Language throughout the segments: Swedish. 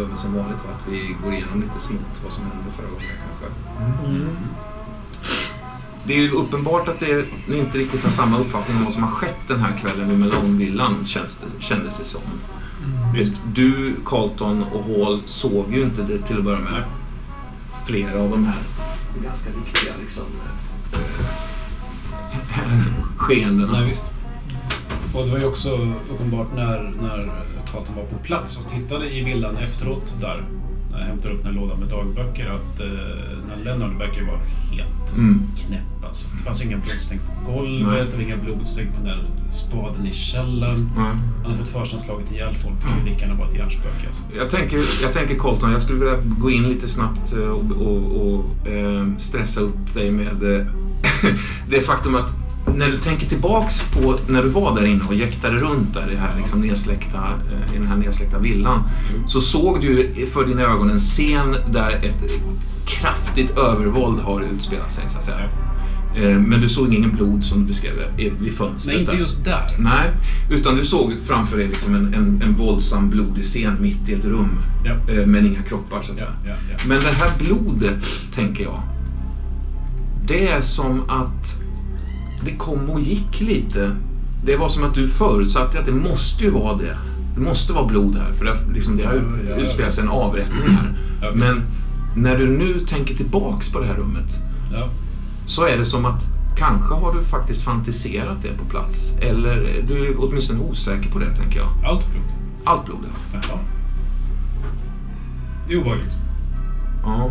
gör vi som vanligt va? att vi går igenom lite smått vad som hände förra gången kanske. Mm. Det är ju uppenbart att det, ni inte riktigt har samma uppfattning om vad som har skett den här kvällen vid Melonvillan känns det, kändes det som. Mm. Du, Carlton och Hall såg ju inte det till att börja med. Flera av de här ganska viktiga liksom, eh, skeendena. Nej, visst. Och det var ju också uppenbart när, när Carlton var på plats och tittade i villan efteråt där, när jag hämtade upp den här lådan med dagböcker, att eh, när Lennart böcker var helt Mm. knäpp alltså. Det fanns inga blodstänk på golvet, det var inga blodstänk på den där spaden i källaren. Ja. Han hade fått för sig att slagit ihjäl folk. Det kan ju lika gärna vara ett hjärnspöke alltså. Jag tänker, jag tänker Colton, jag skulle vilja gå in lite snabbt eh, och, och, och eh, stressa upp dig med eh, det faktum att när du tänker tillbaks på när du var där inne och jäktade runt där i, här, liksom nedsläckta, eh, i den här nedsläckta villan så såg du för dina ögon en scen där ett kraftigt övervåld har utspelat sig så att säga. Eh, Men du såg ingen blod som du beskrev vid fönstret. Nej, inte just där. Nej, utan du såg framför dig liksom en, en, en våldsam blodig scen mitt i ett rum. Eh, Men inga kroppar så att säga. Men det här blodet, tänker jag. Det är som att det kom och gick lite. Det var som att du förutsatte att det måste ju vara det. Det måste vara blod här, för det, liksom, det har ju Ja, utspelat sig en avrättning här. Ja. Men när du nu tänker tillbaks på det här rummet Ja. så är det som att kanske har du faktiskt fantiserat det på plats. Eller du är åtminstone osäker på det, tänker jag. Allt blod. Allt blod, ja. Jaha. Det är obehagligt. ja.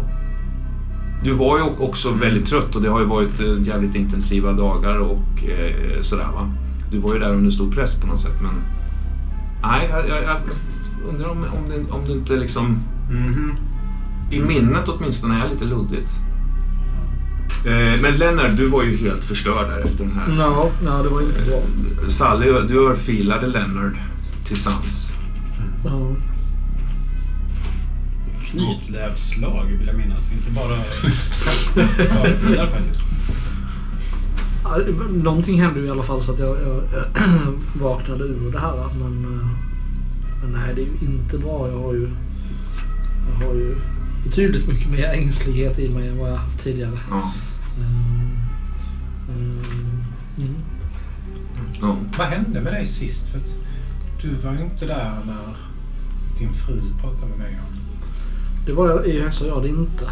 Du var ju också väldigt trött och det har ju varit eh, jävligt intensiva dagar och eh, sådär va. Du var ju där under stor press på något sätt men... Nej, jag, jag, jag undrar om, om, det, om det inte liksom... Mhm. I minnet åtminstone är lite luddigt. Eh, men Lennart, du var ju helt förstörd där efter den här... Ja, ja, det var inte bra. Sally, du örfilade Leonard till sans. Ja. Knytlävsslag vill jag minnas. Inte bara örfilar faktiskt. Ja, Någonting hände ju i alla fall så att jag, jag vaknade ur det här. Men, eh, men nej, det är ju inte bra. Jag har ju, jag har ju betydligt mycket mer ängslighet i mig än vad jag haft tidigare. Ja. Ehm, mm. ja. Vad hände med dig sist? För att du var ju inte där när din fru pratade med mig om Det var jag i högsta grad inte.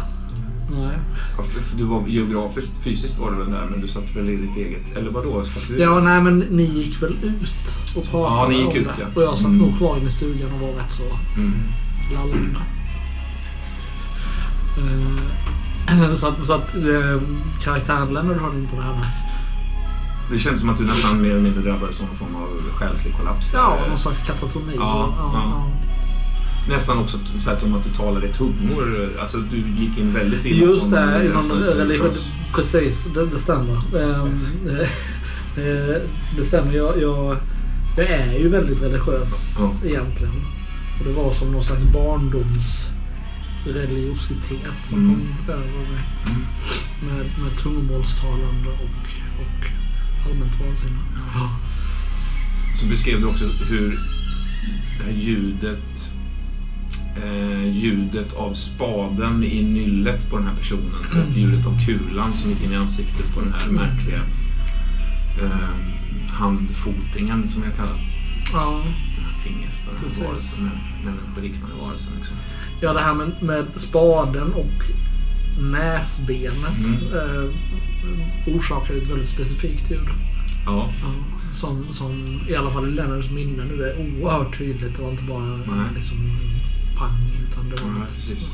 Nej. Ja, Du var geografiskt, fysiskt var du väl där, men du satt väl i ditt eget... Eller vadå? Du Ja, nej men ni gick väl ut och pratade Ja, ni gick om ut, det. ja. Och jag satt Mm. nog kvar inne i stugan och var rätt så Mm. lallande. Eh, så att, så att eh, karaktären Leonard hörde inte det här nej. Det känns som att du nästan mer eller mindre drabbades av någon form av själslig kollaps. Ja, någon slags katatoni. Ja, ja. Nästan också så här som att du talar i tungor. Alltså du gick in väldigt illa. Just det, i någon nästan religion. Precis, det, det stämmer. Ehm, eh, det stämmer. Jag, jag, jag är ju väldigt religiös Ja. egentligen. Och det var som någon slags barndoms religiositet som Mm. kom över mig. Mm. Med, med tungomålstalande och, och allmänt vansinne. Så beskrev du också hur det här ljudet eh, ljudet av spaden i nyllet på den här personen och ljudet av kulan som gick in i ansiktet på den här märkliga eh, handfotingen som jag kallar Ja. den här tingesten, den här varelsen, människoliknande varelsen. Liksom. Ja, det här med, med spaden och näsbenet Mm. eh, orsakar ett väldigt specifikt ljud. Ja, Ja, som, som i alla fall i Lennarts minne nu är oerhört tydligt. Det var inte bara Nej. liksom pang utan det var ja något precis.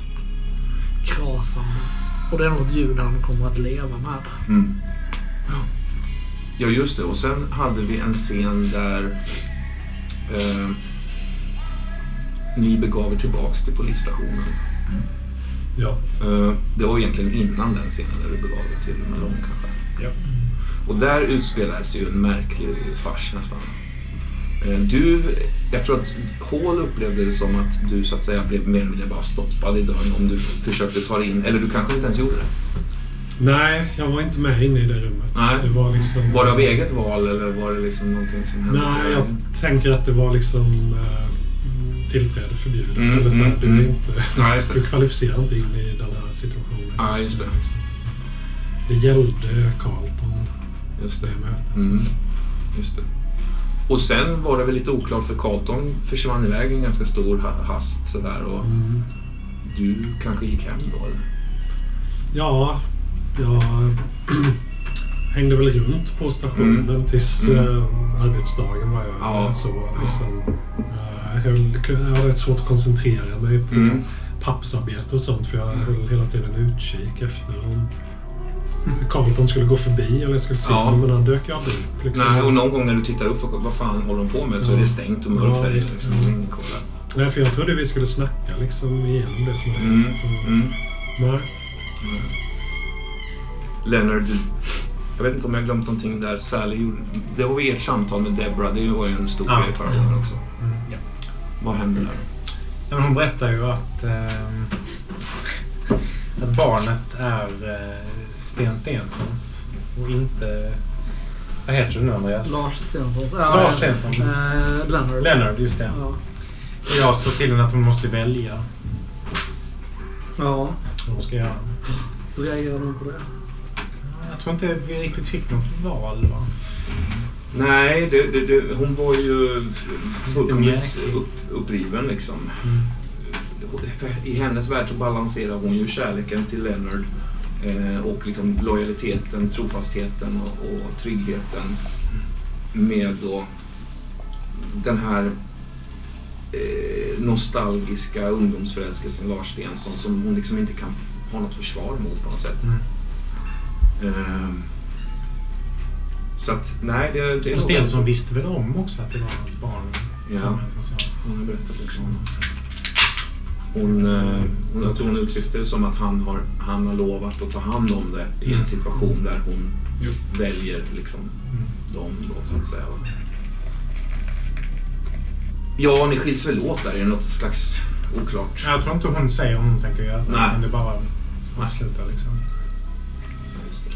krasande. Och det är nog ett ljud han kommer att leva med. Mm. Ja. ja, just det. Och sen hade vi en scen där eh, ni begav er tillbaks till polisstationen. Ja. Eh, det var egentligen innan den scenen när du begav dig till Malone kanske. Ja. Och där utspelades ju en märklig fars nästan. Eh, Du, jag tror att Hall upplevde det som att du så att säga blev mer eller mindre bara stoppad i dörren om du försökte ta dig in, eller du kanske inte ens gjorde det. Nej, jag var inte med inne i det rummet. Nej. Det var liksom... Var det av eget val eller var det liksom någonting som hände? Nej, jag tänker att det var liksom... Eh, tillträde förbjudet. Mm, eller så här, mm, du, mm. inte, Ja, du kvalificerar inte in i den här situationen. Ja, just det. liksom. Det gällde Carlton, Just det det. mötet. Mm. Just det. Och sen var det väl lite oklart för Carlton försvann iväg i en ganska stor ha- hast sådär och Mm. du kanske gick hem då eller? Ja, jag hängde väl runt på stationen Mm. tills Mm. eh, arbetsdagen var jag Ja. så. Liksom, jag, höll, jag hade rätt svårt att koncentrera mig på Mm. pappersarbete och sånt för jag höll hela tiden utkik efter om Carlton skulle gå förbi eller jag skulle se Ja. honom men han dök ju aldrig upp. Liksom. Nej, och någon gång när du tittar upp och vad fan håller de på med så är det Ja. stängt och mörkt Ja, där i. Liksom. Ingen. Nej, för jag trodde vi skulle snacka liksom igenom det som hade Mm. hänt. och- Mm. Nej. Leonard, jag vet inte om jag glömt någonting där. Sally gjorde, det var ert samtal med Debra. Det var ju en stor Ja. grej förra gången också. Mm, ja. Vad hände där? Ja, men hon berättar ju att, ehm, att barnet är eh, Sten Stenssons och inte... Vad heter du nu Andreas? Lars Stensson. Lars Stensson. Eh, Leonard. Leonard, just det. Ja. Jag sa till henne att hon måste välja ja. vad hon ska göra. Hur reagerar du på det? Jag tror inte vi riktigt fick något val va? Nej, det, det, det, hon var ju fullkomligt upp, uppriven liksom. Mm. I hennes värld så balanserar hon ju kärleken till Leonard och liksom lojaliteten, trofastheten och, och tryggheten med då den här eh, nostalgiska ungdomsförälskelsen Lars Stensson som hon liksom inte kan ha något försvar mot på något sätt. Mm. Ehm, så att, nej, det, det är Och Stensson visste väl om också att det var hans barn? Ja. Hon har berättat det för honom. Hon, eh, hon, jag tror hon uttryckte det som att han har, han har lovat att ta hand om det i en Mm. situation där hon Jo. väljer liksom Mm. dem då så att säga. Ja, ni skiljs väl åt där? Är det något slags oklart? Jag tror inte hon säger om hon tänker göra. Nej. Utan det bara avslutar liksom. Ja.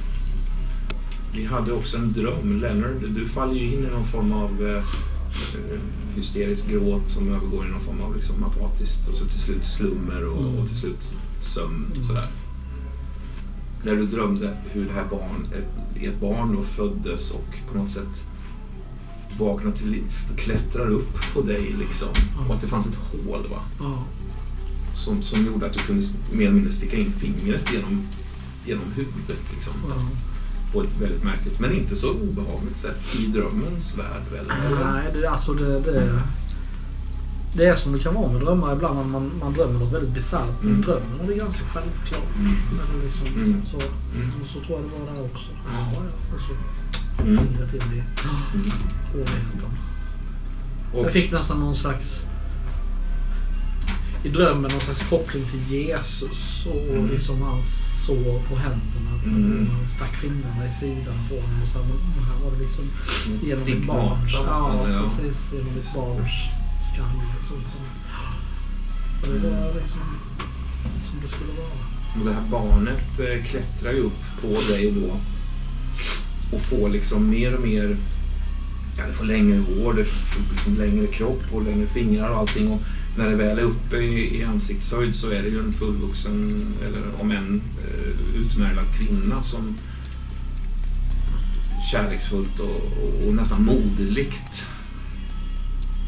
Vi hade också en dröm. Leonard, du faller ju in i någon form av eh, eh, hysterisk gråt som övergår i någon form av liksom apatiskt och så till slut slummer och, Mm. och till slut sömn. Mm. Sådär. När du drömde hur det här barn, ett, ett barn då föddes och på något sätt vaknar till liv, klättrar upp på dig liksom. Och att det fanns ett hål va? Som, som gjorde att du kunde mer eller mindre sticka in fingret genom, genom huvudet. Liksom. På ett väldigt märkligt, men inte så obehagligt sätt i drömmens värld väl? Nej, det, alltså det, det, det är som det kan vara med drömmar ibland. när Man, man drömmer något väldigt bisarrt. Men Mm. drömmen är det ganska självklart. Mm. Men liksom, Mm. så, Mm. så tror jag det var där också. Ja, ja. Och så Mm. in i Mm. håligheten. Och, Jag fick nästan någon slags... I drömmen någon slags koppling till Jesus och Mm. liksom hans sår på händerna. Mm. Han stack fingrarna i sidan på honom och så här, men här var det liksom genom ett barns... Ja, precis. Genom ett barns skalle. Så, så. Och det var liksom som det skulle vara. Och det här barnet eh, klättrar ju upp på dig då och får liksom mer och mer, ja det får längre hår, det får liksom längre kropp och längre fingrar och allting. Och när det väl är uppe i, i ansiktshöjd så är det ju en fullvuxen, eller om en eh, utmärglad kvinna som kärleksfullt och, och, och nästan moderligt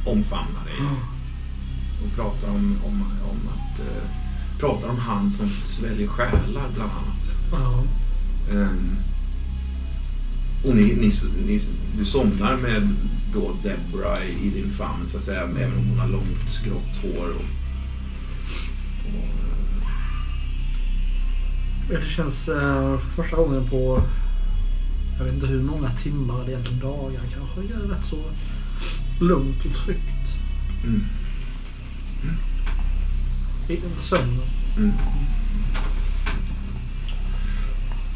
omfamnar dig. Och pratar om, om, om att eh, pratar om han som sväljer själar bland annat. Ja. Ehm, och ni, ni, ni, du somnar med då Debra i, i din famn så att säga, även om hon har långt grått hår. Och, och, Det känns eh, för första gången på jag vet inte hur många timmar eller egentligen dagar kanske. Det är rätt så lugnt och tryggt mm, i sömnen. mm.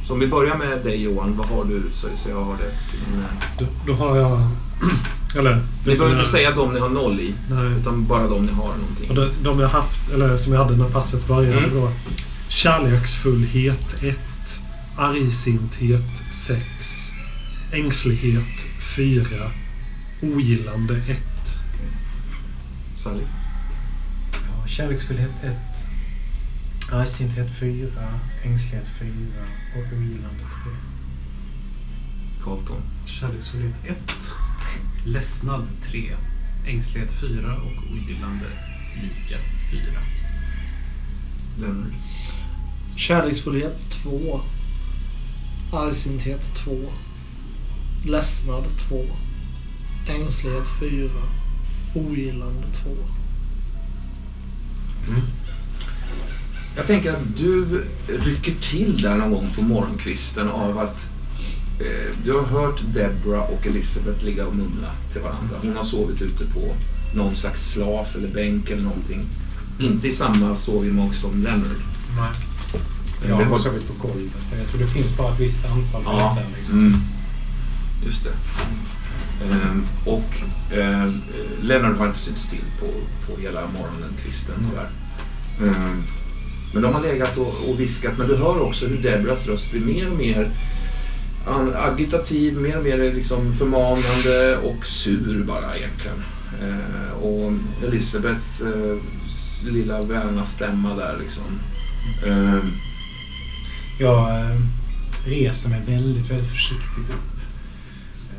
Så om vi börjar med dig Johan, vad har du så, så jag har det till min, Då, då har jag... Eller... Ni behöver inte säga de ni har noll i, Nej. utan bara de ni har någonting. Och de, de jag haft, eller som jag hade när passet började Mm. då. Kärleksfullhet 1. Argsinthet 6. Ängslighet 4. Ogillande 1. Sally? Kärleksfullhet 1. Argsinthet 4. Ängslighet 4. Och ogillande 3. Carlton. Kärleksfullhet 1. Ledsnad 3. Ängslighet 4 och ogillande lika 4. Lennart. Kärleksfullhet 2. Argsinthet 2. Ledsnad 2. Ängslighet 4. Ogillande 2. Jag tänker att du rycker till där någon gång på morgonkvisten av att du har hört Deborah och Elizabeth ligga och mumla till varandra. Hon har sovit ute på någon slags slaf eller bänk eller någonting. Inte i samma sovgemak som Leonard. Nej. Eh, Jag har sovit på golvet. Jag tror det finns bara ett visst antal Ja, bäddar. Liksom. mm. just det. Ehm, och eh, Leonard har inte synts till på, på hela morgonen, kvisten sådär. Ehm, men de har legat och, och viskat, men du hör också hur Debras röst blir mer och mer agitativ, mer och mer liksom förmanande och sur bara egentligen. Eh, och Elisabeth eh, lilla väna stämma där liksom. Eh. Jag eh, reser mig väldigt, väldigt försiktigt upp.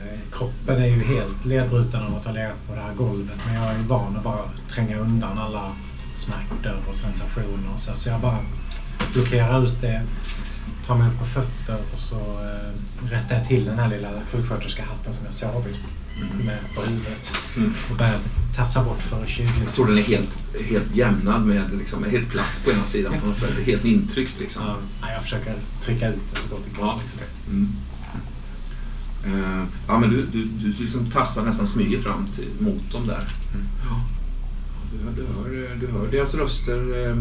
Eh, kroppen är ju helt ledbruten av att ha legat på det här golvet. Men jag är van att bara tränga undan alla smärtor och sensationer. Och så, så jag bara blockerar ut det. Tar mig upp på fötter och så eh, rättar jag till den här lilla sjuksköterskehatten som jag sovit med på huvudet. Mm. Och börjar tassa bort för kyligt. Jag tror den är helt, helt jämnad med, liksom, helt platt på ena sidan på något sätt. Helt intryckt liksom. Ja, jag försöker trycka ut det så gott det går. Ja, liksom. Mm. Eh, ja, men du, du, du liksom tassar nästan smyger fram till, mot dem där. Ja. Du, du, hör, du hör deras röster. eh,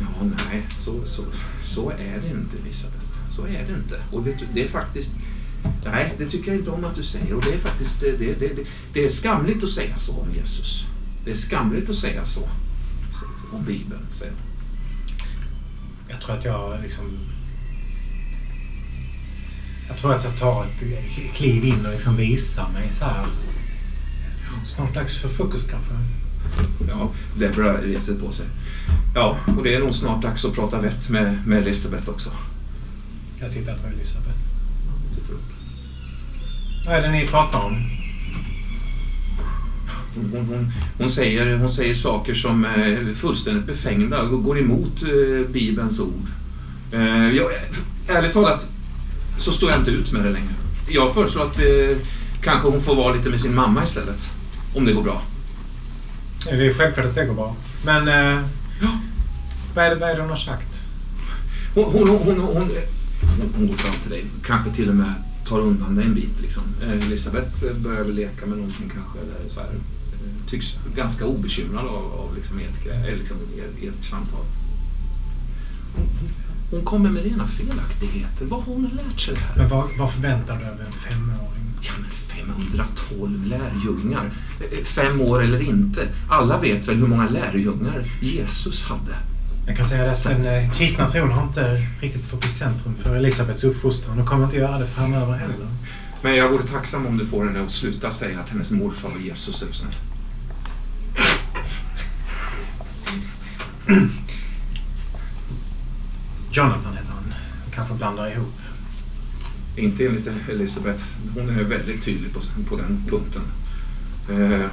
Ja, nej, så, så, så är det inte Elisabeth. Så är det inte. Och vet du, det är faktiskt... Nej, det tycker jag inte om att du säger. Och det är faktiskt... Det, det, det, det är skamligt att säga så om Jesus. Det är skamligt att säga så. Om Bibeln, säger jag. Jag tror att jag liksom... Jag tror att jag tar ett kliv in och liksom visar mig så här. Snart dags för frukost kanske. Ja, Deborah reser på sig. Ja, och det är nog snart dags att prata vett med, med Elisabeth också. Jag tittar på Elisabeth. Upp. Vad är det ni pratar om? Hon, hon, hon, hon, säger, hon säger saker som är fullständigt befängda och går emot eh, Bibelns ord. Eh, jag, ärligt talat så står jag inte ut med det längre. Jag föreslår att eh, kanske hon får vara lite med sin mamma istället. Om det går bra. Det är självklart att det går bra. Men... Eh, Ja. vad, är det, vad är det hon har sagt? Hon, hon, hon, hon, hon, går fram till dig. Kanske till och med tar undan dig en bit. Liksom. Eh, Elisabeth börjar väl leka med någonting kanske. Eller så här. Eh, Tycks ganska obekymrad av, av liksom ert, liksom ert, ert samtal. Hon, kommer med rena felaktigheter. Vad har hon lärt sig här? Men vad, vad förväntar du av en femåring? Ja, men 512 lärjungar. Eh, Fem år eller inte. Alla vet väl hur många lärjungar Jesus hade. Jag kan säga det, den eh, kristna tron har inte riktigt stått i centrum för Elisabeths uppfostran och kommer inte göra det framöver heller. Men jag vore tacksam om du får henne att sluta säga att hennes morfar var Jesus. snäll. Jonathan heter han. Kanske blandar ihop. Inte enligt Elisabeth. Hon är väldigt tydlig på, på den punkten. Eh,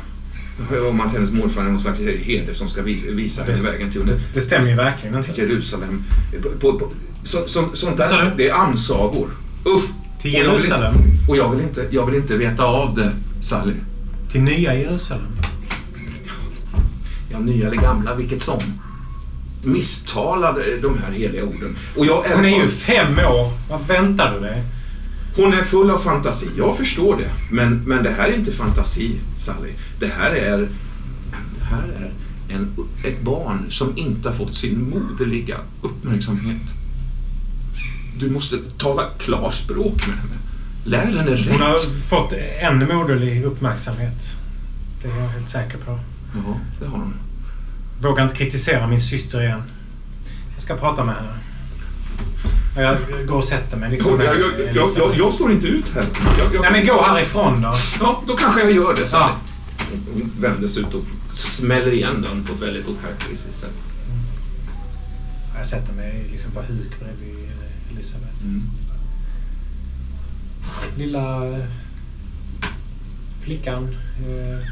om att hennes morfar är någon slags herde som ska visa, henne vägen till, Det, det stämmer ju verkligen inte. till Jerusalem. På, på, så, så, sånt där, det är ansagor. Usch! Till Jerusalem? Och jag vill inte, jag vill inte veta av det, Sally. Till nya Jerusalem? Ja, nya eller gamla, vilket som. Misstalade de här heliga orden. Och jag Hon är ju fem år. Vad väntar du dig? Hon är full av fantasi, jag förstår det. Men, men det här är inte fantasi, Sally. Det här är, det här är en, ett barn som inte har fått sin moderliga uppmärksamhet. Du måste tala klarspråk med henne. Lär henne rätt. Hon har fått en moderlig uppmärksamhet. Det är jag helt säker på. Ja, det har hon. Vågar inte kritisera min syster igen. Jag ska prata med henne. Jag går och sätter mig liksom. Jag, jag, jag, jag, står inte ut här. Nej men gå härifrån då. Ja, då kanske jag gör det, Sally. Hon vände sig ut och smäller igen dörren på ett väldigt okaraktäristiskt sätt. Jag sätter mig liksom på huk bredvid eh, Elisabeth. Mm. Lilla eh, flickan. eh,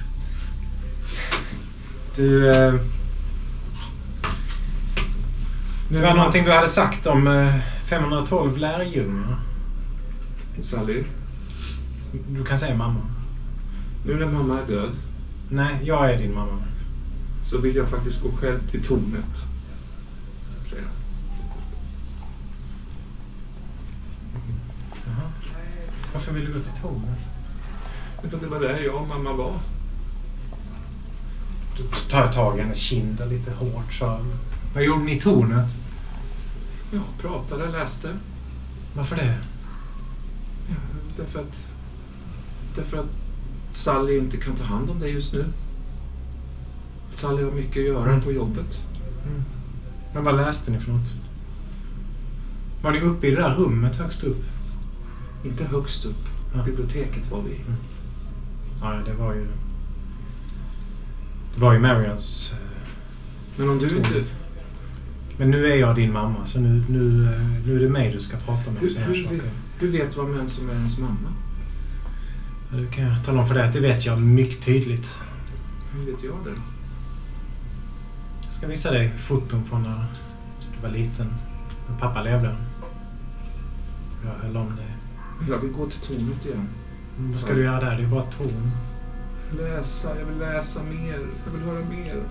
Du... Det var någonting du hade sagt om 512 lärjungar. Sally, Du kan säga mamma. nu när mamma är död Nej, jag är din mamma. så vill jag faktiskt gå själv till tornet. Säger jag. Jaha. Varför vill du gå till tornet? För att det var där jag och mamma var. Då tar jag tag i hennes kinder lite hårt. Så. Vad gjorde ni i tornet? Ja, pratade, läste. Varför det? Ja, därför att... Därför att Sally inte kan ta hand om dig just nu. Sally har mycket att göra Mm. på jobbet. Men vad läste ni för något? Var ni uppe i det där rummet högst upp? Inte högst upp. Ja. Biblioteket var vi i. Ja, det var ju... Det var ju Marians... eh, Men om du inte... Men nu är jag din mamma, så nu, nu, eh, nu är det mig du ska prata med om Hur, såna här hur, saker. vet, hur vet vad män som är ens mamma? Ja, det kan jag tala om för dig att det vet jag mycket tydligt. Hur vet jag det? Jag ska visa dig foton från när du var liten. När pappa levde. Jag höll om dig. Jag vill gå till tornet igen. Mm, Vad ska du göra där? Det är bara torn. Läsa, jag vill läsa mer. Jag vill höra mer.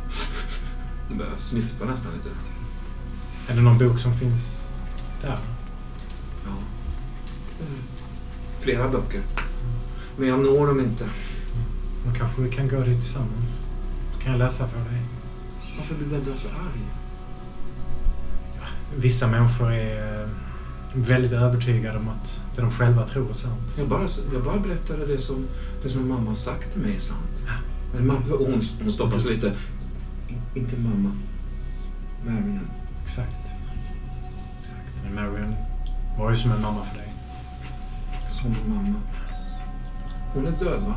Jag börjar snyfta nästan lite. Är det någon bok som finns där? Ja. Mm. Flera böcker. Men jag når dem inte. Då kanske vi kan gå dit tillsammans. Då kan jag läsa för dig. Varför blir Debra så arg? Vissa människor är eh, väldigt övertygade om att det de själva tror är sant. Jag bara, jag bara berättade det som, det som mamma sagt till mig är sant. Men mamma, hon, hon stoppar sig lite. In, inte mamma. Marion. Exakt. Exakt. Men Marion var ju som en mamma för dig. Som mamma. Hon är död va?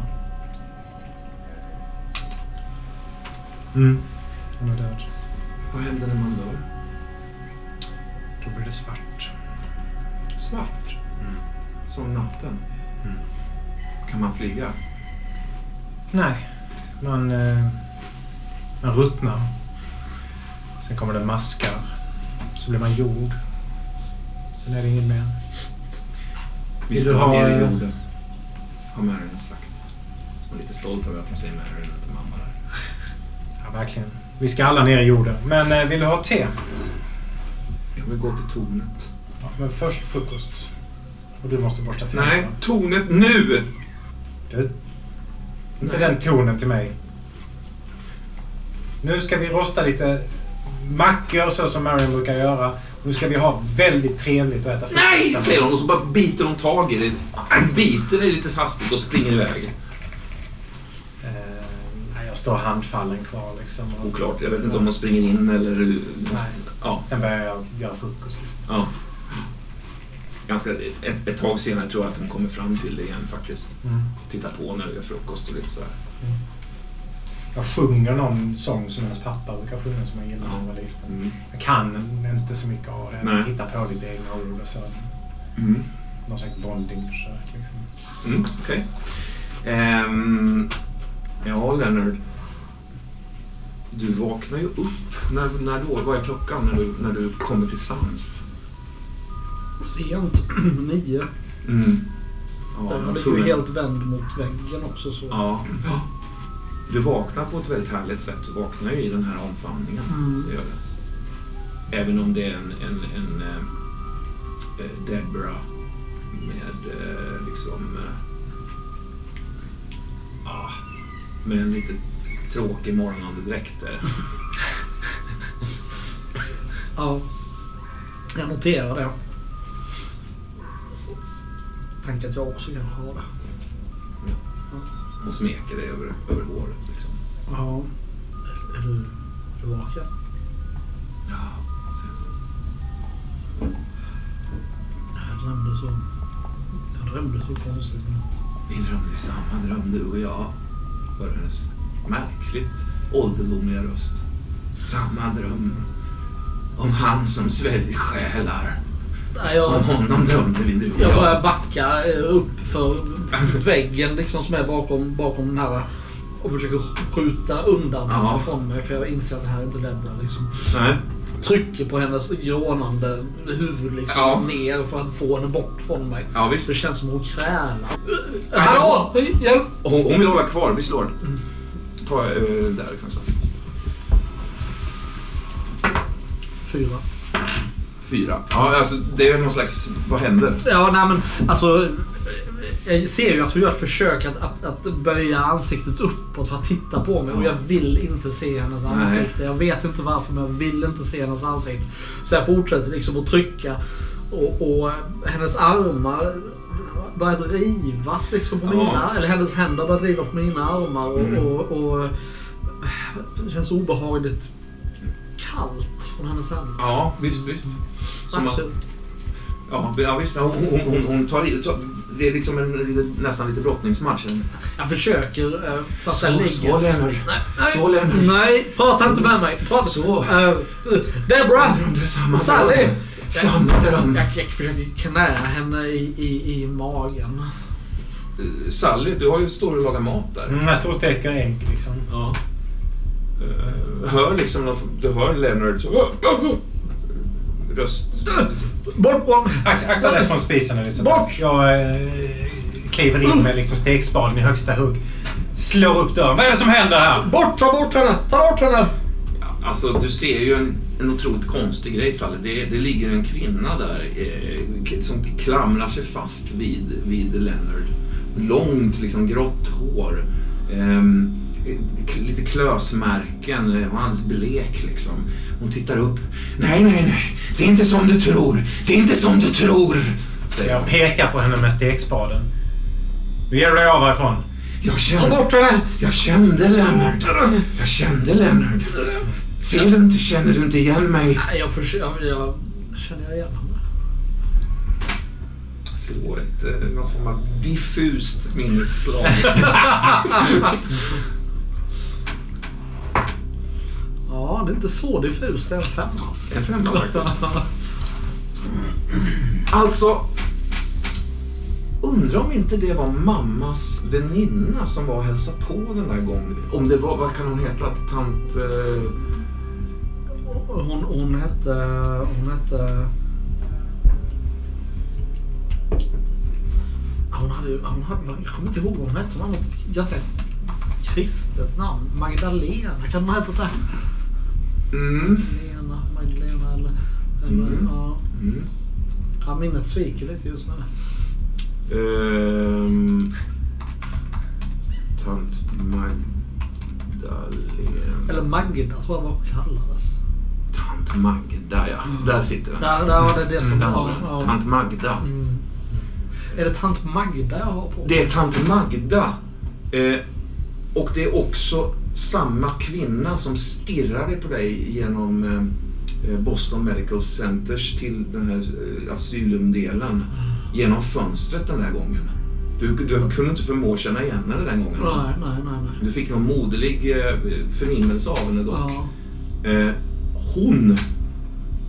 Mm. Hon är död. Vad händer när man dör? Då blir det svart. Svart. Mm. Som natten. Mm. Kan man flyga? Nej. Man, eh, man ruttnar. Sen kommer det maskar. Så blir man jord. Sen är det inget mer. Vi ska ha ner i jorden. Har Marion sagt. Hon är lite stolt över att hon säger Marion till mamma där. Ja, verkligen. Vi ska alla ner i jorden. Men eh, vill du ha te? Jag vill gå till tornet. Ja, men först frukost. Och du måste borsta tänderna. Nej, tornet nu! Du, inte Nej. den tonen till mig. Nu ska vi rosta lite mackor så som Marion brukar göra. Nu ska vi ha väldigt trevligt och äta frukost Nej! Säger hon och så bara biter hon tag i det. Biter det lite hastigt och springer iväg. Eh, jag står handfallen kvar liksom. Och- Oklart. Jag vet inte om hon springer in eller... Nej. Ja. Sen börjar jag göra frukost. ja. Ganska, ett, ett tag senare tror jag att hon kommer fram till det igen faktiskt. Mm. Tittar på när du gör frukost och lite sådär. Jag sjunger någon sång som hennes pappa brukar sjunga som jag gillade när jag var liten. Mm. Jag kan inte så mycket av det. Jag hittar på lite egna ord och så. Mm. Någon slags bondingförsök liksom. Mm, Okej. Ehm, ja, Leonard. Du vaknar ju upp. När, när då? Vad är klockan när du, när du kommer till sans? Sent. Nio. Mm. Ja, jag ligger ju helt vänd mot väggen också. Så. Ja. Du vaknar på ett väldigt härligt sätt. Du vaknar ju i den här omfamningen. Mm. Det gör det. Även om det är en, en, en eh, eh, Debra med eh, liksom... Eh, ah, med en lite tråkig morgonandedräkt där. Ja. Jag noterar det. Tänker att jag också kanske har det. Hon smeker dig över, över håret liksom. Ja. Är du, är du vaken? Ja. Jag drömde så... Jag drömde så konstigt i natt. Vi drömde samma dröm du och jag. Hör hennes märkligt ålderdomliga röst. Samma dröm. Om han som sväljer själar. Nej, jag, Om honom drömde vi du och jag jag. börjar backa eh, upp för väggen liksom som är bakom, bakom den här och försöker skjuta undan Ja. henne från mig för jag inser att det här inte lämnar liksom. Nej. Trycker på hennes grånande huvud liksom Ja. ner för att få henne bort från mig. Ja, visst. Det känns som hon krälar. Hallå! Hjälp! Hon, hon vill hålla kvar. Vi slår. Ta eh, där kanske. Fyra. Fyra. Ja, alltså det är någon slags... Vad händer? Ja, nej men alltså. Jag ser ju att hon gör ett försök att, att, att böja ansiktet uppåt för att titta på mig och jag vill inte se hennes Nej. ansikte. Jag vet inte varför men jag vill inte se hennes ansikte. Så jag fortsätter liksom att trycka och, och hennes armar börjar rivas liksom på Ja. mina, eller hennes händer börjar driva på mina armar och, Mm. och, och det känns obehagligt kallt från hennes händer. Ja, visst, visst. Som att. Ja, ja, visst. Hon, hon, hon, hon tar tar- Det är liksom en, nästan lite brottningsmatch. Jag försöker eh, fast Så, jag ligger... så Lennart. Nej, nej, Så Lennart. nej, prata inte med mig. Prata. Så. Uh! Jag drömde samma Sally! dröm. Samma dröm. Jag, jag försöker knä henne i, i, i magen. Eh, Sally, du har ju står och lagar mat där. Mm, jag står och steker ägg liksom. Ja. Eh, hör liksom, någon- du hör Leonard så... Röst. Bort från... Ak akta dig från spisen Elisabeth. Bort! Jag eh, kliver in med liksom stekspaden i högsta hugg. Slår upp dörren. Vad är det som händer här? Bort! Ta bort henne! Ta bort henne! Ja, alltså, du ser ju en, en otroligt konstig grej, Sally. Det, det ligger en kvinna där eh, som klamrar sig fast vid, vid Leonard. Långt, liksom grått hår. K- lite klösmärken. eh, Hon är alldeles blek, liksom. Hon tittar upp. Nej, nej, nej. Det är inte som du tror. Det är inte som du tror. Säger Jag pekar på henne med stekspaden. Nu ger du dig av härifrån. Jag Ta kände, bort henne! jag kände Leonard. Jag kände Leonard. Ser du inte, känner du inte igen mig? Nej, jag försöker... Jag, känner jag igen henne? Slå ett, eh, något form av diffust minnesslag. Ja, det är inte så diffust. Det är en femma. En femma faktiskt. Alltså, undrar om inte det var mammas väninna som var och hälsade på den där gången. Om det var, vad kan hon heta? Tant... Eh, Hon, hon hette... Hon hette... Hon hade. Hon hade, jag kommer inte ihåg vad hon hette. Hon hade något ganska kristet namn. Magdalena. Kan hon ha hetat det? Mm, Lena, Magdalena eller... eller Mm. ja. mm, ja, minnet sviker lite just nu. ehm, tant Magdalena. Eller Magda tror jag vad hon kallades. Tant Magda, ja. Där sitter den. Där, där var det det som... Vi den. ja. Tant Magda. Mm. Är det tant Magda jag har på? Det är tant Magda. Eh, och det är också samma kvinna som stirrade på dig genom eh, Boston Medical Centers till den här eh, asylumdelen. Genom fönstret den där gången. Du, du kunde inte förmå känna igen henne den gången. Nej, nej, nej. nej. Du fick någon moderlig eh, förnimmelse av henne dock. Ja. Eh, hon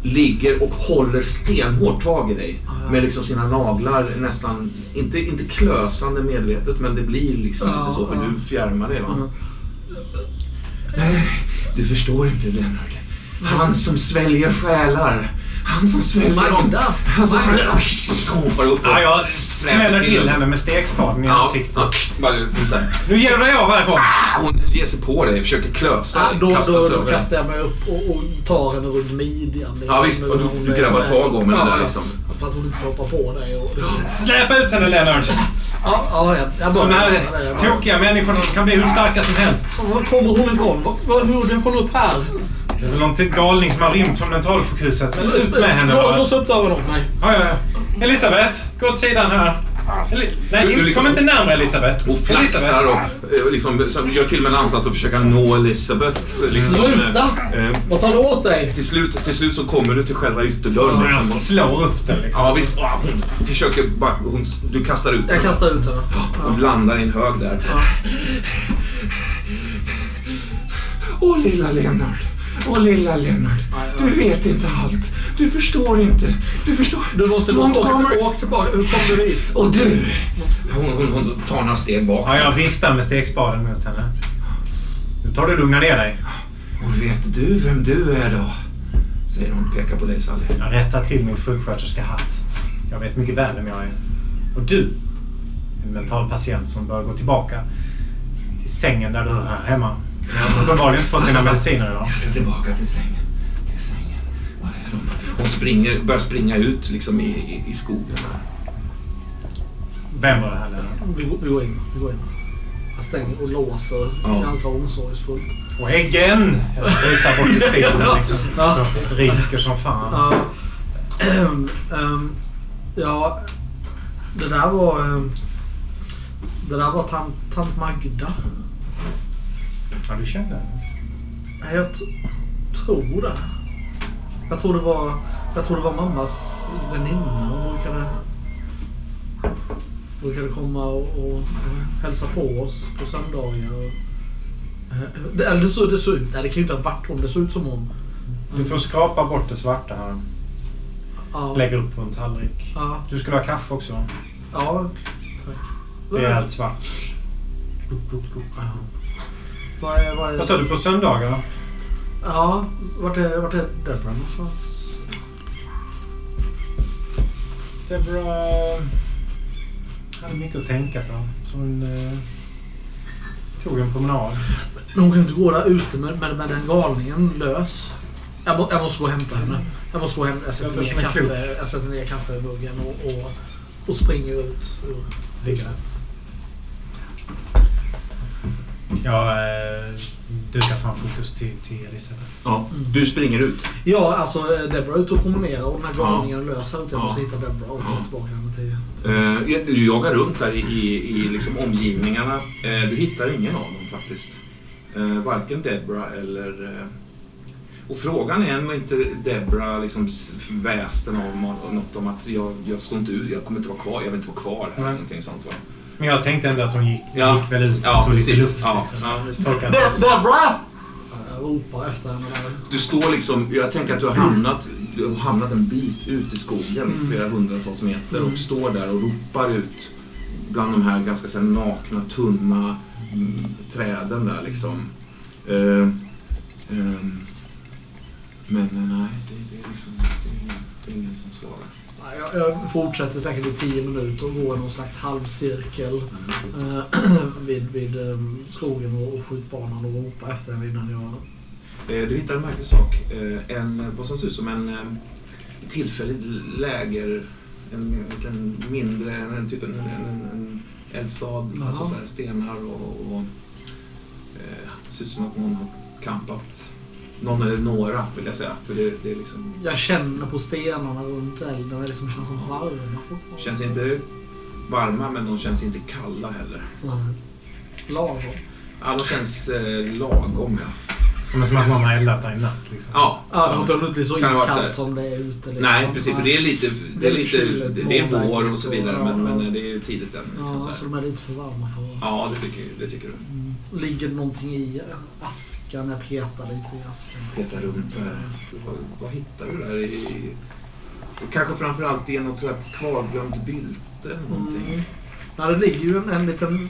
ligger och håller stenhårt tag i dig. Ja. Med liksom sina naglar nästan, inte, inte klösande medvetet, men det blir liksom Ja, inte så för ja. du fjärmar dig. Va? Nej, du förstår inte Leonard. Han som sväljer själar. Han som sväljer dem. Magda. Han som. Hoppar upp och Ja, jag smäller till henne med stekspaden i Ja, ansiktet. ja, bara som så här. Nu ger du dig av härifrån! Hon ger sig på dig, försöker klösa dig, då, kasta då, sig då kastar jag mig upp och, och tar henne runt midjan. liksom, Ja visst, och när du, du grabbar tag om henne Ja, där liksom. För att hon inte ska hoppa på dig. Och, Släpp ut henne Lennart! Ja, ja, jag, jag De här tokiga människorna kan bli hur starka som helst. Var kommer hon ifrån? Var, var, hur dök hon upp här? Det är väl någon galning som har rymt från mentalsjukhuset. Men ut med henne bara. Lås upp dörren åt mig. Ja, ja, ja. Elisabeth, gå åt sidan här. Eli Nej, Du- du liksom- kom inte närmare Elisabeth. Och flaxar och eh, liksom, så gör till och med en ansats att försöka nå Elisabeth. Liksom, Sluta! Eh, Vad tar du åt dig? till, slut, till slut så kommer du till själva ytterdörren. Jag Liksom, och, slår upp den liksom. ja visst, ah, hon försöker bara, hon, du kastar ut Jag henne kastar ut henne. och landar i en hög där. Åh lilla Lennart. Åh lilla Lennart. Du vet inte allt. Du förstår inte. Du förstår. Du måste åka, åka, åka tillbaka. Hur kom du hit? Och du. Hon, hon, hon tar några steg bak. Ja, jag viftar med stegspaden mot henne. Nu tar du lugna ner dig. Och vet du vem du är då? Säger hon och pekar på dig Sally. Jag rättar till min sjuksköterskehatt. Jag vet mycket väl vem jag är. Och du, en mental patient som bör gå tillbaka till sängen där du hör hemma. Jag har uppenbarligen inte fått dina mediciner idag. Jag ska tillbaka till sängen. Till sängen. Var är hon? Hon springer, börjar springa ut liksom i, i, i skogen. Vem var det här Lennart? Vi, går- vi går in. Vi går in. Jag stänger och låser Ja. ganska omsorgsfullt. Och äggen! Jag rusar bort till spisen liksom. Ja. Ryker som fan. Ja. Ehm, ehm, ja, det där var... ehm, det där var tant, tant Magda. Ja, du kände henne? Nej, jag tror det. Jag tror det var, jag tror det var mammas väninna. Hon brukade, brukade komma och, och eh, hälsa på oss på söndagar. Och, eh, det, eller det såg, det såg ut, nej det kan ju inte ha varit hon. Det såg ut som hon. Du får skrapa bort det svarta här. Ja, Lägger upp på en tallrik. ja, Du skulle ha kaffe också ja tack. Rejält svart. Ja. Vad är, vad är, Vad sa du på söndagar? Ja, vart är, vart är Deborah någonstans? Deborah hade mycket att tänka på. Så hon eh, tog en promenad. Men hon kan inte gå där ute med, med, med den galningen lös. Jag, må, jag måste gå och hämta henne. Jag måste gå hem. Jag sätter Låter ner, kaffe, jag sätter ner kaffemuggen och, och, och springer ut ur huset. Jag eh, dukar fram fokus till, till Elisabeth. Ja, du springer ut. Ja, alltså eh, Deborah är ute och promenerar och den här galningen är lös här ute. Jag Ja. måste hitta Deborah och ta Ja. tillbaka henne till... till Eh, du jagar runt där i, i, i liksom omgivningarna. Eh, du hittar ingen av dem faktiskt. Eh, varken Debra eller... Eh, och frågan är om inte Debra liksom s- väste om något om att jag, jag står inte ut, jag kommer inte vara kvar, jag vill inte vara kvar här. Nej. Någonting sånt va? Men jag tänkte ändå att hon gick, Ja. gick väl ut och Ja, tog lite precis. luft. Ja, liksom. ja, Deborah! Jag ropar efter henne. Du står liksom, jag tänker att du har hamnat, du har hamnat en bit ut i skogen, flera hundratals meter Mm. och står där och ropar ut bland de här ganska så här, nakna, tunna mm, träden där liksom. Eh, ehm, men nej, det, det, är liksom, det, är ingen, det är ingen som svarar. Jag, jag fortsätter säkert i tio minuter och går i någon slags halvcirkel eh, vid, vid eh, skogen och, och skjutbanan och ropar efter henne innan jag... Eh, du hittar en märklig sak. Eh, en, vad som ser ut som en eh, tillfällig läger, en liten mindre, en, typ en, en, en, eldstad, Jaha. alltså så stenar och, och det ser ut som att någon har campat. Någon eller några vill jag säga. För det, det är liksom, Jag känner på stenarna runt elden. Det liksom känns som varma känns inte varma men de känns inte kalla heller. Nej. Lagom. Ja, de känns eh, lagom ja. Men som att någon har eldat där i natt. Liksom. Ja, Ja, det har inte så det vara så iskallt som det är ute. Liksom. Nej, precis. För det är lite, det är, lite, det är vår och så vidare och- men, ja. men det är ju tidigt än. Liksom, så Ja, här. så de är lite för varma för att... Ja, det tycker, det tycker du. Mm. Ligger någonting i askan? Jag petar lite i askan. Petar runt där. Vad, vad hittar du där i... och Kanske framförallt i något sådär kvarglömt bylte eller någonting. Mm. Ja, det ligger ju en, en liten,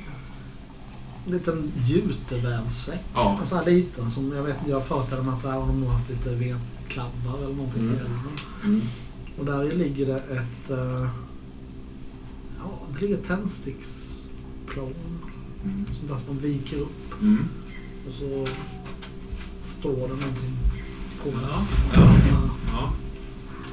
en liten jutevävsäck. Ja. En sån här liten som jag vet jag föreställer mig att där har de nog haft lite vedklabbar eller någonting Mm. i elden. Mm. Och där i ligger det ett... eh, ja, det ligger tändsticksplån. Mm. Sånt där som man viker upp. Mm. Och så står det någonting på det. Ja. Ja. Ja.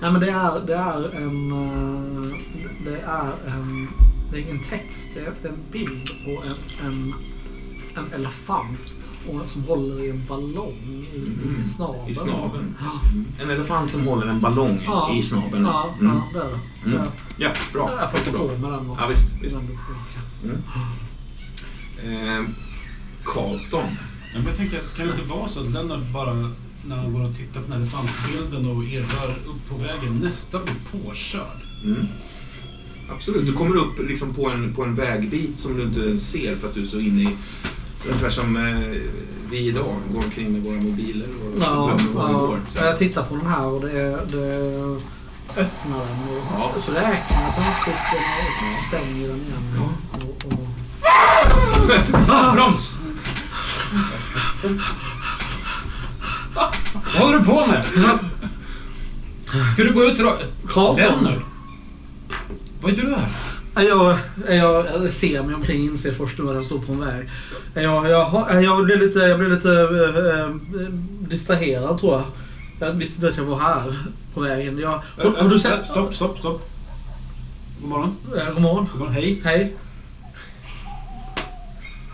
Nej men det är, det är en... eh, Det är en... Det är ingen text. Det är en bild på en, en, en elefant och, som håller i en ballong i, Mm. i snabeln. I snabeln. Ja, En elefant som håller en ballong Ja. i snabeln. ja, Mm. ja det är det. Mm. Ja, bra. Jag plockar på med den och Ja, visst. visst. Mm. Eh, Carlton. Ja, Men jag tänker att kan det inte vara så att Lennart bara när han går och tittar på den här elefantbilden och irrar upp på vägen nästan blir påkörd? Mm. Absolut. Du kommer upp liksom på, en, på en vägbit som du inte ens ser för att du är så inne i Så ungefär som eh, vi idag går omkring med våra mobiler och så Ja, glömmer var vi ja. går. Så. Jag tittar på den här och det, det öppnar den och Ja. så räknar jag tändsticken och stänger den igen. Och, och, Broms! Vad håller du på med? Ska du gå ut och... Carlton! Lennart! Vad gör du här? Är jag, jag, jag ser mig omkring inser först nu att jag står på en väg. Jag, jag, jag blir lite, jag blir lite äh, distraherad tror jag. Jag visste inte att jag var här på vägen. Jag, har, har du sett... Stopp, stopp, stopp. God morgon. Äh, god morgon. God morgon. Hej. Hej.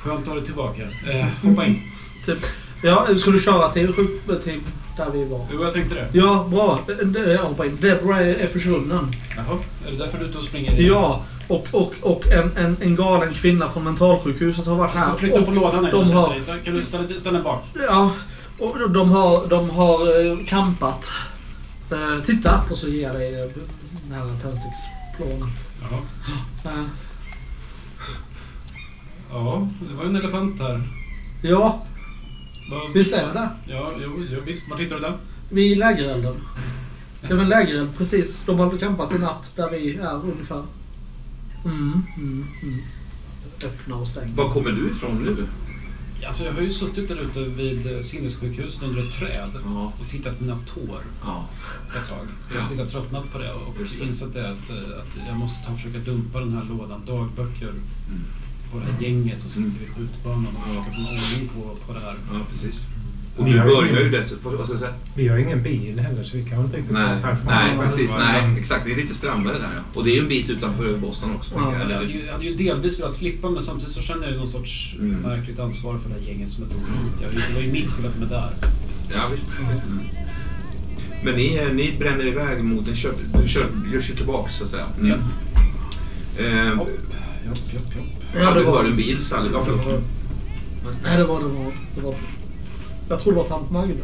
Skönt att ha dig tillbaka. Eh, hoppa in. Typ, ja, ska du köra till, till där vi var? Jo, jag tänkte det. Ja, bra. Jag hoppar in. Deborah är, är försvunnen. Jaha, är det därför du är ute och springer? i- Ja, och, och, och en, en, en galen kvinna från mentalsjukhuset har varit Du här. får flytta på lådan när de du har- dig. Kan du ställa, ställa bak? ja, och de har, de har eh, kampat. Eh, titta! Och så ger jag dig eh, det här tändsticksplånet. Jaha. Eh, Ja, det var en elefant här. ja, Vad- visst är det? Ja, jo, jo, visst. Var hittar du den? Vid lägerelden. Det är väl lägereld, precis. De har kampat i natt där vi är ungefär. Mm, mm, mm. Öppna och stänga. Var kommer du ifrån nu? Alltså, jag har ju suttit där ute vid eh, sinnessjukhuset under ett träd Ja. och tittat på mina tår ja. ett tag. Jag Ja. har liksom tröttnat på det och Just det. insett det att, eh, att jag måste ta och försöka dumpa den här lådan dagböcker Mm. På det här gänget som sitter Mm. vid skjutbanan och försöka få någon ordning på, på det här. ja, precis. Och Vi börjar ju dessutom... Vad ska jag säga? Vi har ingen bil heller så vi kan inte riktigt Nej, nej precis. Nej, exakt. Det är lite strandare där ja. Och det är ju en bit utanför Boston också. Ja. jag. Hade, ju, jag hade ju delvis velat slippa men samtidigt så känner jag någon sorts Mm. märkligt ansvar för det här gänget som jag drog hit. Det var ju mitt fel att de är där. ja, visst. visst. Men ni, ni bränner iväg mot en köp... Du kör, gör sig tillbaks så att säga. Mm. Ja. Eh, Hopp, jopp, jopp, jopp. Ja, du hör en bil, Sally. Ja, det förlåt. var, nej, det var det var. Det var jag tror det var tant Magda.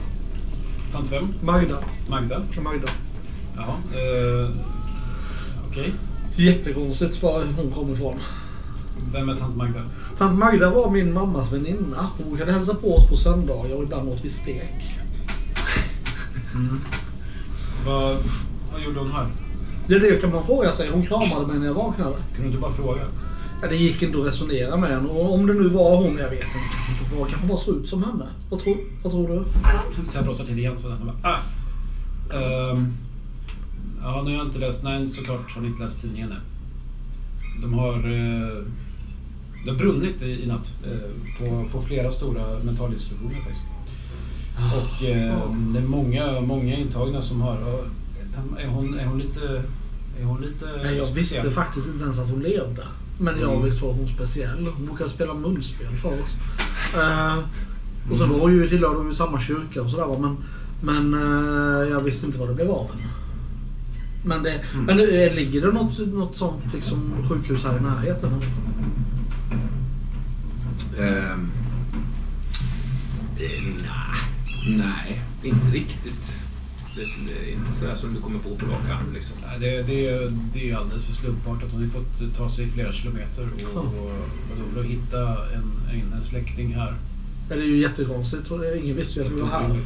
Tant vem? Magda. Magda? Magda. Jaha. Eh, Okej. Jättekonstigt var hon kom ifrån. Vem är tant Magda? Tant Magda var min mammas väninna. Hon brukade hälsa på oss på söndagar och ibland åt vi stek. Vad, vad gjorde hon här? Det är det kan man fråga sig. Hon kramade mig när jag vaknade. Kunde du inte bara fråga? Ja, det gick inte att resonera med henne. Och om det nu var hon, jag vet inte. Kanske inte var. Kanske bara såg ut som henne. Vad tror, vad tror du? Jag blåser till igen så nästan bara, ah. Ehm, ja, nu har jag inte läst, nej såklart har ni inte läst tidningen än. De har, eh, det har brunnit i, i natt eh, på, på flera stora mentalinstitutioner faktiskt. Och eh, det är många, många intagna som har, är hon, är hon lite, är hon lite Nej, jag visste speciell? faktiskt inte ens att hon levde. Men jag Mm. visste var hon speciell. Hon brukade spela munspel för oss. Eh, och sen var ju, tillhörde hon ju samma kyrka och sådär. Men, men eh, jag visste inte vad det blev av henne. Men, det, Mm. men det, ligger det något, något sånt liksom, sjukhus här i närheten? Ehm, eh, nej, inte riktigt. Det, det är inte sådär som du kommer på på rak arm liksom. Nej, det, det, är- det är alldeles för slumpartat. Hon har fått ta sig flera kilometer och, och, och då för att hitta en, en, en släkting här. Ja, Det är ju jättekonstigt. Ingen visste ju att vi var här.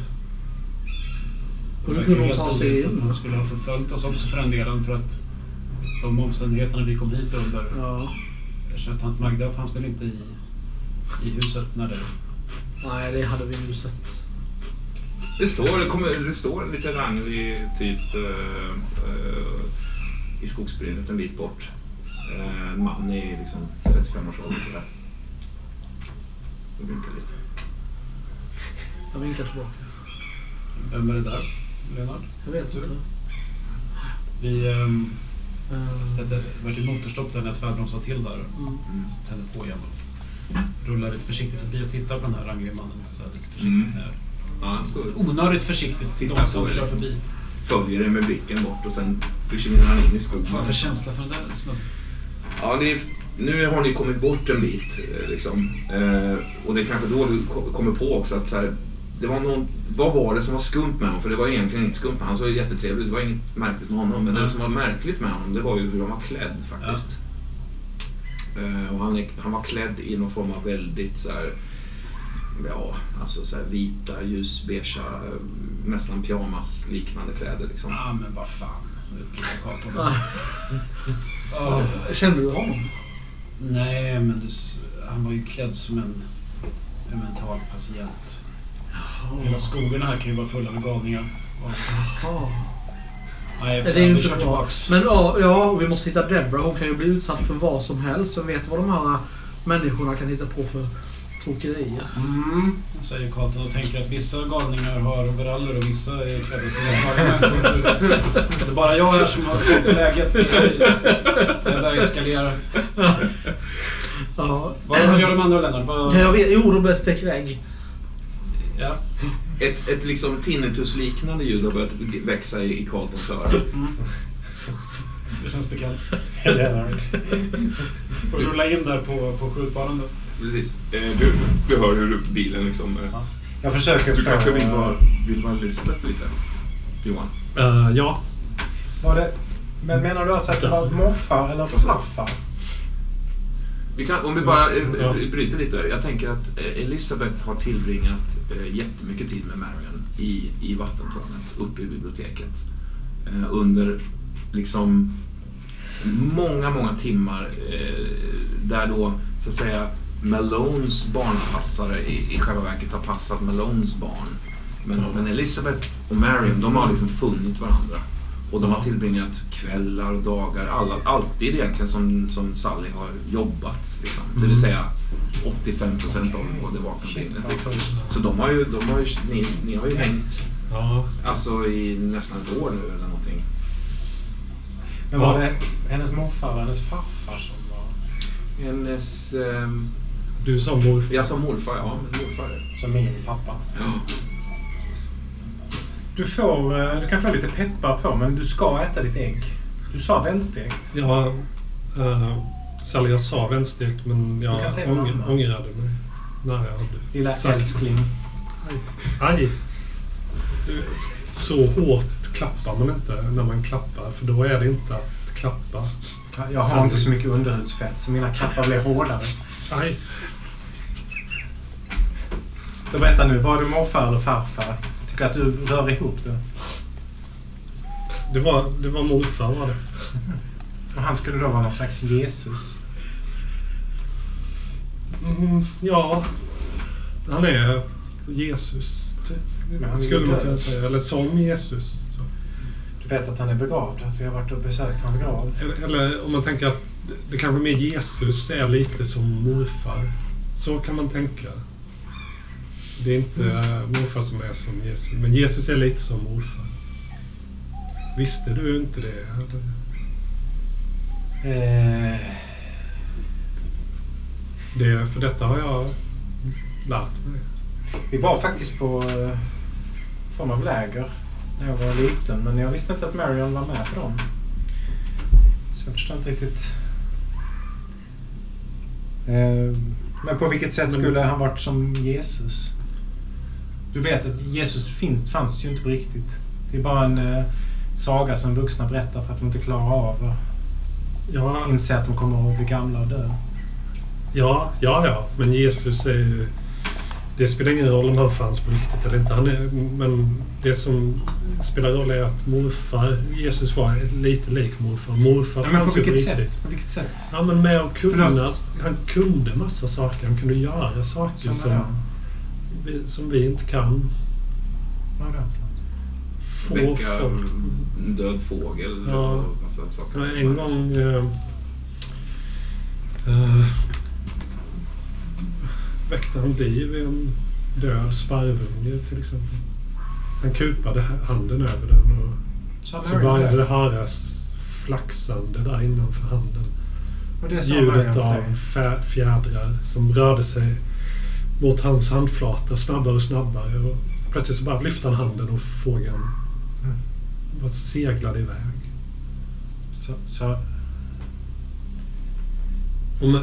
Hur kunde hon ta sig in? att Hon skulle ha förföljt oss också för den delen för att de omständigheterna vi kom hit under. Ja. Jag känner att tant Magda fanns väl inte i, i huset när det... Nej, det hade vi ju sett. Det står, det kommer, det står en liten ranglig typ eh, eh, i skogsbrynet en bit bort. Eh, en man i liksom 35-årsåldern sådär. Och vinkar lite. Jag vinkar tillbaka. Vem är det där, Leonard? Jag vet inte. Vi ähm, Eh, ställde, det var ett motorstopp där när jag tvärbromsade till där. mm. Mm. Tände på igen och rullar lite försiktigt förbi och tittar på den här rangliga mannen. Så här, lite försiktigt Mm. Ja, Onödigt försiktigt. Någon så som det. kör förbi. följer det med blicken bort och sen försvinner han in i skogen. Vad för känsla för den där snubben? Ja, det är, nu har ni kommit bort en bit. eh, Liksom. Eh, och det är kanske då du ko- kommer på också att så här, det var någon, vad var det som var skumt med honom? För det var egentligen inget skumt med honom. Han såg jättetrevlig ut. Det var inget märkligt med honom. Men det Mm. som var märkligt med honom, det var ju hur han var klädd faktiskt. Eh, och han, han var klädd i någon form av väldigt så här, ja, alltså så här vita, ljusbeiga, nästan pyjamas-liknande kläder liksom. Ja, men vad fan. Åh. Känner du honom? Nej, men du, han var ju klädd som en, en mental patient. Hela skogen här kan ju vara full av galningar. Och, Jaha. nej, Det är ju inte bra. Men ja, ja, vi måste hitta Debra. Hon kan ju bli utsatt för vad som helst. Vem vet vad de här människorna kan hitta på för tokerier. Mm, säger Carlton och tänker att vissa galningar har overaller och vissa är klädda som erfarna Det är bara jag här som har koll på läget. Jag börjar eskalera. Ja. Vad gör de andra Lennart? Vad... Ja, jag vet. Jo, de börjar steka ägg. Ja. Ett, ett liksom tinnitus-liknande ljud har börjat växa i i Carltons öron. Mm. Det känns bekant. Lennart. Får rulla in där på, på skjutbanan då. Precis. Eh, Du, du hör hur bilen liksom... eh, Jag försöker Du få... kanske vill vara, vill vara Lisbeth lite? Johan? Eh, ja, Var det... Men menar du alltså att det var morfar eller farfar? Vi kan, om vi bara Ja. bryter lite. Jag tänker att Elisabeth har tillbringat jättemycket tid med Marion i, i vattentornet uppe i biblioteket. Under liksom många, många timmar där då så att säga Malones barnpassare i, i själva verket har passat Malones barn. Men, men Elisabeth och Marion, de har liksom funnit varandra. Och de har tillbringat kvällar och dagar, alla, alltid egentligen som, som Sally har jobbat. Liksom. Det Mm. vill säga 85 procent av det vakna dygnet. Liksom. Så de har ju, de har ju, ni, ni har ju hängt ja. alltså, i nästan ett år nu eller någonting. Men var Ja. det hennes morfar eller hennes farfar som var... Hennes... ehm, Du sa morfar. jag sa morfar, ja. Men morfar. Som min pappa. Ja. Du får... eh, Du kan få lite peppar på, men du ska äta ditt ägg. Du sa välstekt. Ja, uh, Sally, jag sa vänstekt men Du jag kan säga vad ång- ångrade mig. när jag hade Lilla sagt- älskling. Aj! Så hårt klappar man inte när man klappar, för då är det inte att klappa. Jag har inte så mycket underhudsfett, så mina klappar blir hårdare. Aj! Så berätta nu, var du morfar eller farfar? Jag tycker att du rör ihop det. Det var, det var morfar var det. Och han skulle då vara någon slags Jesus. Mm, ja, han är Jesus, typ. Är skulle man kunna säga. Eller som Jesus. Så. Du vet att han är begravd, att vi har varit och besökt hans grav. Eller, eller om man tänker att det, det kanske med Jesus är lite som morfar. Så kan man tänka. Det är inte eh, morfar som är som Jesus, men Jesus är lite som morfar. Visste du inte det? Eller? Eh, det? För detta har jag lärt mig. vi var faktiskt på eh, form av läger när jag var liten, men jag visste inte att Marion var med på dem. Så jag förstår inte riktigt. Eh, men på vilket sätt skulle han varit som Jesus? Du vet att Jesus finns, fanns ju inte på riktigt. Det är bara en eh, saga som vuxna berättar för att de inte klarar av att Ja, inse att de kommer att bli gamla och dö. ja, ja, ja. Men Jesus är ju... Det spelar ingen roll om han fanns på riktigt eller inte. Han är, men det som spelar roll är att morfar, Jesus var lite lik morfar. Morfar Ja, men på fanns ju vilket riktigt. sätt? På vilket sätt? Ja, men med att kunna... Förlåt. Han kunde massa saker. Han kunde göra saker Som som, som vi inte kan. Vad är det för något? Få Väcka folk. en död fågel Ja. och massa saker. Ja, en gång... Eh, eh, väckte han liv i en död sparvunge till exempel. Han kupade handen över den och Så så började det höras flaxande där innanför handen. Och det sa Ljudet till av dig. fä- fjädrar som rörde sig mot hans handflata snabbare och snabbare. Och plötsligt så bara lyfte han handen och fågeln Mm. bara seglade iväg. Så, så,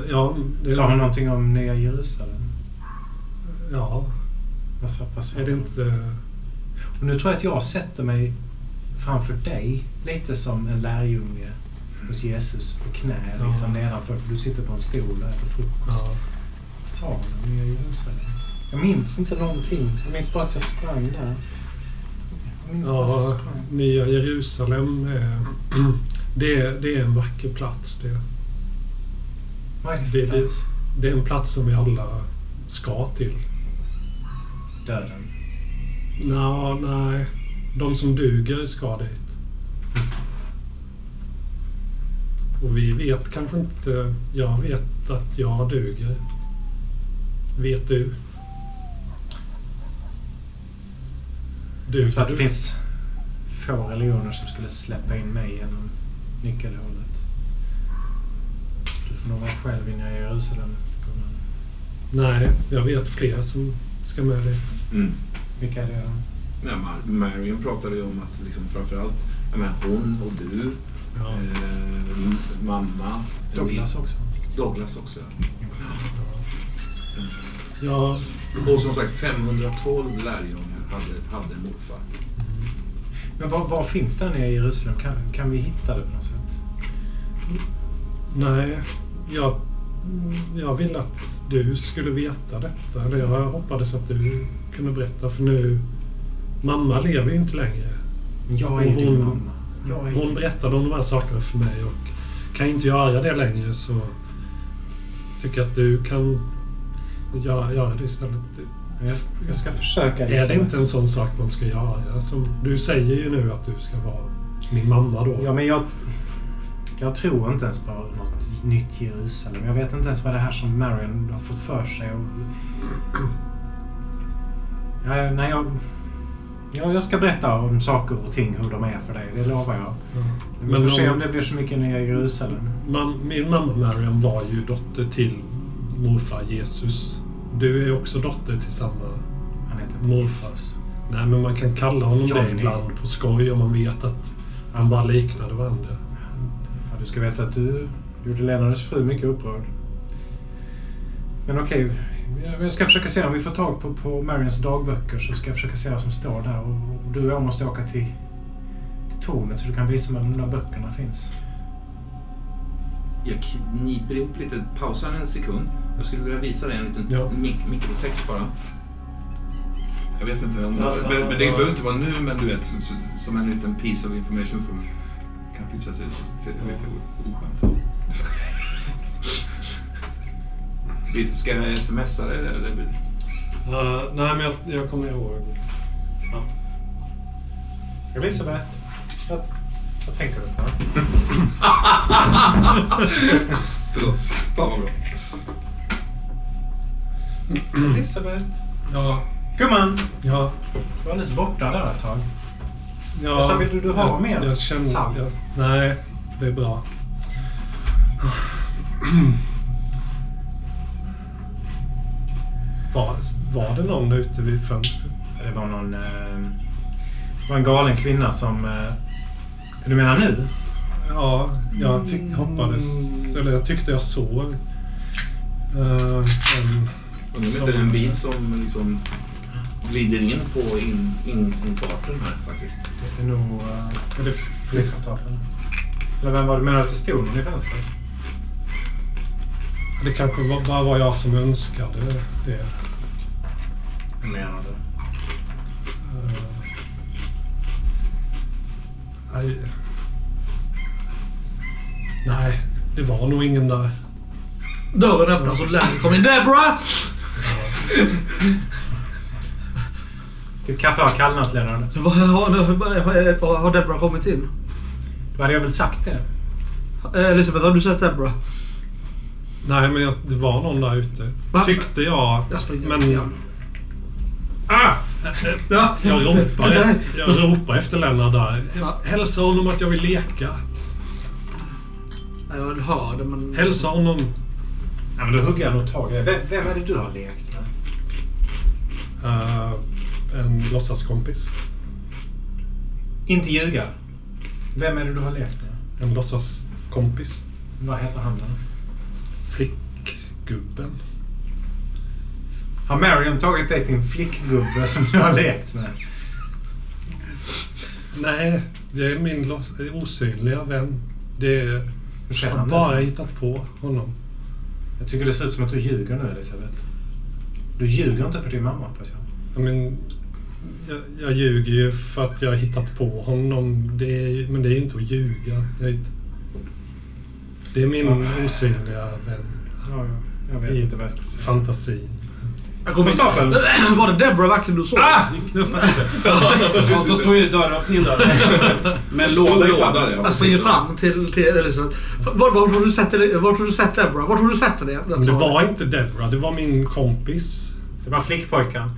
ja, det, sa hon någonting om Nya Jerusalem? Ja, Vad sa, vad sa är det hon? inte... Och nu tror jag att jag sätter mig framför dig lite som en lärjunge hos Jesus på knä Ja. liksom nedanför. För du sitter på en stol och äter frukost. Ja. Sa Nya Jerusalem? Jag minns inte någonting. Jag minns bara att jag sprang där. Jag minns bara att jag Ja, sprang. Nya Jerusalem är, det, är- det är en vacker plats. Det, Vad är det det, för det, plats? det är en plats som vi alla ska till. Döden. Nå, nej, de som duger ska dit. Och vi vet kanske inte... Jag vet att jag duger. Vet du? Du, Jag tror att det finns få religioner som skulle släppa in mig genom nyckelhålet. Du får nog vara själv inne i Jerusalem. Nej, jag vet fler som ska med dig. Mm. Vilka är det? Mar- Marion pratade ju om att liksom framförallt jag menar, hon och du, Ja. eh, mamma, Douglas också. Douglas också. ja. Ja, Och som sagt 512 lärjungar hade, hade morfar. Men var, var finns den i Jerusalem? Kan, kan vi hitta det på något sätt? nej. Jag, jag ville att du skulle veta detta. Eller jag hoppades att du kunde berätta. För nu... Mamma lever ju inte längre. Men jag är din Hon- mamma. Jag är Hon berättade om de här sakerna för mig och kan inte göra det längre så tycker jag att du kan göra, göra det istället. Jag, ska- jag ska försöka. Är det inte en sån sak man ska göra? Som, du säger ju nu att du ska vara min mamma då. Ja, men jag... Jag tror inte ens på något nytt Jerusalem. Jag vet inte ens vad det här som Marion har fått för sig. Och... Ja, nej, jag... Ja, jag ska berätta om saker och ting, hur de är för dig. Det lovar jag. Ja. Men vi Men får se om- om det blir så mycket nya Jerusalem. Man, min mamma Mariam var ju dotter till morfar Jesus. Du är också dotter till samma... Han heter Morfar. Nej, men man kan kalla honom det Johnny. ibland på skoj om man vet att han bara liknade varandra. Ja, du ska veta att du gjorde Lennarts fru mycket upprörd. Men okej, jag- jag ska försöka se om vi får tag på, på Marians dagböcker så ska jag försöka se vad som står där. Och, och du och jag måste åka till, till tornet så du kan visa mig om de där böckerna finns. Jag kniper ihop lite, pausar en sekund. Jag skulle vilja visa dig en liten Ja. mik- mikrotext bara. Jag vet inte om Ja, ja, men, men det ja. behöver inte vara nu, men du vet, så, så, som en liten piece of information som kan pytsas ut. Det är lite oskönt Ska jag smsa det eller? Uh, nej, men jag, jag kommer ihåg. Elisabeth, vad, vad tänker du på? Förlåt. Fan vad bra. Elisabeth? Ja, Gumman! ja, Du var alldeles borta där ett tag. ja. Så vill du- du ha jag, mer Jag känner, salt? jag, nej, det är bra. Var, var det någon ute vid fönstret? Det var någon... Eh, det var en galen kvinna som... Eh, du menar nu? Ja, jag tyck, hoppades... Eller jag tyckte jag såg... eh, en, Undrar om inte det är en bil som liksom glider in på in, in, infarten här faktiskt. Det är nog... Eh, är det Poliskonstapeln. Eller vem var det? Menar du att det stod någon i fönstret? Det kanske var, bara var jag som önskade det. Hur menar du? Eh, nej. Nej, det var nog ingen där. Dörren öppnas och Lenny kommer in. Deborah! Ditt kaffe har kallnat Lennart. Vad Har, har, har Deborah kommit in? Då hade jag väl sagt det? Eh, Elisabeth, har du sett Deborah? Nej, men jag, det var någon där ute. Va? Tyckte jag. Jag springer Men- igen. Ah! Ja, jag ropar, jag ropar efter Lennart där. Ja. Hälsa honom att jag vill leka. Jag hör det men... Hälsa honom. Ja, men då hugger jag nog tag i det. Vem, vem är det du har lekt eh, en låtsaskompis. Inte ljuga. Vem är det du har lekt med? En låtsaskompis. Vad heter han då? Flickgubben. Har Marion tagit dig till en flickgubbe som du har lekt med? Nej, det är min osynliga vän. Det är... Jag har bara hittat på honom. Jag tycker det ser ut som att du ljuger nu Elisabeth. Du ljuger inte för din mamma hoppas jag. Ja, Men, jag, jag ljuger ju för att jag har hittat på honom. Det är, men det är ju inte att ljuga. Jag, det är min osynliga vän. Ja, ja. Jag vet I inte vad jag ska säga. Fantasin. Jag kommer! Var det Deborah verkligen du såg? Ah! Nu knuffas inte. Ja, då står ju dörröppningen där. Men Stor låda i låda, famnen. ja. Jag springer fram till, till Elisabeth. Vart var har du sett det- vart har du sett Deborah? Vart har du sett det? Men det var inte Deborah, det var min kompis. Det var flickpojken.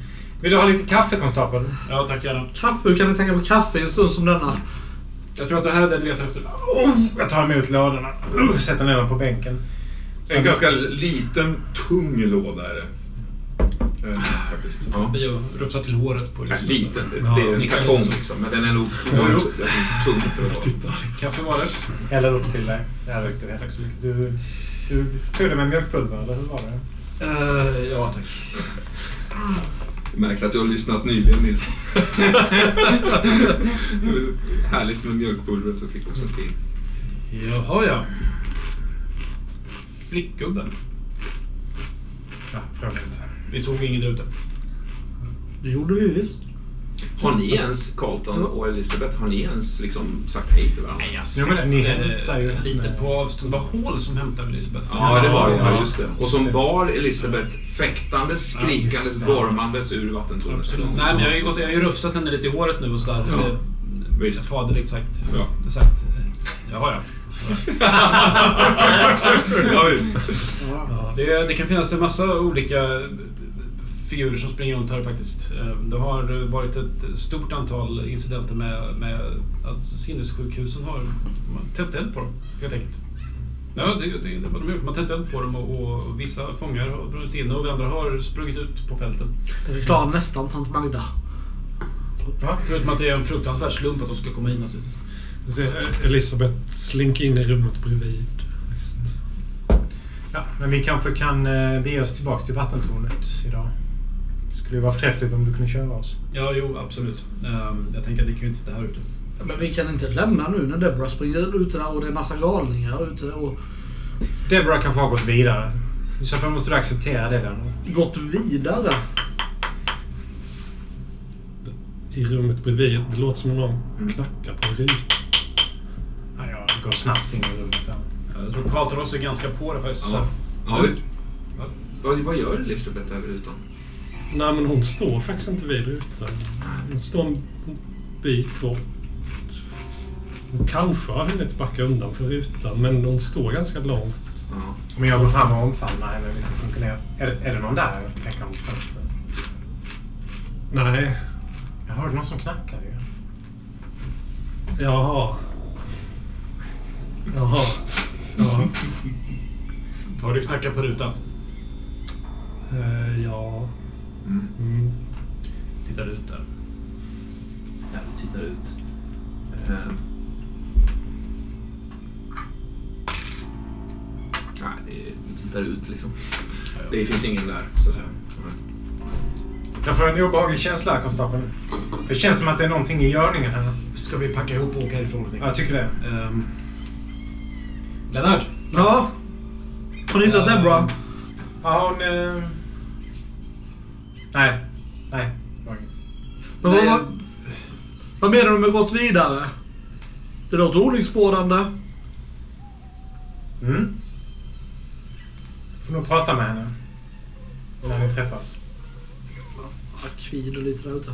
Vill du ha lite kaffe, konstapeln? Ja, tack gärna. Kaffe? Hur kan ni tänka på kaffe i en stund som denna? Jag tror att det här är det du letar efter. Oh, jag tar emot lådorna. Uh, sätter ner dem på bänken. En ganska liten, tung låda är det. Eh, faktiskt. Ja. Vi har rufsat till håret på Nej, Elisabeth. liten. Det, Ja, det är en ni kan kartong ju- liksom. Men den är nog alltså, tung för att vara. Kaffe var det. Häller upp till dig. Jag ryckte det. Tack så mycket. Du, du tog det med mjölkpulver, eller hur var det? Uh, ja, tack. Det märks att du har lyssnat nyligen Nils. Härligt med mjölkpulvret och fick också till. Jaha, ja. Flickgubben. Ja, fråga inte. Vi såg ingen där ute. Det gjorde vi visst. Har ni ens, Carlton och Elisabeth, har ni ens liksom sagt hej till varandra? Nej, jag Jo, men ni sitter hämtar ju lite på avstånd. Det var Hål som hämtade Elisabeth. Ja, det var det. Ja, just det. Och som bar Elisabeth fäktandes, skrikandes, gormandes ur vattentornet. Absolut. Nej, men jag har ju, gått, jag har ju rufsat henne lite i håret nu och sådär. Ja. Visst. Faderligt sagt. Ja. sagt. eh, Jaha, ja. ja, visst. Ja, det, det kan finnas en massa olika figurer som springer runt här faktiskt. Eh, Det har varit ett stort antal incidenter med, med att sinnessjukhusen har tänt eld på dem, helt enkelt. Ja, det, det vad de har gjort. Man har tänt eld på dem och, och vissa fångar har brunnit inne och andra har sprungit ut på fälten. Vi klarar nästan tant Magda. Förutom att det är en fruktansvärd slump att de ska komma in naturligtvis. Elisabeth slinker in i rummet bredvid. Ja, men vi kanske kan eh, bege oss tillbaka till vattentornet idag. Skulle ju vara förträffligt om du kunde köra oss. Ja, jo, absolut. Ehm, Jag tänker att ni kan ju inte sitta här ute. Men vi kan inte lämna nu när Deborah springer ute där och det är massa galningar ute och Deborah kanske har gått vidare. I så fall måste du acceptera det där nu. gått vidare. I rummet bredvid. Det låter som om någon knackar på en ruta. Ja, jag går snabbt in i rummet där. Jag tror Carlton också är ganska på det faktiskt. Ja, ja visst. Va? Vad, vad gör Elisabeth över rutan? Nej, men hon står faktiskt inte vid rutan. Hon står en bit bort. Hon kanske har hunnit backa undan för rutan, men hon står ganska långt. Ja. Men jag går fram och omfamnar henne och liksom sjunker ner. Är det, är det någon där? Pekar mot fönstret. Nej, Jag hörde någon som knackade ju. jaha. Jaha. Ja. Har du knackat på rutan? Eh, ja. Mm. Tittar ut där. Ja, du tittar ut. Eh. Nej, det, du tittar ut liksom. Det finns ingen där, så att säga. Jag får en obehaglig känsla, konstapeln. Det känns som att det är någonting i görningen här. Ska vi packa ihop och åka härifrån? Ja, jag tycker det. Um, Lennart? Ja. Har ni hittat Eh, Deborah? Ja, hon... Eh... Nej. Nej. Men Nej, vad, vad menar du med gått vidare? Det låter olycksbådande. Mm. Får nog prata med henne. När ni träffas. Jag kvider lite där ute.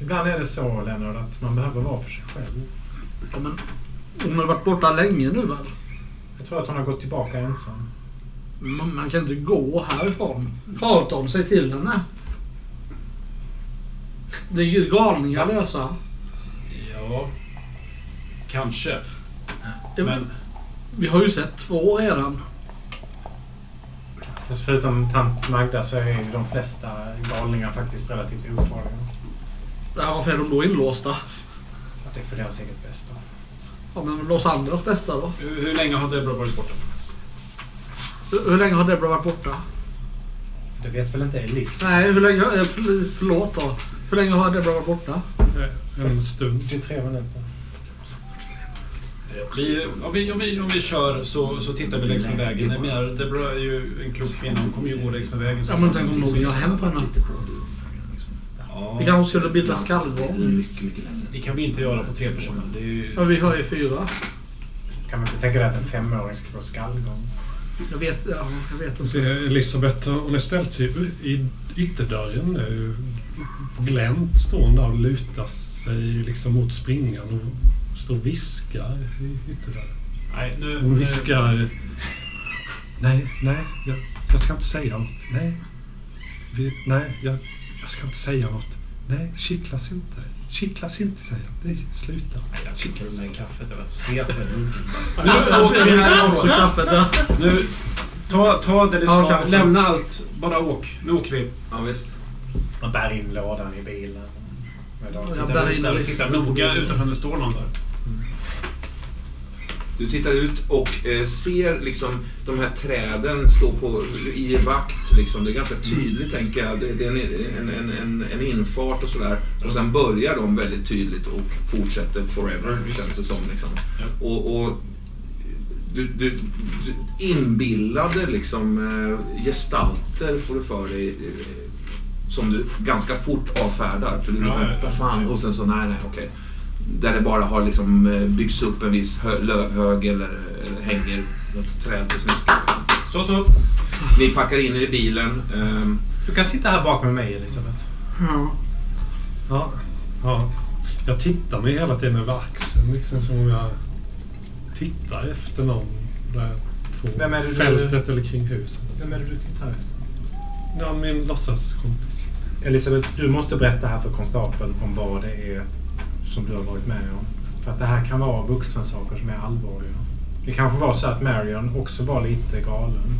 Ibland är det så, Lennart, att man behöver vara för sig själv. Ja, men hon har varit borta länge nu väl? Jag tror att hon har gått tillbaka ensam. Man, kan inte gå härifrån. Carlton, säg till henne. Det är ju galningar lösa. Ja, kanske. Ja, Men Vi har ju sett två redan. Fast förutom tant Magda så är ju de flesta galningar faktiskt relativt ofarliga. Ja, varför är de då inlåsta? Ja, Det är för deras eget bästa. Ja, men Los andras bästa då? hur, hur länge har Deborah varit borta? Hur, hur länge har Deborah varit borta? För det vet väl inte Elis? Nej, hur länge... eh, förl- Förlåt då. Hur länge har Deborah varit borta? Eh, En stund. 43 minuter. Vi, om, vi, om, vi, om vi kör så, så tittar vi längs med vägen. Jag menar, Deborah är ju en klok kvinna. Hon kommer ju gå längs med vägen. Ja, men tänk om någonting har hänt henne. Ja, Vi kanske skulle bilda skallgång. det kan vi inte göra på tre personer. Det är ju... Ja, vi har ju fyra. Kan man inte tänka dig att en femåring ska gå skallgång? Jag vet, ja, jag vet inte. ser Elisabeth, hon har ställt sig i ytterdörren nu. Glänt står hon där och lutar sig liksom mot springan och står och viskar i ytterdörren. Nej, nu... Hon nu- viskar... Nej, nej, jag, jag ska inte säga något. Nej, vi, nej, jag, jag ska inte säga något. Nej, kittlas inte. Kittlas inte, säger jag. Nej, sluta. Nej, jag skickar med kaffet. Jag sveper lunken. Nu åker vi här också kaffet. Ja. Nu, ta, ta det du Ja, sa. kanske. Lämna allt. Bara åk. Nu åker vi. Ja, visst. Man bär in lådan i bilen. Jag bär in Alice. titta noga utanför om det står någon där. Du tittar ut och eh, ser liksom de här träden stå på, i vakt. Liksom. Det är ganska tydligt, tänker jag. Det, det är en, en, en, en infart och sådär. Och sen börjar de väldigt tydligt och fortsätter forever, känns det som. Liksom. Och, och du, du, du inbillade liksom, eh, gestalter, får du för dig, eh, som du ganska fort avfärdar. För du Ja, ja, ja, fan, och sen så, nej, nej, okej. Där det bara har liksom eh, byggts upp en viss hö- lövhög eller, eller hänger något träd på sniskan. Så, så. Ni packar in er i bilen. ehm, Du kan sitta här bak med mig, Elisabeth. Ja. Ja, ja. Jag tittar mig hela tiden över axeln liksom som om jag tittar efter någon där på Vem är det du- fältet eller kring huset. Vem är det du tittar efter? Ja, min låtsaskompis. Elisabeth, du måste berätta här för konstapeln om vad det är som du har varit med om. För att det här kan vara vuxensaker som är allvarliga. Det kanske var så att Marion också var lite galen.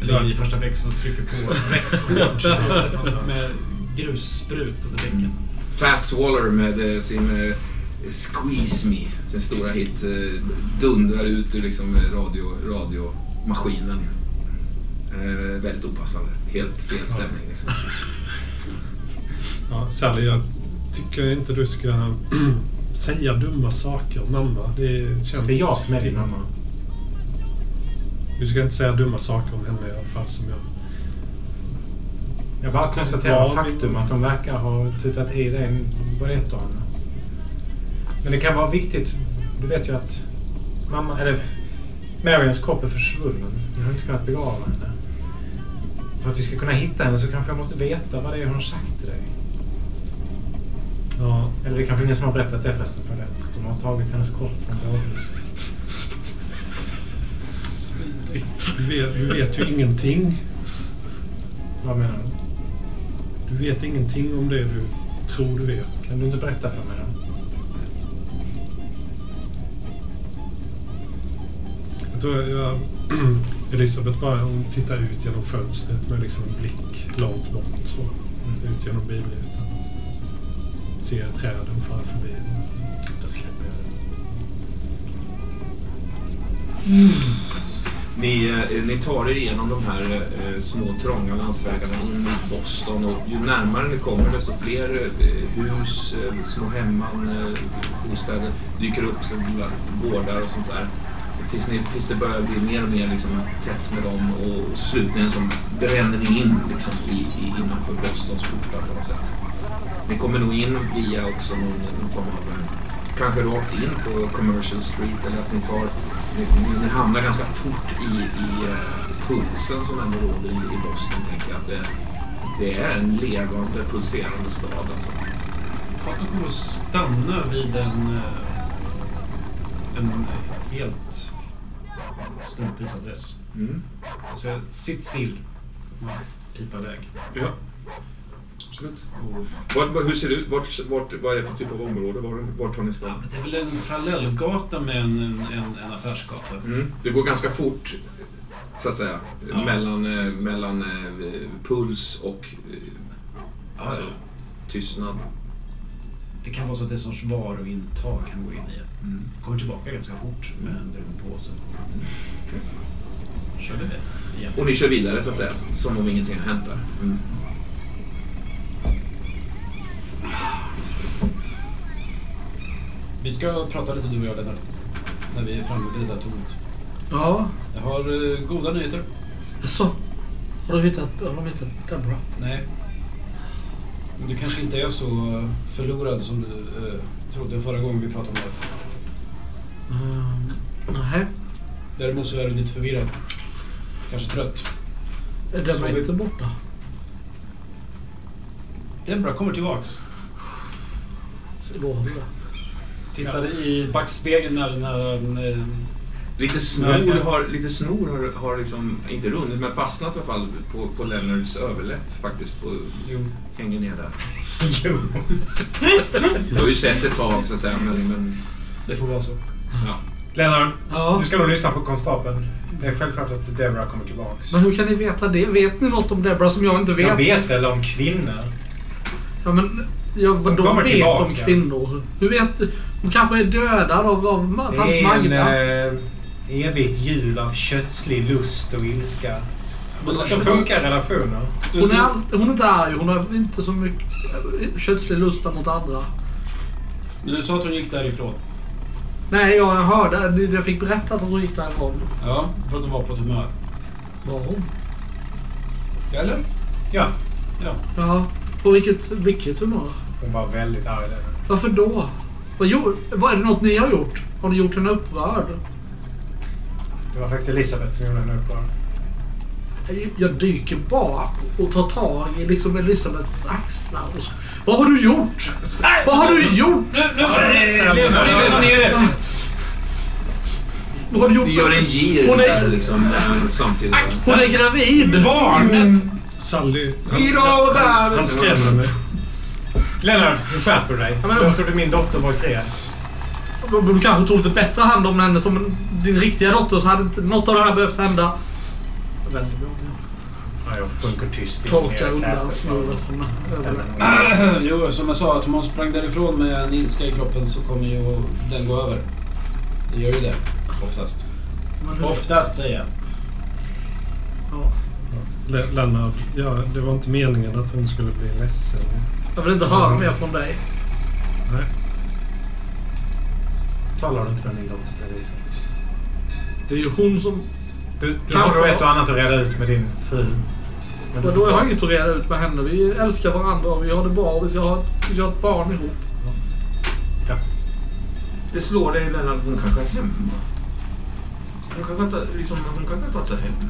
Eller i första växeln och trycker på rätt hårt med grussprut under däcken. Fat Swaller med eh, sin eh, Squeeze Me, sin stora hit, eh, dundrar ut ur liksom radio, radiomaskinen. Väldigt opassande. Helt fel stämning. Liksom. Ja, Sally, jag tycker inte du ska säga dumma saker om mamma. Det känns... Det är jag som är din mamma. Du ska inte säga dumma saker om henne i alla fall som jag... Jag bara konstaterar Ja, faktum att de verkar ha tutat i dig både ett och annat. Men det kan vara viktigt. Du vet ju att mamma, eller Marians kropp är försvunnen. Vi har inte kunnat begrava henne. För att vi ska kunna hitta henne så kanske jag måste veta vad det är hon har sagt till dig. Ja, Eller det kanske ingen som har berättat det förresten för rätt. De har tagit hennes kropp från bårhuset. du vet, du vet ju ingenting. Vad menar du? Du vet ingenting om det du tror du vet. Kan du inte berätta för mig då? Jag tror jag... Elisabeth bara hon tittar ut genom fönstret med liksom blick långt bort. Så, ut genom bilrutan. Ser träden fara förbi. Då släpper jag det. Ni, eh, ni tar er igenom de här eh, små trånga landsvägarna in mot Boston och ju närmare ni kommer desto fler eh, hus, eh, små hemman, eh, bostäder dyker upp, gårdar och sånt där. Tills, ni, tills det börjar bli mer och mer liksom, tätt med dem och slutligen så bränner ni in liksom, i, i, innanför Bostons portar på något sätt. Ni kommer nog in via också någon, någon form av, eh, kanske rakt in på Commercial Street eller att ni tar, ni, ni, hamnar ganska fort i, i eh, pulsen som ändå råder i, i Boston, tänker jag. Att det, det är en levande, pulserande stad alltså. Karlsson kommer att stanna vid en, eh, en helt slumpvis adress. Mm. Och säger sitt still. Pipa iväg. Ja. Absolut. Vart, hur ser det ut? Vart, vart, vad är det för typ av område? Var, vart har ni ja, stått? men det är väl en parallellgata med en, en, en affärsgata. Mm. Det går ganska fort, så att säga, Ja. mellan, eh, mellan eh, puls och eh, Ja, alltså, tystnad. Det kan vara så att det är sorts varuintag kan gå in i. Mm. Kommer tillbaka ganska fort med en påse. Körde det igen. Och ni kör vidare, så att säga, som om ingenting har hänt där. Mm. Vi ska prata lite du och jag Lennart. När vi är framme vid det där tornet. Ja, Jag har eh, goda nyheter. så. Har du hittat, har de hittat Deborah? Nej. Men du kanske inte är så eh, förlorad som du eh, trodde förra gången vi pratade om det. Um, nej. Däremot så är du lite förvirrad. Kanske trött. Är Deborah vi- inte borta? Debra kommer tillbaks. Det. Tittade i backspegeln när, när eh, Lite snor har, lite snor har, har liksom, inte runnit, men fastnat i alla fall på, på Lennarts överläpp faktiskt. På, jo, hänger ner där. Jo. Du har ju sett ett tag så att säga, men... men det får vara så. ja. Lennart, Ja. du ska nog lyssna på konstapeln. Det är självklart att Deborah kommer tillbaks. Men hur kan ni veta det? Vet ni något om Deborah som jag inte vet? Jag vet väl om kvinnor. Ja, men ja, vad De de vet tillbaka. om kvinnor? Hur vet Hon kanske är dödad av, av Det tant är en Magda. eh, evigt hjul av kötslig lust och ilska. Men Så alltså, funkar relationer. Hon är, hon är inte arg. Hon har inte så mycket eh, kötslig lusta mot andra. Du sa att hon gick därifrån. Nej, jag hörde. Jag fick berättat att hon gick därifrån. Ja, för att hon var på ett humör. Var hon? Eller? Ja, Ja. Ja. På vilket, vilket humör? Hon var väldigt arg där. Varför då? Vad, gjorde, vad är det något ni har gjort? Har ni gjort henne upprörd? Det var faktiskt Elisabeth som gjorde henne upprörd. Jag- dyker bak och tar tag i liksom Elisabeths axlar. Och så, vad har du gjort? Vad har du gjort? Vad har du gjort? Vi gör en gir Hon är- där liksom, samtidigt. Hon är gravid! Barnet! Sally... Hejdå, där! Han skrämmer mig. Lennart, nu skärper du dig. Ja, men- Låter du min dotter vara i fred? Du kanske tog lite bättre hand om henne som en- din riktiga dotter så hade inte något av det här behövt hända. Jag vänder mig om igen. Ja, jag sjunker tyst in Torkar i undan sätet. snurret från mig. jo, som jag sa, att om hon sprang därifrån med en ilska i kroppen så kommer ju den gå över. Det gör ju det. Oftast. Men hur- Oftast säger jag. Ja. Le- Lennart, ja, det var inte meningen att hon skulle bli ledsen. Jag vill inte höra mer från dig. Nej. Talar du inte med min dotter på det viset? Det är ju hon som... Du, du Kanske. har ett och annat att reda ut med din fru. Men jag har ta- inget att reda ut med henne. Vi älskar varandra och vi har det bra och vi ska ha, vi ska ha ett barn ihop. Grattis. Det slår dig Lennart att hon kanske är hemma. Hon kanske inte, liksom, hon kanske tagit sig hem.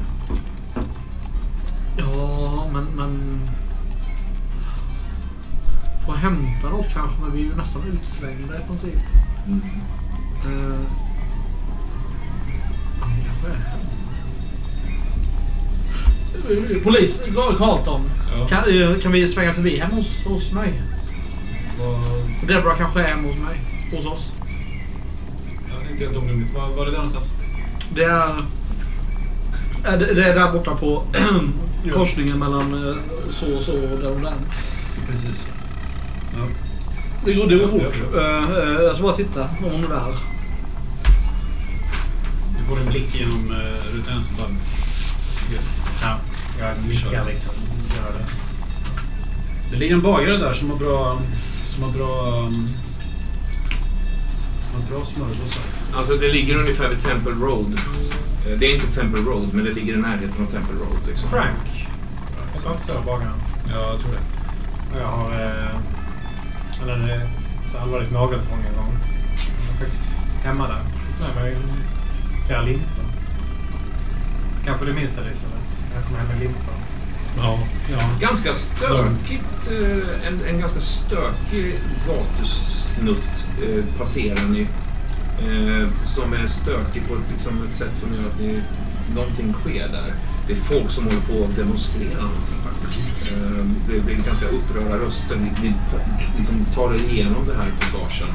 Ja, men... men... Få hämta något kanske, men vi är ju nästan utslängda i princip. Mm. Uh, han kanske är hemma. Eh, Polis, Carlton. Ja. Kan, eh, kan vi svänga förbi hemma hos, hos mig? Vad- Deborah kanske är hemma hos mig. Hos oss. Ja, inte helt orimligt. Var, var är det någonstans? Det är... eh, Det det är där borta på korsningen mellan eh, så och så och där och där. Precis. Ja. Det går, det går fort. ja, Eh, eh, Jag ska bara titta om hon är där. Du får en blick genom uh, rutan så bara... Ja, jag nickar liksom. Gör det. Det ligger en bagare där som har bra... Som har bra... Um, har bra smörgåsar. Alltså det ligger ungefär vid Temple Road. Eh, Det är inte Temple Road, men det ligger i närheten av Temple Road. Liksom. Frank. Jag tar inte så bagaren. Ja, jag tror det. Jag har... Eh, han hade ett så allvarligt nageltrång en gång. Jag var faktiskt hemma där. Fick med mig flera limpor. Kanske det minsta Elisabeth. Jag kommer hem med limpor. Ja. ja. Ganska stökigt, eh, en, en ganska stökig gatusnutt eh, passerar ni. Eh, som är stökig på ett, liksom, ett sätt som gör att ni, någonting sker där. Det är folk som håller på att demonstrera någonting faktiskt. Eh, det, det är ganska upprörda röster. Ni, ni liksom tar er igenom den här passagen.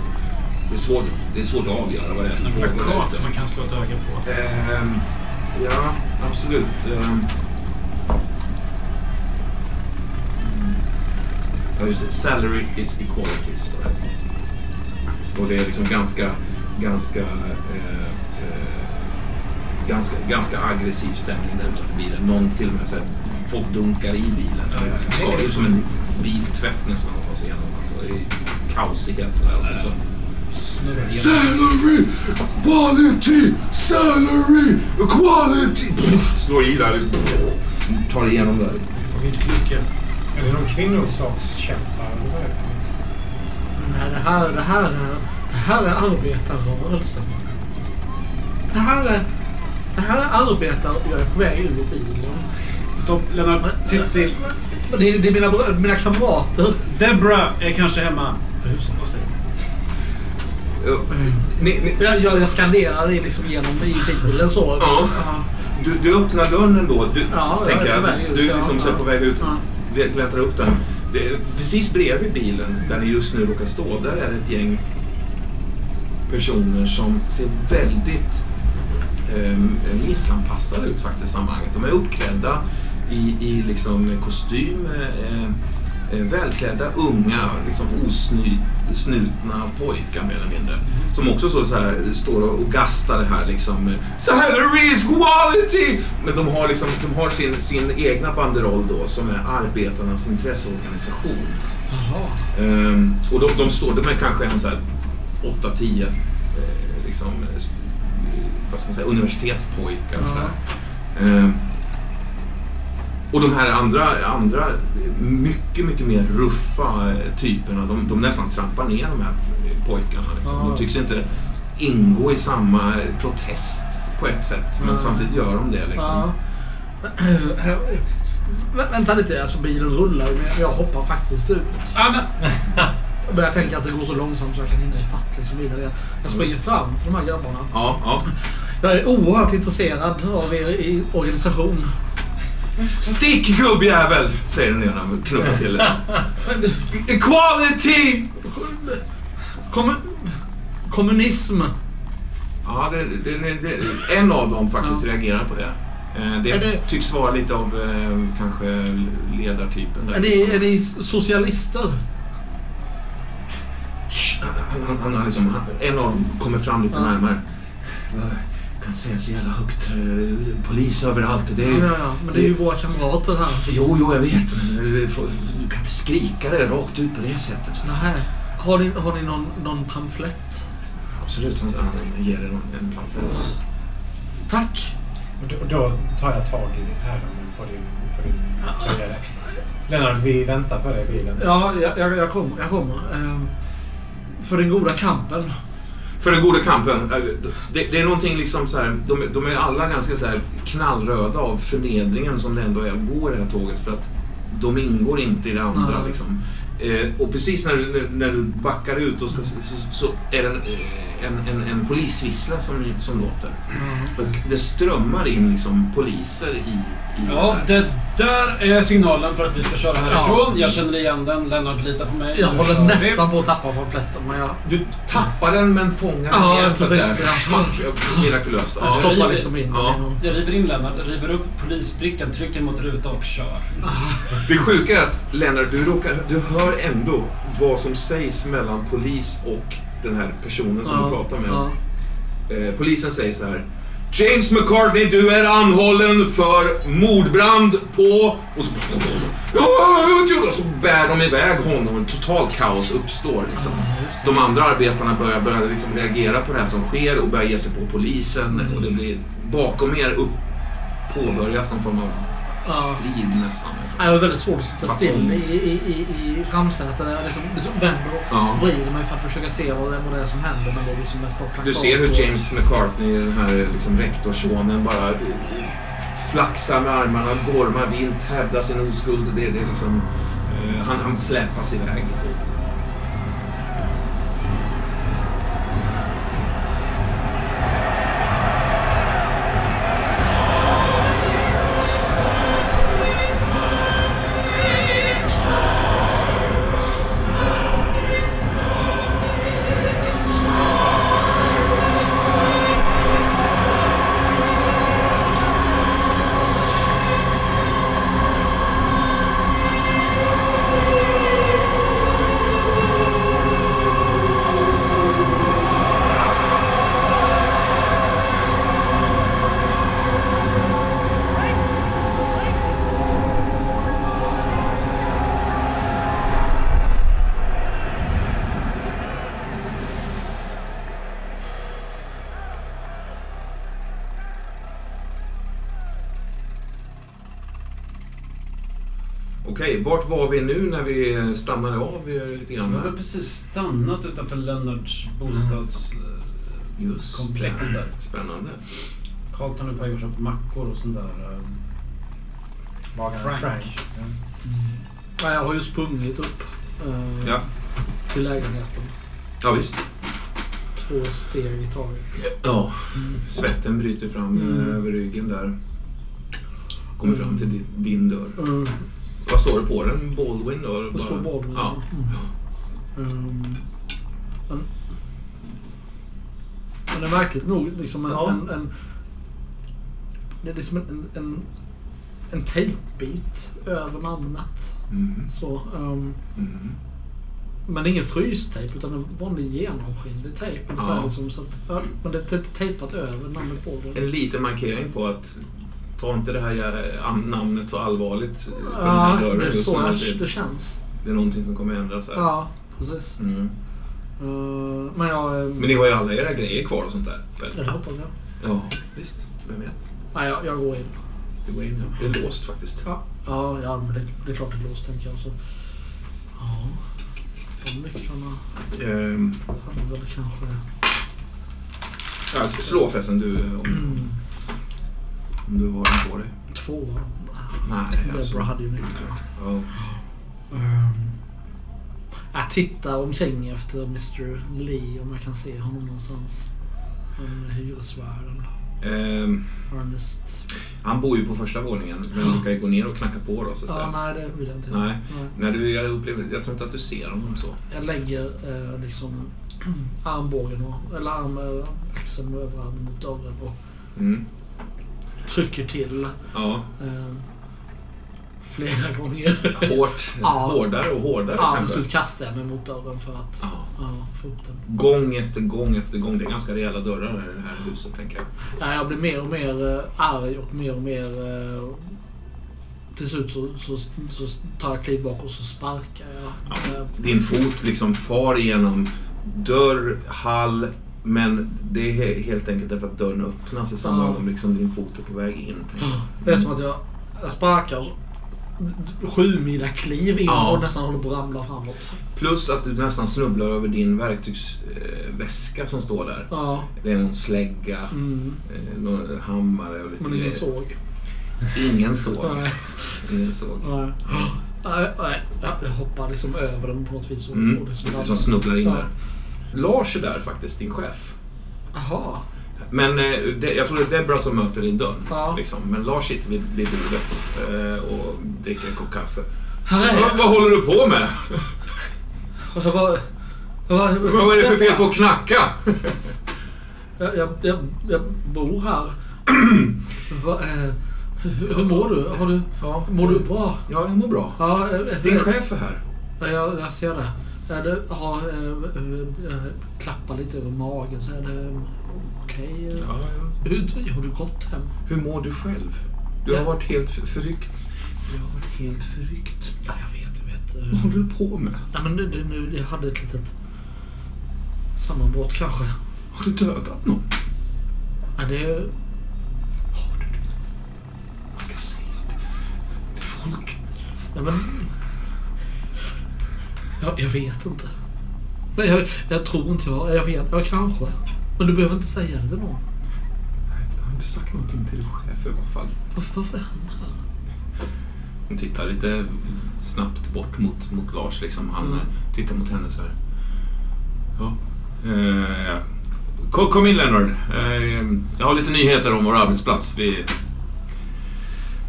Det är svårt, det är svårt att avgöra vad det är som En pågår där plakat som man kan slå ett öga på. Ehm, ja, absolut. Ehm. Ja, just det. Salary is equality, står det. Och det är liksom ganska, ganska, eh, eh, ganska, ganska aggressiv stämning där utanför bilen. Någon till och med så här, folk dunkar i bilen. Det är liksom, det är som en biltvätt nästan att ta sig igenom. Alltså, det är kaosighet sådär. Och sen så. Salary! Quality! Salary! Quality! Slår i där liksom. Tar igenom där liksom. Får inte klicka. Är det någon kvinnosakskämpar eller vad är det för något? Nej, det här, det här är, det här är arbetarrörelsen. Det här är, här är arbetar... Jag är på väg ur bilen. Stopp, Lennart. Sitt still. Det är, det är mina, mina kamrater. Debra är kanske hemma. Hur så? Ja, Ni, ni, Jag, jag, jag skanderar det liksom genom i bilen så. Ja. du, du öppnar dörren ändå. Du, Ja, tänker är jag. ut, Du ja. liksom så är på väg ut. Ja. Du Klättrar upp den. Det är precis bredvid bilen, där ni just nu råkar stå, där är det ett gäng personer som ser väldigt eh, missanpassade ut faktiskt i sammanhanget. De är uppklädda i, i liksom kostym, eh, eh, välklädda, unga, liksom osnutna pojkar mer eller mindre. Som också så, så här, står och, gastar det här liksom. Salary is quality! Men de har, liksom, de har sin, sin egna banderoll då som är arbetarnas intresseorganisation. Ehm, och de, de står, de är kanske en så här 8-10 eh, liksom, eh, vad ska man säga, universitetspojkar. Och, sådär. Ehm, och de här andra, andra mycket, mycket mer ruffa typerna, de, de nästan trampar ner de här pojkarna. Liksom. Ja. De tycks inte ingå i samma protest på ett sätt, men samtidigt gör de det. Liksom. Vänta lite, alltså bilen rullar ju, men jag hoppar faktiskt ut. Men, Jag börjar tänka att det går så långsamt så jag kan hinna ifatt liksom vidare. Jag- Jag springer fram till de här grabbarna. Ja, ja. Jag är oerhört intresserad av er i organisation. Stick gubbjävel! Säger den ena och knuffar till det. Equality! Kommu kommunism. Ja, det, det, det, det, en av dem faktiskt reagerar på det. Eh, Det, det- tycks vara lite av eh, kanske ledartypen. Där. Är ni, är ni socialister? Han, han, han, har liksom, han, en av dem kommer fram lite Ja. närmare. Jag kan säga så jävla högt. eh, Polis överallt. Det är, Ja, ja, men det är ju våra kamrater här. Jo, jo, jag vet. Men du får- du kan inte skrika det rakt ut på det sättet. Nähä. Har ni, har ni någon, någon pamflett? Absolut, han, han ger dig någon- en pamflett. Tack! Och då, tar jag tag i ärmen på din, på din tröja. Lennart, vi väntar på dig i bilen. Ja, jag, jag, jag kommer. Jag kommer. För den goda kampen. För den goda kampen. eh, Det, det är någonting liksom så här, de, de är alla ganska så här knallröda av förnedringen som det ändå är att gå i det här tåget för att de ingår inte i det andra. Liksom. Eh, och precis när du, när- när du backar ut och ska, så, så är det en, eh, en, en, en polisvissla som, som låter. Och det strömmar in liksom poliser i, i ja, det det där är signalen för att vi ska köra härifrån. Ja. Jag känner igen den. Lennart, lita på mig. Jag Nu håller kör vi. nästan på att tappa pamfletten, men jag Du tappar den men fångar Ja, den igen, precis, ja. Mirakulöst. jag Ja. stoppar liksom in Ja. Jag river in Lennart, river upp polisbrickan, trycker mot ruta och kör. Det sjuka är att Lennart, du, råkar, du hör ändå vad som sägs mellan polis och den här personen som du pratar med. ja. Eh, polisen säger så här. James McCartney, du är anhållen för mordbrand på... Och så, och så bär de iväg honom och totalt kaos uppstår. Liksom. De andra arbetarna börjar, börjar liksom reagera på det här som sker och börjar ge sig på polisen. Och det blir bakom er upp, påbörjas någon form av Ja. strid nästan. Liksom. Ja, Jag har väldigt svårt att sitta Varför? still i, i, i, i framsätet. Jag liksom, liksom vänder och Ja. vrider mig för att försöka se vad det, vad det är som händer. Men det är liksom mest bara. Du ser hur James McCartney, den här liksom rektorssonen, bara eh, flaxar med armarna, gormar vilt, hävdar sin oskuld. Det, det är liksom, eh, han, han släpas iväg. Var vi nu när vi stannade av eh, lite Så grann? vi har precis stannat utanför Lennarts bostadskomplex Just det. där. Spännande. Carlton är på att köpa mackor och sånt där. eh, Bagaren Frank. Frank. Ja. Ja, jag har ju sprungit upp eh, Ja, till lägenheten. ja visst. Två steg i taget. Ja, Mm. svetten bryter fram eh, Mm. över ryggen där. Kommer fram till din, din dörr. Vad står det på den? Baldwin då? Det står Baldwin. Ja. Mm. Mm. Men, men det är märkligt nog liksom en, Ja. en, en Det är liksom en, en, en tejpbit över namnet. Mm. Så, ehm, Mm. men det är ingen frystejp utan en vanlig genomskinlig tejp. Så Ja. här, liksom, så att, ja, men det är tejpat över namnet på det. En liten markering på att ta inte det här namnet så allvarligt för den Ja, här dörren. det är så jag, det, känns. det är någonting som kommer ändras här. Ja, precis. Mm. Eh, men jag... eh, Men ni har ju alla era grejer kvar och sånt där. väl? det hoppas jag. Ja, visst. Vem vet? Nej, jag, jag går in. Det går in, ja. Det är låst faktiskt. Ja, ja, ja men det, det är klart det är låst tänker jag. Så. Ja, de nycklarna Ehm, hade väl kanske... ja, slå förresten du om, Mm, om du har den på dig. två. Nej, alltså. Deborah hade ju nycklar. Ja. Um, jag tittar omkring efter Mr Lee om jag kan se honom någonstans. Hyresvärden. Ehm, Ernest. han bor ju på första våningen, men brukar ju gå ner och knacka på då så att Ja, säga. nej det vill jag inte. Nej. Nej. Du, jag, upplever, jag tror inte att du ser honom så. Jag lägger eh, liksom armbågen och, eller arm, eh, axeln och överarmen mot dörren och Mm. Trycker till Ja, eh, flera gånger. hårt, Ja. hårdare och hårdare Ja, kanske. slut kastar jag mig mot dörren för att Ja. ja, få upp den. Gång efter gång efter gång. Det är ganska rejäla dörrar i det här huset tänker jag. Ja, jag blir mer och mer eh, arg och mer och mer... Eh, till slut så, så, så tar jag kliv bak och så sparkar jag. Din fot liksom far igenom dörr, hall, men det är he- helt enkelt därför att dörren öppnas i samma Ja. ögonblick som din fot är på väg in. Det är som att jag, jag sparkar och så sju mila kliv in Ja. och nästan håller på att ramla framåt. Plus att du nästan snubblar över din verktygsväska som står där. Ja, Det är någon slägga, mm, eh, någon hammare och lite men ingen såg. Ingen såg. Nej. Ingen såg. Nej. Nej, nej, ja, jag hoppar liksom över den på något vis. Och, Mm. och liksom snubblar in där. Lars är där faktiskt, din chef. Jaha. Men eh, det, jag tror det är Debra som möter i dörren. Ja. Liksom. Men Lars sitter vid, vid bordet eh, och dricker en kopp kaffe. Vad, vad håller du på med? Vad, vad, vad, är det för fel på att knacka? Jag, jag, jag, jag bor här. Va, eh, hur, hur mår du? Har du? Ja, Mår du bra? Ja, jag mår bra. Ja, eh, Din chef är här. Ja, jag, jag ser det. Är det har, eh, eh, eh, klappar lite över magen så är det okej. eh. Ja, ja. Hur, har du gått hem? Hur mår du själv? Du har Ja. varit helt för- förryckt. Du har varit helt förryckt. Ja, jag vet, jag vet. Vad håller du på med? Ja, men nu, nu, jag hade ett litet sammanbrott kanske. Har du dödat någon? Ja, det... Har du det? Vad ska jag säga till, till folk? Ja, men... Jag, jag vet inte. Nej, jag, jag tror inte jag... Jag vet. Ja, kanske. Men du behöver inte säga det till någon. Jag har inte sagt någonting till din chef i alla fall. Varför, varför är han här? Hon tittar lite snabbt bort mot, mot Lars. Liksom. Han Mm. eh, tittar mot henne så här. Ja. Eh, ja. Kom, kom in Leonard. Eh, jag har lite nyheter om vår arbetsplats. Vi,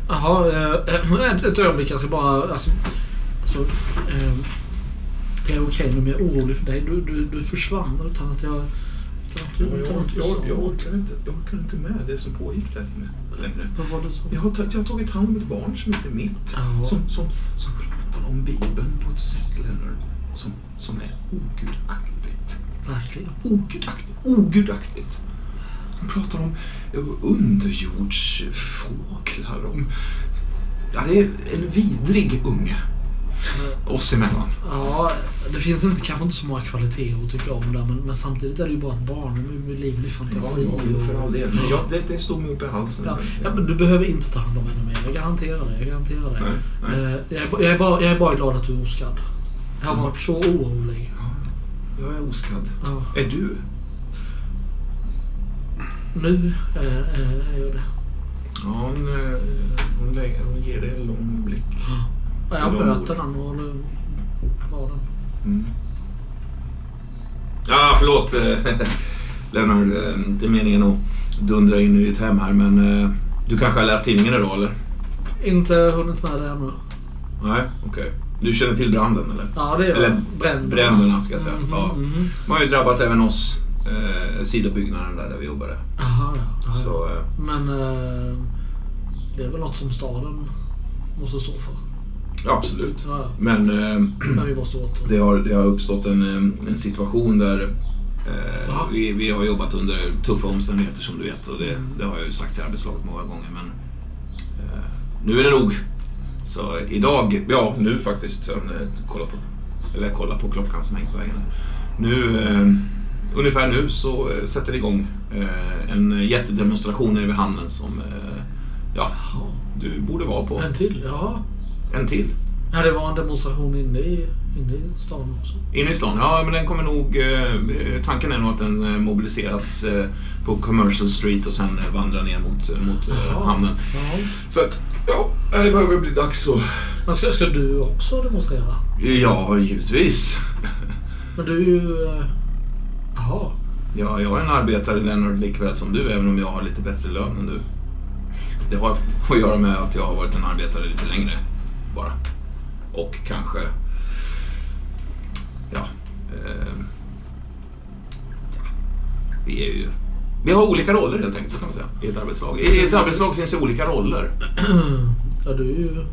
Jaha, eh, ett ögonblick. Jag ska bara... Alltså, alltså, eh, det är okej men jag är orolig för dig. Du, du, du försvann utan att jag... Jag, orkar inte, jag orkar inte med det som pågick där inne längre. Jag har, jag har tagit hand om ett barn som inte är mitt. Som, som, som pratar om Bibeln på ett sätt, Leonard, som, som är ogudaktigt. Verkligen. Ogudaktigt. Ogudaktigt. Han pratar om underjordsfåglar. Om... Ja, det är en vidrig unge. Oss emellan. Ja, Det finns inte, kanske inte så många kvaliteter att tycka om där men, men samtidigt är det ju bara ett barn med, livlig fantasi. Ja, för all del. Men jag, det, det stod mig upp i halsen. Ja, ja, men du behöver inte ta hand om henne mer. Jag garanterar det. Jag garanterar det. Nej, nej. Eh, Jag, är, ba- jag, är bara, jag är bara glad att du är oskadd. Jag har varit så orolig. Jag är oskadd. Ja. Är du? Nu är, är, är jag det. Ja, hon, eh, hon, lägger, hon ger dig en lång blick. Ja, jag De möter den och kvar den. Mm. Ja, förlåt eh, Lennart. eh, Inte meningen att dundra in i ditt hem här, men eh, du kanske har läst tidningen idag, eller? Inte hunnit med det ännu. Nej, okej. Du känner till branden, eller? Ja, det gör Eller jag. Bränderna. bränderna, ska jag säga. Mhm, Ja. mhm. De har ju drabbat även oss. Eh, sidobyggnaden där, där vi jobbade. Aha, ja. ja, Så, ja. eh, Men eh, det är väl något som staden måste stå för. Ja, absolut. Ja. Men eh, Men vi måste åt det, har, det har uppstått en, eh, en situation där eh, vi, vi har jobbat under tuffa omständigheter som du vet. Och det, det har jag ju sagt till arbetslaget många gånger. Men eh, nu är det nog. Så idag, ja nu faktiskt, eh, kolla på, eller kolla på klockan som hänger på väggen. här. Nu, eh, ungefär nu så eh, sätter det igång eh, en jättedemonstration nere vid hamnen som eh, ja, du borde vara på. En till? Ja. En till. ja. Det var en demonstration inne i, inne i stan också. Inne i stan? Ja, men den kommer nog... Eh, tanken är nog att den eh, mobiliseras eh, på Commercial Street och sen eh, vandrar ner mot, eh, mot eh, Jaha. hamnen. Ja. Så att, ja, det börjar väl bli dags att... Men ska, ska du också demonstrera? Ja, givetvis. Men du är ju... eh, Jaha. Ja, jag är en arbetare, Lennart, likväl som du, även om jag har lite bättre lön än du. Det har att göra med att jag har varit en arbetare lite längre, bara. Och kanske... Ja. Eh, ja vi är ju... Vi har olika roller helt enkelt, så kan man säga, i ett arbetslag. I ett arbetslag finns det olika roller. Ja, du är ju...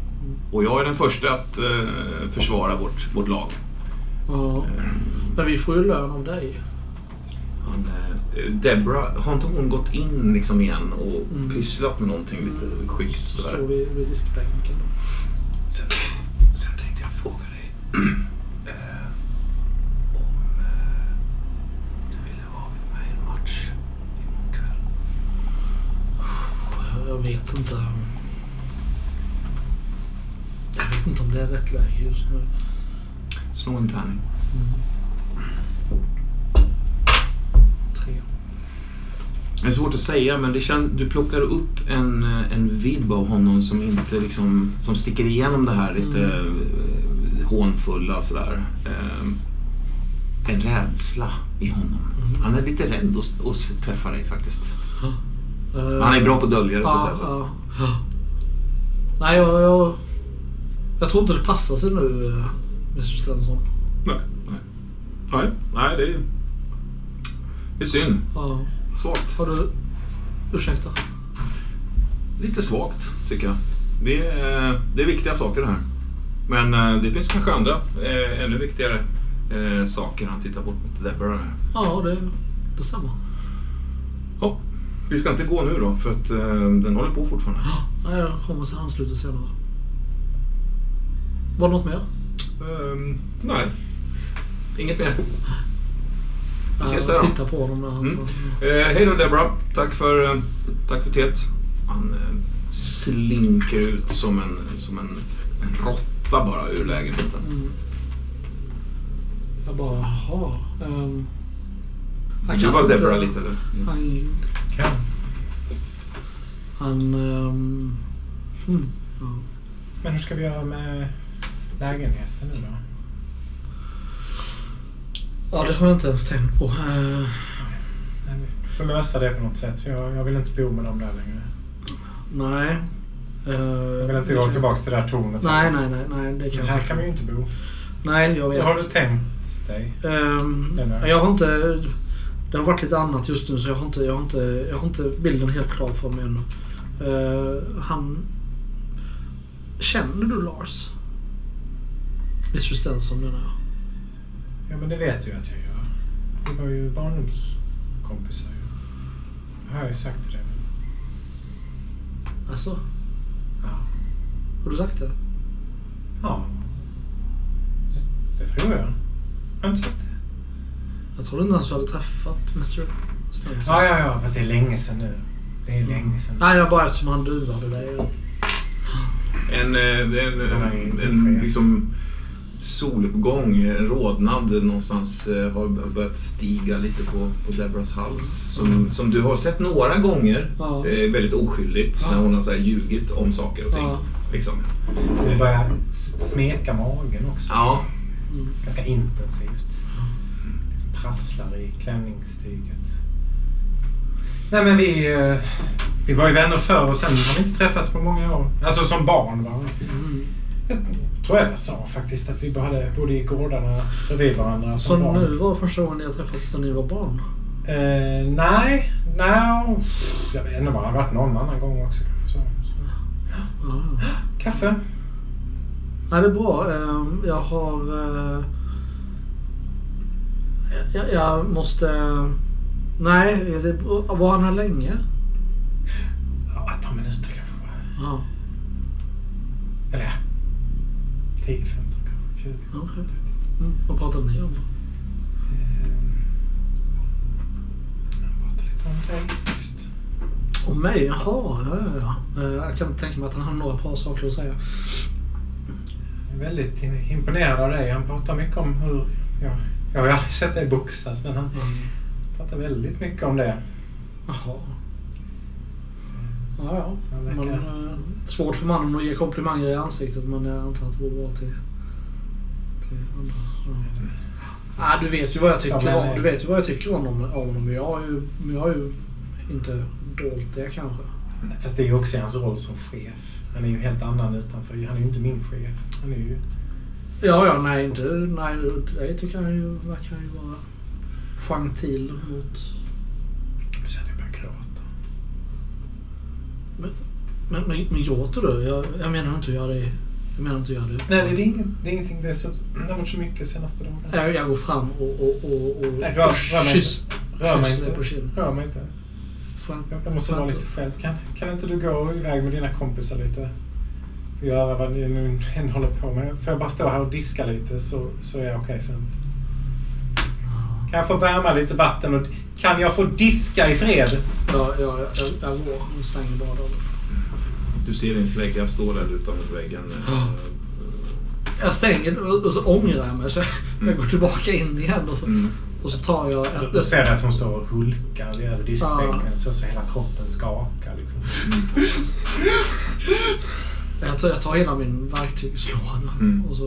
Och jag är den första att eh, försvara vårt, vårt lag. Ja. Men vi får ju lön av dig. Han, eh, Debra, har inte hon gått in liksom igen och Mm. pysslat med någonting lite skyggt Så sådär? står vi vid diskbänken. Sen, sen tänkte jag fråga dig eh, om eh, du ville vara med i en match imorgon kväll. Jag vet inte. Jag vet inte om det är rätt läge just nu. Slå en tärning. Tre. Det är svårt att säga men det känns, du plockar upp en, eh, en vibb av honom som inte liksom, som sticker igenom det här lite eh, hånfulla sådär. Eh, en rädsla i honom. Han är lite rädd att, att träffa dig faktiskt. Eh, Han är bra på att dölja det så att Ja, säga. Ja. Nej, jag, jag, jag tror inte det passar sig nu, Mr Stenson. Nej, nej. Nej, nej det är, det är synd. Ja. Svagt. Har du... Ursäkta. Lite svagt tycker jag. Det är, det är viktiga saker det här. Men eh, det finns kanske andra eh, ännu viktigare eh, saker. Han tittar bort mot Deborah. Ja, det, det stämmer. Ja, vi ska inte gå nu då för att den håller på fortfarande. Nej, jag kommer sen ansluta senare. Var det något mer? Ehm, nej, inget mer. Vi ses där jag då. tittar på honom där. Mm. Eh, hej då Deborah. Tack för, eh, tack för teet. Han eh, slinker ut som en, som en, en råtta bara ur lägenheten. Mm. Jag bara, jaha. Um, Vill du vara Deborah lite eller? Han... Kan. Han... Um, hmm, ja. Men hur ska vi göra med lägenheten nu då? Ja, det har jag inte ens tänkt på. Nej, Vi får lösa det på något sätt. För jag, jag vill inte bo med dem där längre. nej. Eh, Jag vill inte det gå tillbaka till det där tornet. Nej, nej, nej. nej det kan Men här kan vi ju inte bo. Nej, jag vet. Vad har du tänkt dig? Eller? jag har inte... Det har varit lite annat just nu så jag har inte, jag har inte, jag har inte bilden helt klar för mig ännu. Eh, han... Känner du Lars? Mr Stenson menar jag. Ja, men det vet du att jag gör. Vi var ju barndomskompisar ju. Det har jag ju sagt till dig. men- Alltså, Ja. har du sagt det? Ja. Det, det tror jag. Har du inte sett det? Jag trodde inte ens du hade träffat Mr. Stenson. Ja, ja, ja. Fast det är länge sedan nu. Det är länge sedan. Nej, jag bara eftersom han duvade dig. En, eh, en, en, chef. en liksom soluppgång, en rodnad någonstans eh, har börjat stiga lite på, på Debras hals. Som, som du har sett några gånger, Ja. eh, väldigt oskyldigt, när hon har så här ljugit om saker och ting. Ja. Liksom. Hon börjar smeka magen också. Ja, Mm. Ganska intensivt. Liksom prasslar i klänningstyget. Nej men vi... eh, Vi var ju vänner förr och sen har vi inte träffats på många år. Alltså som barn va. Mm. Jag tror jag sa faktiskt att vi bodde, bodde i gårdarna bredvid varandra Så barn. nu var första gången jag träffades när ni var barn? Eh, nej, nej. Jag vet inte, det har varit någon annan gång också kanske. Så. Ja. Kaffe? Nej, det är bra. Ehm, Jag har... eh, Jag, jag måste... Nej, det, var han här länge? Ja, ett par minuter kanske bara. Ja, Eller. 10, 15 kanske. 20. okej. Mm. Vad pratade ni om? Ehm, Jag pratar lite om dig. Om mig? Jaha, ja, ja, ja. Eh, Jag kan tänka mig att han har några bra saker att säga. Jag är väldigt imponerad av dig. Han pratar mycket om hur... Ja, jag har aldrig sett dig boxas men han pratar väldigt mycket om det. Jaha. Ja, ja. Verkar- Men, eh, svårt för mannen att ge komplimanger i ansiktet men jag antar att det går bra till, till andra. Ja. Ah, du vet ju vad jag tycker du vet ju vad jag tycker om honom. Om honom. Jag, har ju, jag har ju inte dolt det kanske. Fast det är ju också hans roll som chef. Han är ju helt annan utanför. Han är ju inte min chef. Han är ju... Ja, ja, nej, inte, nej, det tycker jag ju verkar ju vara gentil mot... Men, men, men gråter du? Jag, jag menar inte att göra det. Jag menar inte att göra det. Nej, det är, inget, det är ingenting. Det, är så, det har varit så mycket senaste dagarna. Jag, jag går fram och, och, och, och Nej, rör- rör mig kyss, Rör mig inte. på kinden. Rör mig inte. Jag, jag måste vara lite själv. Kan, kan inte du gå iväg med dina kompisar lite? Och göra vad ni nu än håller på med. Får jag bara stå här och diska lite så, så är jag okej sen. Kan jag få värma lite vatten och kan jag få diska i fred? Ja, ja, jag, jag, jag går och stänger bara dörren. Du ser din slägga stå där lutad mot väggen. Ja. Jag stänger och så ångrar jag mig. Så jag går tillbaka in igen och så, Mm. och så tar jag ett... ser du att hon står och hulkar över diskbänken så, så hela kroppen skakar. Liksom. Jag tar, jag tar hela min verktygslåda Mm. och, så,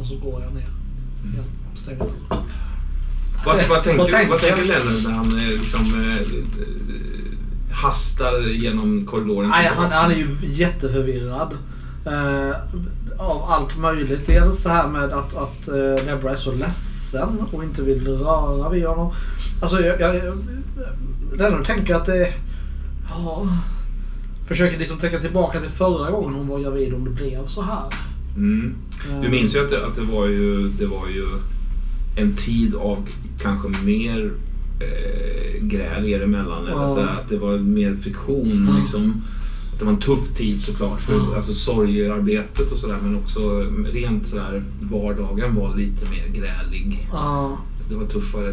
och så går jag ner. igen. Stänger dörren. Vad, vad, tänker, Vad tänker- Lennart när han eh, liksom, eh, eh, hastar genom korridoren? Nej, han, han är ju jätteförvirrad. Eh, av allt möjligt. Dels det här med att, att uh, Debra är så ledsen och inte vill röra vid honom. Alltså jag... jag, jag Lennart tänker att det... Ja... Försöker liksom tänka tillbaka till förra gången hon var gravid om det blev så här. Mm. Du Eh, minns ju att det, att det var ju, det var ju en tid av kanske mer eh, gräl er emellan. Eller så att det var mer friktion. Liksom. Att det var en tuff tid såklart för Ja. alltså, sorgearbetet och sådär. Men också rent sådär, vardagen var lite mer grälig. Ja, Det var tuffare.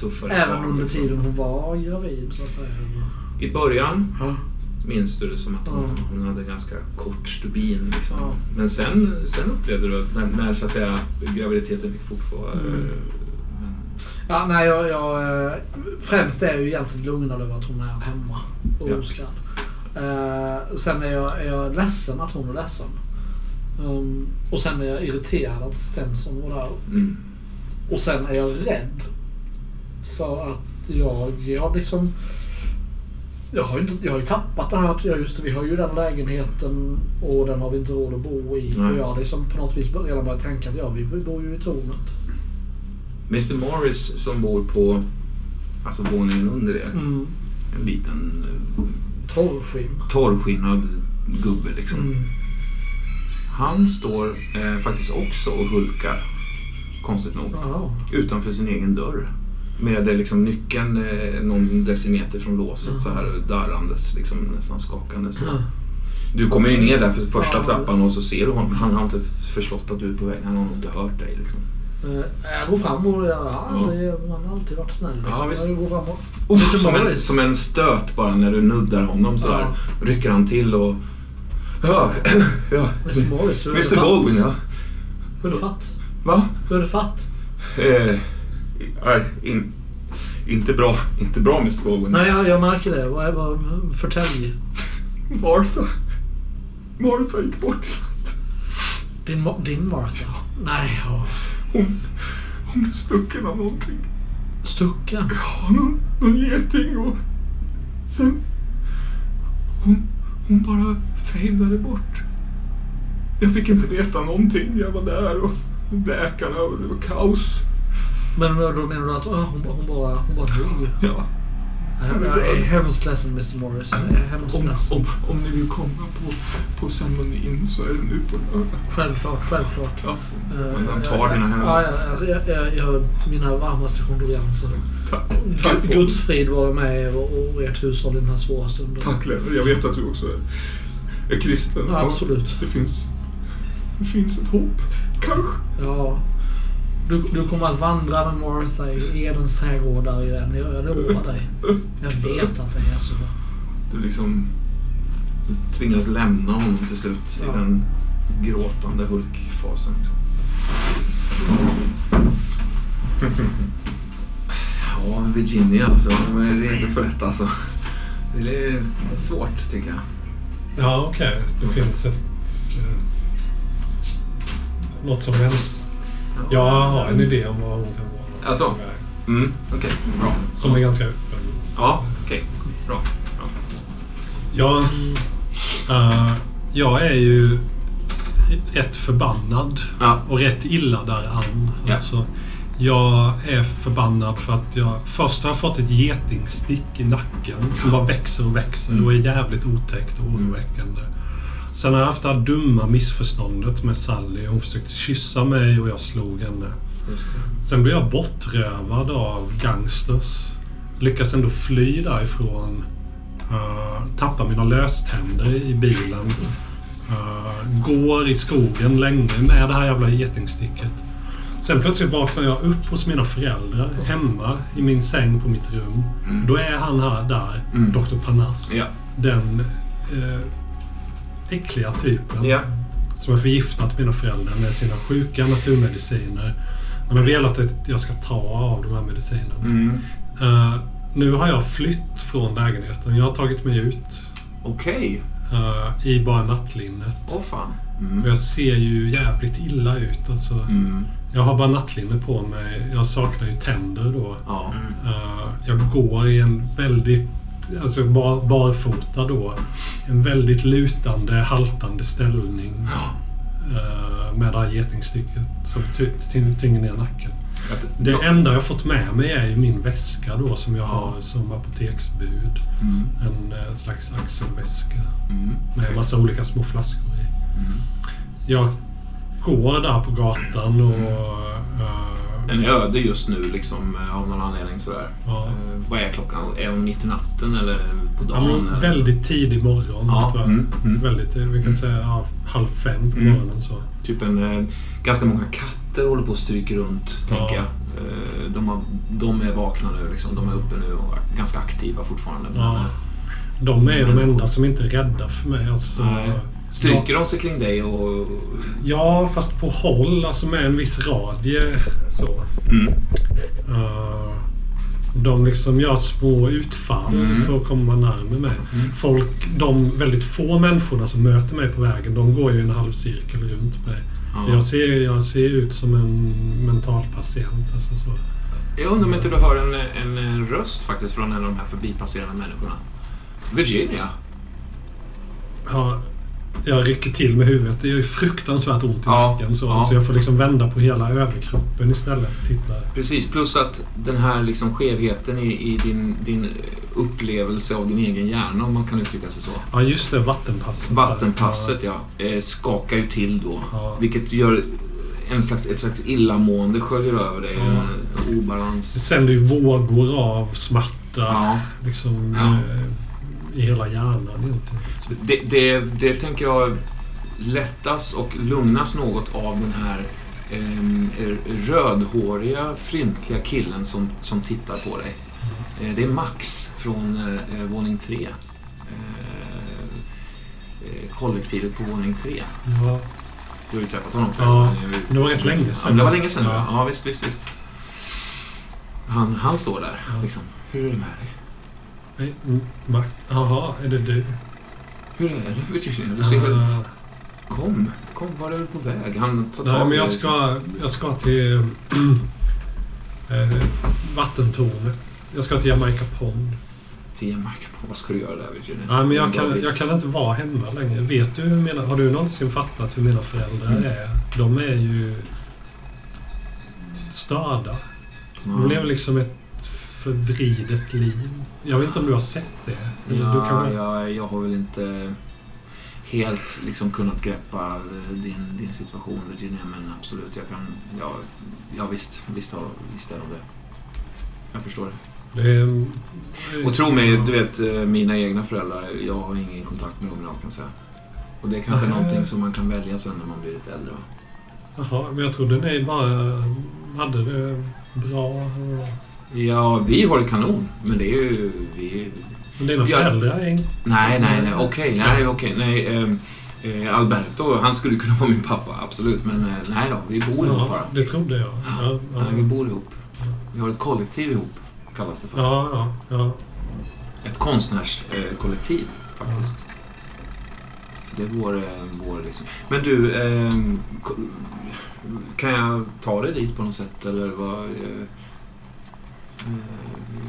tuffare även tag, under liksom. tiden hon var gravid så att säga. I början Ja. minns du det som att hon, Ja. hon hade ganska kort stubin. Liksom. Ja. Men sen, sen upplevde du att när, när så att säga, graviditeten fick fortgå. Mm. Eh, Ja, nej, jag, jag, eh, främst är jag ju egentligen lugnad över att hon är hemma och Ja. oskadd. Eh, sen är jag, är jag ledsen att hon är ledsen. Um, och sen är jag irriterad att Stenson var där. Mm. Och sen är jag rädd. För att jag, jag liksom... Jag har, inte, jag har ju tappat det här att jag just det, vi har ju den lägenheten och den har vi inte råd att bo i. Nej. Och jag har liksom på något vis redan börjat tänka att ja, vi bor ju i tornet. Mr Morris som bor på alltså våningen under er. Mm. En liten eh, Torrskinn. torrskinnad gubbe liksom. Mm. Han står eh, faktiskt också och hulkar. Konstigt nog. Ja. Utanför sin egen dörr. Med eh, liksom nyckeln eh, någon decimeter från låset så här darrandes, liksom nästan skakande. Så. Du kommer ju ner där för första trappan och så ser du honom. Han har inte förstått att du är på väg. Han har nog inte hört dig. Liksom. Eh, Jag går fram och jag har aldrig, man har alltid varit snäll. Ja, Liksom. visst. jag går fram och... Oh, som, en, som en stöt bara när du nuddar honom så här. Rycker han till och... Ja, ja. Mr. Morris, hur är Mr? Baldwin, ja. Hur är det fatt? Va? Hur är det fatt? Eh, nej, in, inte bra. Inte bra Mr Baldwin. Nej, jag, jag märker det. Vad är vad? Förtälj. Martha. Martha gick bort. Din, din Martha? Nej, ja. Hon, hon blev stucken av någonting. Stucken? Ja, någon, någon geting och sen... Hon, hon bara fejdade bort. Jag fick inte veta någonting. Jag var där och läkarna och det var kaos. Men då menar du att oh, hon, hon bara, hon bara dog? Ja. Jag, jag är hemskt ledsen Mr. Morris. Jag Om, om, om ni vill komma på, på ceremonin så är det nu på lördag. Självklart, självklart. Ja. Eh, Han tar jag- dina händer. Ja, ja, alltså, jag, jag, jag har mina varmaste kondolenser. Tack. Tack, Gu- Guds frid vare med er och, och ert hushåll i den här svåra stunden. Tack Lennart. Jag vet att du också är, är kristen. Ja, absolut. Det finns, det finns ett hopp. Kanske. Ja. Du, du kommer att vandra med Martha i Edens trädgårdar igen. Jag, lovar dig. Jag vet att det är så. Du liksom du tvingas lämna honom till slut Ja. i den gråtande Hulk-fasen. Liksom. ja, Virginia alltså. De är redo för detta alltså. Det är svårt tycker jag. Ja, okej. Det finns ett... Eh, något som händer. Jag har en idé om vad hon kan vara. Alltså? Mm, okej. Bra. Som är ganska öppen. Ja, okej. Bra. Bra. Jag, eh, jag är ju rätt förbannad Ja. och rätt illa däran. Ja. Alltså, jag är förbannad för att jag först har jag fått ett getingstick i nacken som bara växer och växer Mm. och är jävligt otäckt och oroväckande. Sen har jag haft det här dumma missförståndet med Sally. Hon försökte kyssa mig och jag slog henne. Sen blev jag bortrövad av gangsters. Lyckas ändå fly därifrån. Uh, tappar mina löständer i bilen. Uh, går i skogen länge med det här jävla getingsticket. Sen plötsligt vaknar jag upp hos mina föräldrar hemma i min säng på mitt rum. Mm. Då är han här där, Mm. Dr. Panas. Ja. Den eh, äckliga typen Ja. som har förgiftat mina föräldrar med sina sjuka naturmediciner. Han har velat att jag ska ta av de här medicinerna. Mm. Eh, nu har jag flytt från lägenheten. Jag har tagit mig ut Okej. eh, i bara nattlinnet. Åh fan. Och Mm. jag ser ju jävligt illa ut. Alltså, Mm. jag har bara nattlinne på mig. Jag saknar ju tänder då. Ja. Eh, jag går i en väldigt, alltså bar, barfota då. En väldigt lutande, haltande ställning. Eh, med det här getingstycket som ty- ty- tynger ner nacken. Det enda jag fått med mig är ju min väska då som jag Ja. har som apoteksbud. Mm. En eh, slags axelväska Mm. med massa olika små flaskor i. Mm. Jag går där på gatan och... eh, Är öde just nu liksom eh, av någon anledning sådär. Ja. Eh, vad är klockan? Är hon mitt i natten eller på ja, dagen? eller? väldigt tidig morgon Ja, tror jag. mm, mm. Väldigt, eh, vi kan säga ja, halv fem på Mm. morgonen så. Typ en... Ganska många katter håller på och stryker runt, Ja. tänker jag. De, har, de är vakna nu liksom. De är uppe nu och ganska aktiva fortfarande. Ja. De är de enda som inte är rädda för mig. Alltså, Nej. Stryker de sig kring dig och... Ja, fast på håll, alltså med en viss radie. Så. Mm. Eh, de liksom gör små utfall Mm. för att komma närmare mig. Mm. Folk, de väldigt få människorna som möter mig på vägen, de går ju en halvcirkel runt mig. Ja. Jag, ser, jag ser ut som en mental patient. Alltså så. Jag undrar om inte du hör en, en röst faktiskt från en av de här förbipasserande människorna. Virginia. Ja, jag rycker till med huvudet. Det gör ju fruktansvärt ont i Ja, nacken. Så, ja. så jag får liksom vända på hela överkroppen istället och titta. Precis, plus att den här liksom skevheten i, i din, din upplevelse av din egen hjärna, om man kan uttrycka sig så. Ja, just det. Vattenpasset. Vattenpasset, ja. Eh, skakar ju till då. Ja. Vilket gör en slags, ett slags illamående sköljer över dig. En Det obalans. sänder ju vågor av smärta. Liksom eh, i hela hjärnan egentligen. Det, det, det tänker jag lättas och lugnas något av den här ehm, rödhåriga, fryntliga killen som, som tittar på dig. Eh, det är Max från eh, eh, våning tre. Eh, eh, kollektivet på våning tre. Ja, Du har ju träffat honom Ja, Han är ju- det var rätt länge sedan. Ja, det var länge sedan. Ja, Ja. ja visst, visst, visst. Han, han står där Ja. liksom. Hur är det med dig? Mm, Mac- Jaha, är det du? Hur är det Virginia? Du ser helt... Ah, Kom, kom, var är du på väg? Han tar Nej, men jag ska, jag ska till eh, vattentornet. Jag ska till Jamaica Pond. Till Jamaica. Vad ska du göra där Virginia? Nej, men jag kan, jag kan inte vara hemma längre. Vet du hur mina, har du någonsin fattat hur mina föräldrar Mm. är? De är ju störda. De lever liksom ett förvridet liv. Jag vet inte om du har sett det? Eller Ja, kan jag, jag har väl inte helt liksom kunnat greppa eh, din, din situation Virginia, men absolut, jag kan... Ja, ja visst, visst, har, visst är de det. Jag förstår det. det är, Och tro mig, du vet, eh, mina egna föräldrar, jag har ingen kontakt med dem idag kan jag säga. Och det är kanske Nej. någonting som man kan välja sen när man blir lite äldre. Jaha, men jag trodde ni bara hade det bra. Ja, vi har det kanon, men det är ju... Vi, Men dina Ja. föräldrar är inte... nej, nej, nej, okej, nej, okej, nej. ehm, eh, Alberto, han skulle kunna vara min pappa, absolut. Men eh, nej då, vi bor ihop Ja, bara. det trodde jag. Ja, ja. Nej, vi bor ihop. Vi har ett kollektiv ihop, kallas det för. Ja, ja, ja. Ett konstnärskollektiv, faktiskt. Så det är vår, eh, vår liksom. Men du, ko- kan jag ta dig dit på något sätt eller vad?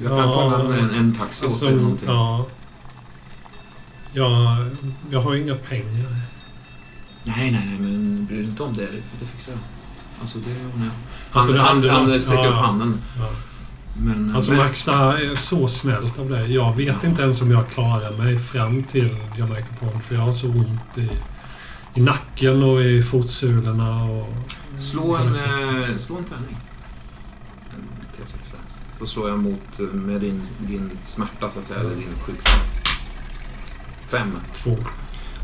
Jag kan Ja, fånga en, en taxi åt Alltså, dig eller någonting. ja. Jag, jag har inga pengar. Nej, nej, nej, men bry dig inte om det. Det, det fixar jag. Alltså, det ordnar jag. Han, Alltså, han, han, varit- sträcker ja, upp handen. Ja. Men, Alltså men, Max, det här är så snällt av dig. Jag vet inte ens om jag klarar mig fram till Jamaica Pond för jag har så ont i, i nacken och i fotsulorna och... slå, en, eh, slå en tärning. En T6 där. Då slår jag mot eh, med din, din smärta, så att säga, eller din sjukdom. Fem. Två.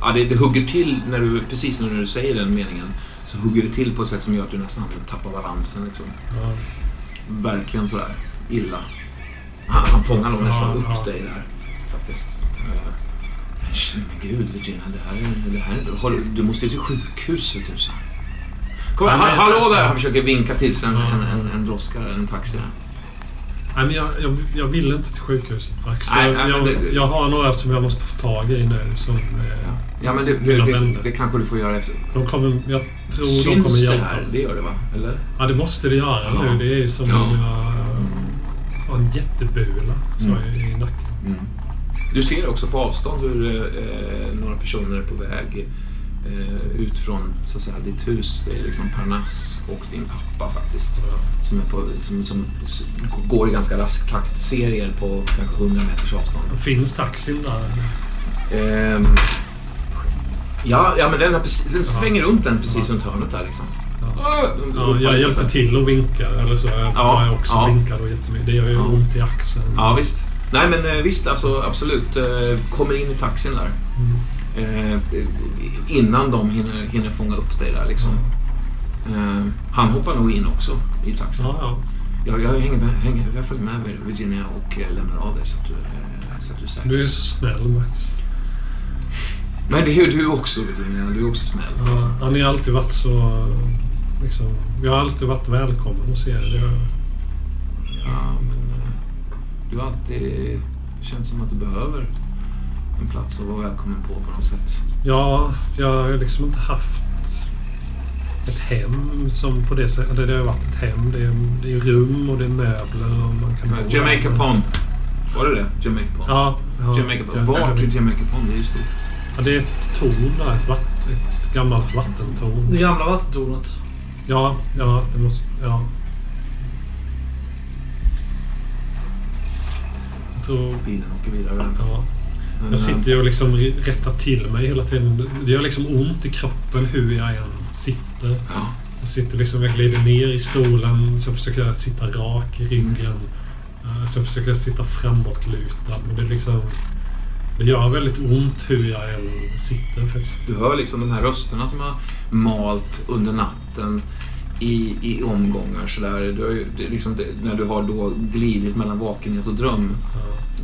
Ja, det, det hugger till när du, precis när du säger den meningen. Så hugger det till på ett sätt som gör att du nästan tappar balansen. Liksom. Ja. Verkligen sådär illa. Han, han fångar nog nästan upp ja. dig där. Faktiskt. Eh, Men men gud Virginia, det här är... Det här är du- måste ju till sjukhus för tusan. Kom Ja, men- hallå där! Han försöker vinka till sig en, en, en, en droskare, en taxi. där. Nej, men jag, jag, jag vill inte till sjukhuset Max. Nej, jag, jag, det- jag har några som jag måste få tag i nu. Som, eh, Ja, ja men det, det, Mina det, vänner. det kanske du får göra efter. de kommer, jag tror de Syns kommer det hjälpa. här? Det gör det va? Eller? Ja, det måste det göra Ja. nu. Det är ju som Ja. om jag har en jättebula så Mm. i, nacken. Mm. Du ser också på avstånd hur eh, några personer är på väg eh, ut från så att säga, ditt hus. Det är liksom Parnass och din pappa faktiskt. Som, är på, som, som går i ganska rask takt. Ser er på kanske 100 meters avstånd. Finns taxin där? Ehm, ja, ja, men den, precis, den svänger runt den precis runt hörnet där liksom. Ja. Ja, jag hjälper till och vinkar. Eller så jag, Ja, jag också ja. vinkar då jättemycket. Det gör ju ont i axeln. Ja, visst. Nej, men eh, visst, alltså absolut. Eh, kommer in i taxin där. Mm. Eh, innan de hinner, hinner fånga upp dig där liksom. Eh, han hoppar nog in också i taxin. Ja, ja. Jag, jag, hänger med, hänger, jag följer med Virginia och eh, lämnar av dig så att du, eh, så att du är säker. Du är så snäll Max. Men det är du också Virginia. Du är också snäll. Ja, Alltså. han har ju alltid varit så... Liksom, jag har alltid varit välkommen hos er. Det har- Ja, men eh, du har alltid känt som att du behöver en plats att vara välkommen på på något sätt. Ja, jag har liksom inte haft ett hem som på det sättet. Det har varit ett hem. Det är, det är rum och det är möbler och man kan där. Jamaica Pond. Var det det? Jamaica Pond? Ja. ja Jamaica ja, Pond. Vart ja, är Jamaica Pond? Det är ju stort. ja, det är ett torn där. Ett, vatt, ett gammalt vattentorn. Det gamla vattentornet. Ja, ja, det måste... Ja. Jag tror... Bilen åker vidare. Ja. Jag sitter ju och liksom rättar till mig hela tiden. Det gör liksom ont i kroppen hur jag än sitter. Ja. Jag sitter liksom, jag glider ner i stolen, så försöker jag sitta rak i ryggen. Eh, Så försöker jag sitta framåtlutad. Men det är liksom... Det gör väldigt ont hur jag än sitter faktiskt. Du hör liksom de här rösterna som har malt under natten. I, i omgångar sådär. Du har det liksom, det- när du har då glidit mellan vakenhet och dröm.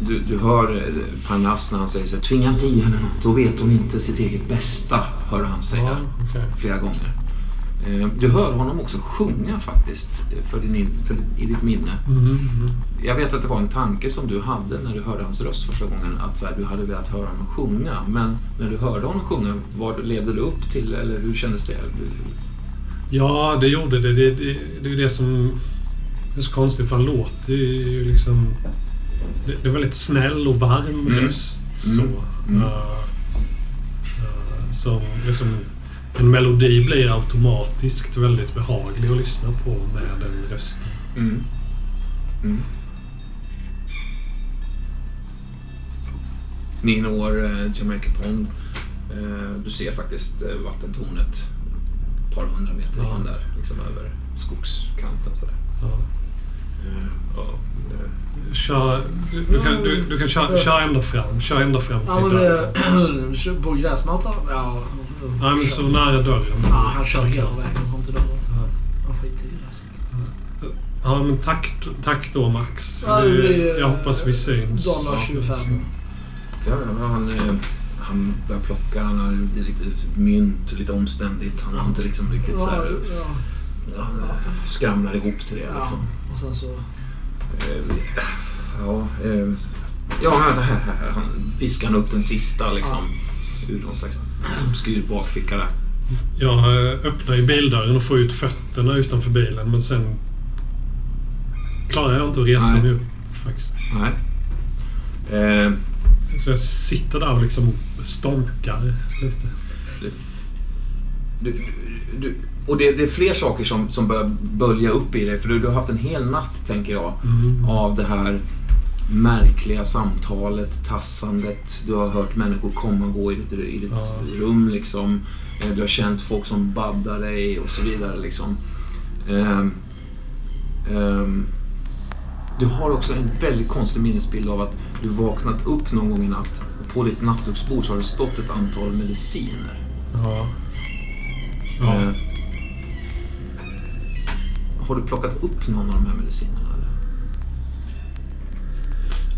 Du, du hör eh, Parnass när han säger så här, tvinga inte i henne något, då vet hon inte sitt eget bästa, hör han säga Ja, okej. flera gånger. Eh, Du hör honom också sjunga faktiskt eh, för din, för, i ditt minne. Mhm, mhm. Jag vet att det var en tanke som du hade när du hörde hans röst första gången, att så här, du hade velat höra honom sjunga. Men när du hörde honom sjunga, vad levde du upp till eller hur kändes det? Ja, det gjorde det. Det, det, det är ju det som är så konstigt, för han låter ju liksom... Det, det är väldigt snäll och varm Mm. röst. Så. Mm. Uh, uh, som liksom... En melodi blir automatiskt väldigt behaglig att lyssna på med den rösten. Mm. Mm. Ni når eh, Jamaica Pond. Eh, du ser faktiskt eh, vattentornet ett par hundra meter Ja. in där, liksom över skogskanten. Sådär. Ja. Eh, ja, Kör, du, du kan, du, du kan köra, köra ända fram. Kör ända fram till Ja men på gräsmattan? Ja. Ja, men så nära dörren. Ja, han kör hela vägen fram till dörren. Ja. Han skiter i gräset. Ja, men tack, tack då Max. Ja, det Jag hoppas vi syns. Dollar 25. ja, ja, han, eh, han börjar plocka, han har lite mynt, lite omständigt. Han har inte liksom riktigt så Ja, här, ja, ja, han skramlar ihop till det ja. liksom. Och sen så... Eh, Ja, eh, ja här, här, här. Han fiskar han upp den sista liksom. Ur någon slags obskyr bakficka där. Jag eh, öppnar ju bildörren och får ut fötterna utanför bilen men sen klarar jag inte att resa Nej. mig upp faktiskt. Nej. Eh, Så jag sitter där och liksom stånkar lite. du, du, och det, det är fler saker som, som börjar bölja upp i dig. För du, du har haft en hel natt, tänker jag, Mm. av det här märkliga samtalet, tassandet. Du har hört människor komma och gå i ditt, i ditt Ja. rum. Liksom. Eh, Du har känt folk som baddar dig och så vidare. Liksom. Ehm, ehm, du har också en väldigt konstig minnesbild av att du vaknat upp någon gång i natt och på ditt nattduksbord så har det stått ett antal mediciner. Ja. Ja. Eh, har du plockat upp någon av de här medicinerna? Eller?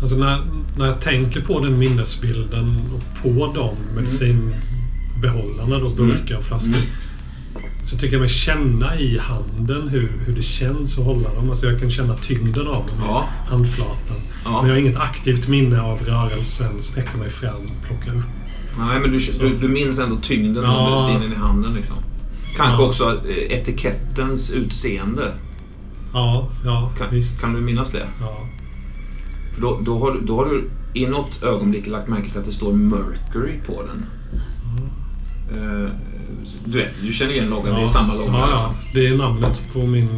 Alltså när, när jag tänker på den minnesbilden och på de medicinbehållarna då, burkar och flaskor. Mm. Så tycker jag mig känna i handen hur, hur det känns att hålla dem. Alltså jag kan känna tyngden av dem Ja. i handflatan. Ja. Men jag har inget aktivt minne av rörelsen, sträcka mig fram, plocka upp. Nej, men du, du, du minns ändå tyngden av Ja. medicinen i handen. Liksom. Kanske Ja. också eh, etikettens utseende. Ja, ja Kan, visst. kan du minnas det? Ja. För då, då, har, då har du i något ögonblick lagt märke till att det står Mercury på den. Eh, du vet, du känner igen loggan. Det är samma logga. Ja, liksom. ja. Det är namnet på min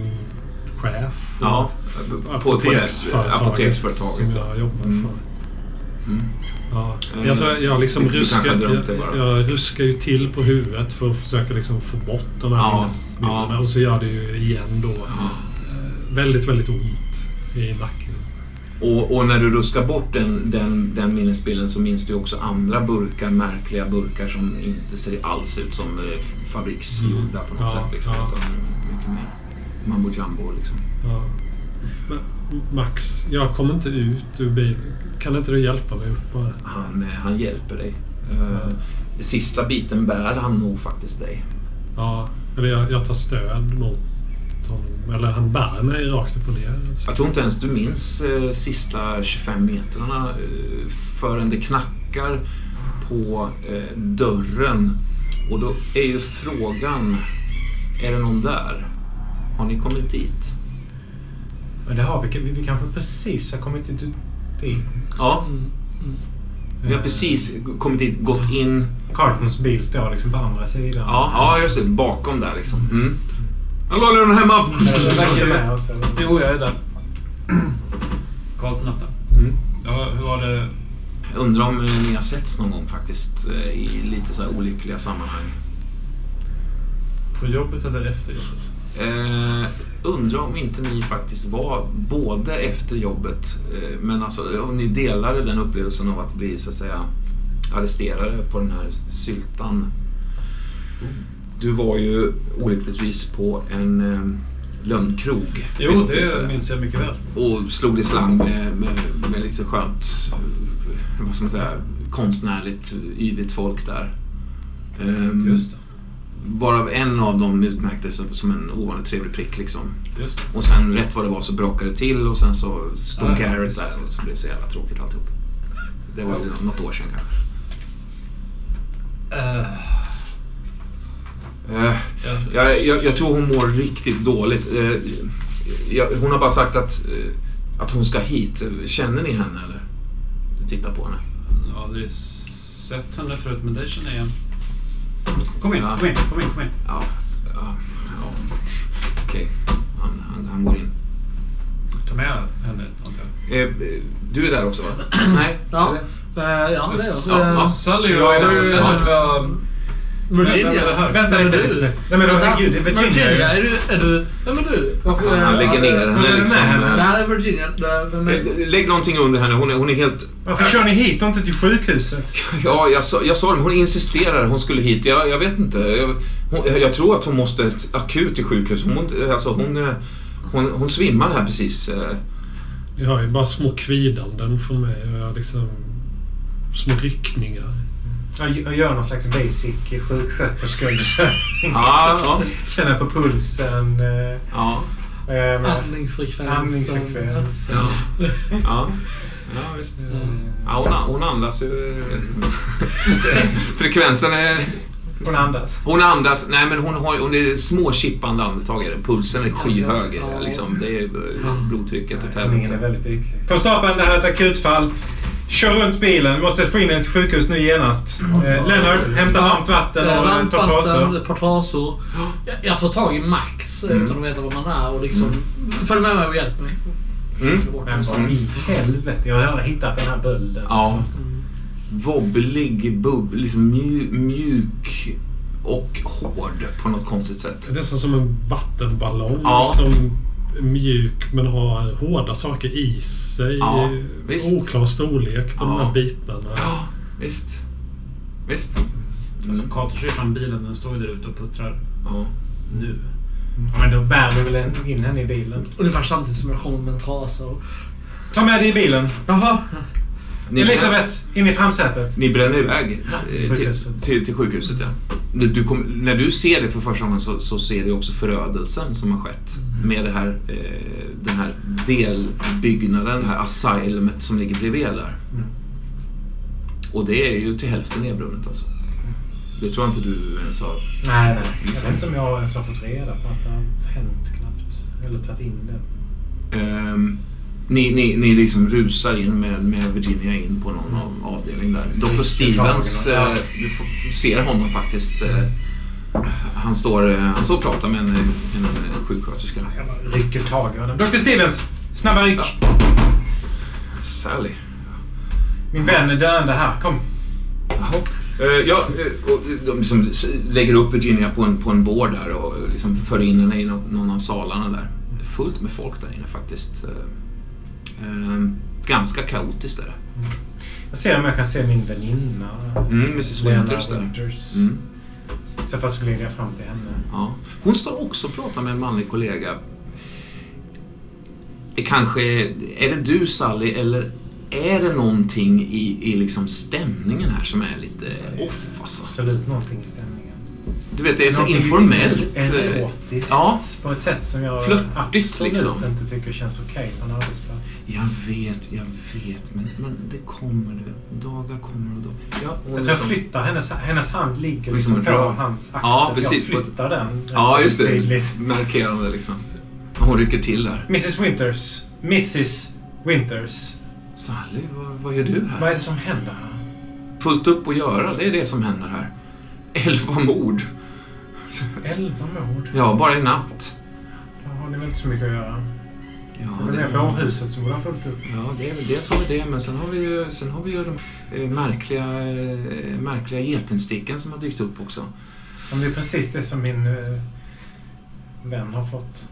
chef. Ja, apoteksföretaget, apoteksföretaget, som ja. jag jobbar Mm. för. Mm. Ja. Jag, tror, jag, liksom Du ruskar, jag, jag ruskar ju till på huvudet för att försöka liksom få bort de här Ja, minnesbilderna. ja. Och så gör det ju igen då. Ja. Eh, väldigt, väldigt ont i nacken. Och, och när du ruskar bort den, den, den minnesbilden så minns du också andra burkar, märkliga burkar som inte ser alls ut som eh, fabriksgjorda på något Mm. Ja, sätt. Liksom, ja. utan mycket mer mambo jumbo. Liksom. Ja. Men, Max, jag kommer inte ut ur bilen. Kan inte du hjälpa mig upp bara? Han, eh, han hjälper dig. Eh, Sista biten bär han nog faktiskt dig. Ja, eller jag, jag tar stöd mot honom. Eller han bär mig rakt upp och ner. Jag tror inte ens du minns eh, sista 25 metrarna eh, förrän det knackar på eh, dörren. Och då är ju frågan, är det någon där? Har ni kommit dit? Men det har vi. Vi, vi kanske precis har kommit dit. dit. Ja, Mm. vi har precis kommit dit, gått in. Carltons bil står liksom på andra sidan. Ja, ja just det. Bakom där liksom. Mm. Hallå, är den hemma? Verkar med oss. Eller? Jo, jag är där. Carlton öppnar. Mm. Ja, hur var det? Jag undrar om eh, ni har setts någon gång faktiskt eh, i lite så här olyckliga sammanhang. På jobbet eller efter jobbet? Eh, undrar om inte ni faktiskt var både efter jobbet, eh, men alltså om ni delade den upplevelsen av att bli så att säga arresterade på den här syltan. Du var ju olyckligtvis på en eh, lönnkrog. Jo, det tillfälle. minns jag mycket väl. Och slog det slang med, med, med lite skönt, eh, vad ska man säga, konstnärligt, yvigt folk där. Ehm, Just det. Varav en av dem utmärkte sig som en ovanligt trevlig prick liksom. Och sen rätt vad det var så brakade det till och sen så stod Garrett där och så blev det så jävla tråkigt alltihop. Det var ju något år sedan kanske. Eh, Eh, ja. Jag, jag, jag tror hon mår riktigt dåligt. Eh, jag, hon har bara sagt att, eh, att hon ska hit. Känner ni henne eller? Titta på henne. Jag har aldrig sett henne förut, men det känner jag igen. Kom in, Ja. kom in, kom in, kom in. Ja, ja, ja. okej. Han, han, han går in. Ta med henne, antar jag. Eh, du är där också va? Nej? Ja. eller? Eh, ja, det är Ja, jag. ja, Eh, Sally och Jag är där jag också. Lennart var... Virginia. Vänta är lite. du? Nej men herregud, det är Virginia. Virginia, är du... Är du vem är du? Varför, Han, han lägger ner Vem är henne liksom. henne? Det här är Virginia. Eh, Lägg någonting under henne. Hon är, hon är helt... Varför kör ni hit och inte till sjukhuset? Ja, jag sa, jag sa det. Hon insisterar. Hon skulle hit. Jag, jag vet inte. Jag, hon, jag tror att hon måste akut till sjukhus. Hon, alltså, hon, eh, hon, hon svimmade här precis. eh. Jag har ju bara små kvidanden från mig. Jag liksom små ryckningar. Jag gör någon slags basic sjuksköterskeundersökning. Ja, ja. Känner på pulsen. eh, ja, eh, med Andningsfrekvens. Andningsfrekvens. ja. ja. Ja, visst. Ja, hon, hon andas ju. Frekvensen är... Hon andas. Hon andas, nej men hon har hon är småchippande andetag. är det. Pulsen är skyhög. Ja. Liksom. Det är blodtrycket och Andningen är väldigt ytlig. Konstapeln, det här är ett akutfall. Kör runt bilen. Vi måste få in ett sjukhus nu genast. Eh, Lennart, hämta varmt vatten och ett par trasor. ett par trasor. Jag, jag tar tag i Max eh, Mm. utan att veta vad man är och liksom... Följ med mig och hjälp mig. Mm. I helvete. Jag har hittat den här bölden. Ja. Mm. Wobblig, bub, liksom mju, mjuk och hård på något konstigt sätt. Det är nästan som en vattenballong Ja. som mjuk men har hårda saker i sig. Ja, visst. Oklar storlek på Ja. de här bitarna. Ja, visst. Visst. Alltså, Carter kör fram bilen, den står ju där ute och puttrar Ja. nu. Ja, men då bär vi väl in henne i bilen. Ungefär samtidigt som jag kommer med en trasa och... Ta med dig i bilen. Jaha. Ni, Elisabeth, in i framsätet. Ni bränner iväg eh, till, sjukhuset. till, till sjukhuset, ja. Du, du kom, när du ser det för första gången så, så ser du också förödelsen som har skett med det här, eh, den här delbyggnaden, det här asylumet som ligger bredvid där. Mm. Och det är ju till hälften nedbrunnet alltså. Det tror jag inte du ens har... Nej, nej. Jag vet inte om jag ens har fått reda på att det har hänt knappt. Eller tagit in det. Ehm, ni, ni, ni liksom rusar in med, med Virginia in på någon av- avdelning där. Dr. Stevens, ja. eh, du får, ser honom faktiskt. Eh, han, står, eh, han står och pratar med en, en, en sjuksköterska. Jag rycker tag i honom. Dr. Stevens! Snabba ryck! Sally. Min vän är döende här. Kom. Jaha. Ja, och de liksom lägger upp Virginia på en, på en bord där och liksom för in henne i någon, någon av salarna där. Det är fullt med folk där inne faktiskt. Eh, eh, ganska kaotiskt är det. Jag ser om jag kan se min väninna. Mm, Mrs. Winters där. Winters. Mm. Så fall skulle jag fram till henne. Ja. Hon står också och pratar med en manlig kollega. Det kanske, är det du Sally eller är det någonting i, i liksom stämningen här som är lite off alltså? Absolut någonting i stämningen. Du vet, det är så Någonting informellt. Erotiskt. Ja. På ett sätt som jag Flörtigt, absolut liksom. inte tycker känns okej på en arbetsplats. Jag vet, jag vet, men, men det kommer, du vet. Dagar kommer och dagar. Ja, hon Jag tror jag liksom- flyttar hennes, hennes hand ligger Liksom liksom på hans axel. Ja, precis. Jag flyttar den. Ja, så just det. tydligt. Markerande liksom. Hon rycker till där. Mrs Winters. Mrs Winters. Sally, vad, vad gör du här? Vad är det som händer här? Fullt upp att göra, det är det som händer här. Elva mord. Elva mord. Ja, bara i natt. Då har ni väl inte så mycket att göra. Ja, Det är väl det bårhuset som borde ha fullt upp. Ja, det är väl dels har vi det, men sen har vi ju, sen har vi ju de eh, märkliga, eh, märkliga getinsticken som har dykt upp också. Men det är precis det som min eh, vän har fått.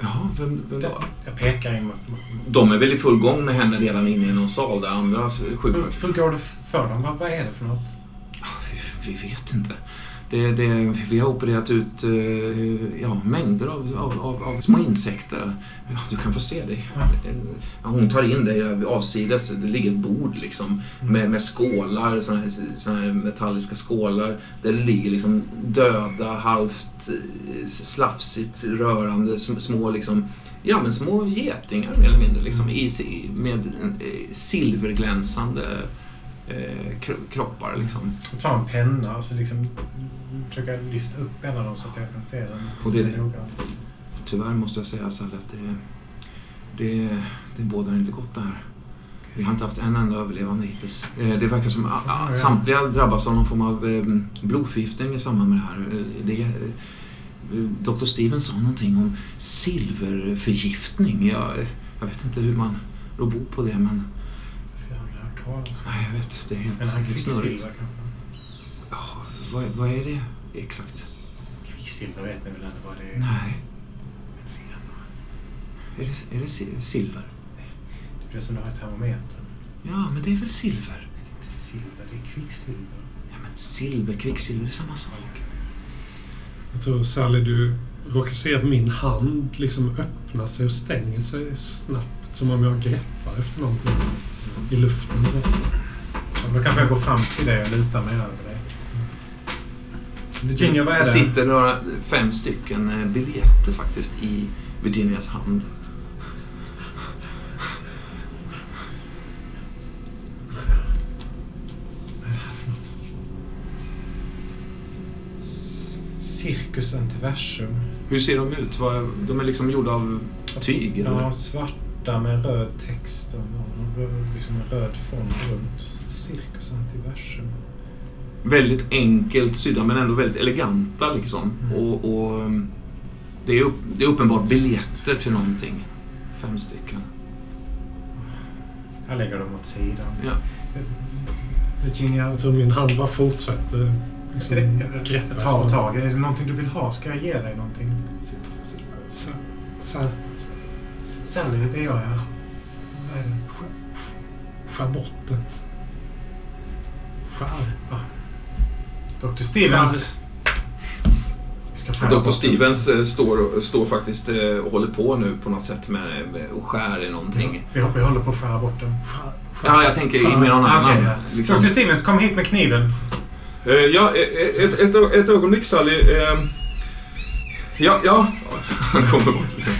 Ja, vem, vem då? Jag pekar in mot... mot De är väl i full gång med henne redan inne i någon sal där andra hur, sjuksköterskor... hur går det för dem? Vad, vad är det för något? Vi, vet inte. det, det, vi har opererat ut eh, ja, mängder av, av, av, av små insekter. Ja, du kan få se det. Ja, hon tar in dig avsides. Det ligger ett bord liksom, med, med skålar, såna här, såna här metalliska skålar. Där det ligger liksom döda, halvt eh, slafsigt rörande sm- små liksom, Ja, men små getingar mer eller mindre liksom, i, si- med eh, silverglänsande eh, kro- kroppar. Liksom. Och ta en penna och så liksom försöka lyfta upp en av dem så att jag kan se den. Och det- noggrant. Tyvärr måste jag säga Sally att det, det, det bådar inte gott det här. Vi har inte haft en enda överlevande hittills. Eh, Det verkar som att samtliga drabbas av någon form av eh, blodförgiftning i samband med det här. Eh, Det, Dr. Steven sa någonting om silverförgiftning. Jag, jag vet inte hur man rår på det men Talas om nej, jag vet, det är helt helt snurrigt. kvicksilver kanske? Ja, vad, vad är det exakt? Kvicksilver vet ni väl ändå vad det är? Nej. Är det, är det si- silver? Det är som du har i termometern. Ja, men det är väl silver? Det är inte silver, det är kvicksilver. Ja, men silver, kvicksilver är samma sak. Jag tror Sally, du råkar se att min hand liksom öppnar sig och stänger sig snabbt. Som om jag greppar efter någonting i luften. Ja, då kanske jag går fram till dig och lutar mig över dig. Virginia, vad är Det det? sitter några, fem stycken eh, biljetter faktiskt i Virginias hand. Cirkus Antiversum. Hur ser de ut? De är liksom gjorda av tyg? Eller? Ja, svarta med röd text och liksom en röd fond runt. Cirkus Antiversum. Väldigt enkelt sydda men ändå väldigt eleganta liksom. Mm. Och, och um, det, är upp, det är uppenbart biljetter till någonting. Fem stycken. Jag lägger dem åt sidan. Ja. Virginia, Jag tror min hand bara fortsätter liksom, greppa tar efter- tag. Är det någonting du vill ha? Ska jag ge dig någonting? Så, så här, Sally, det är jag ja. Vad är det? Skär bort det. Skär. Dr. Stevens. Dr. Stevens eh, står, står faktiskt eh, och håller på nu på något sätt med, med och skär i någonting. Vi, vi håller på att skära bort den. Skär, skär. Ja, jag tänker Skär. med någon annan. ja. liksom. Dr. Stevens, kom hit med kniven. Eh, ja, eh, ett, ett, ett ögonblick Sally. Eh, ja, ja. Han kommer bort. Liksom.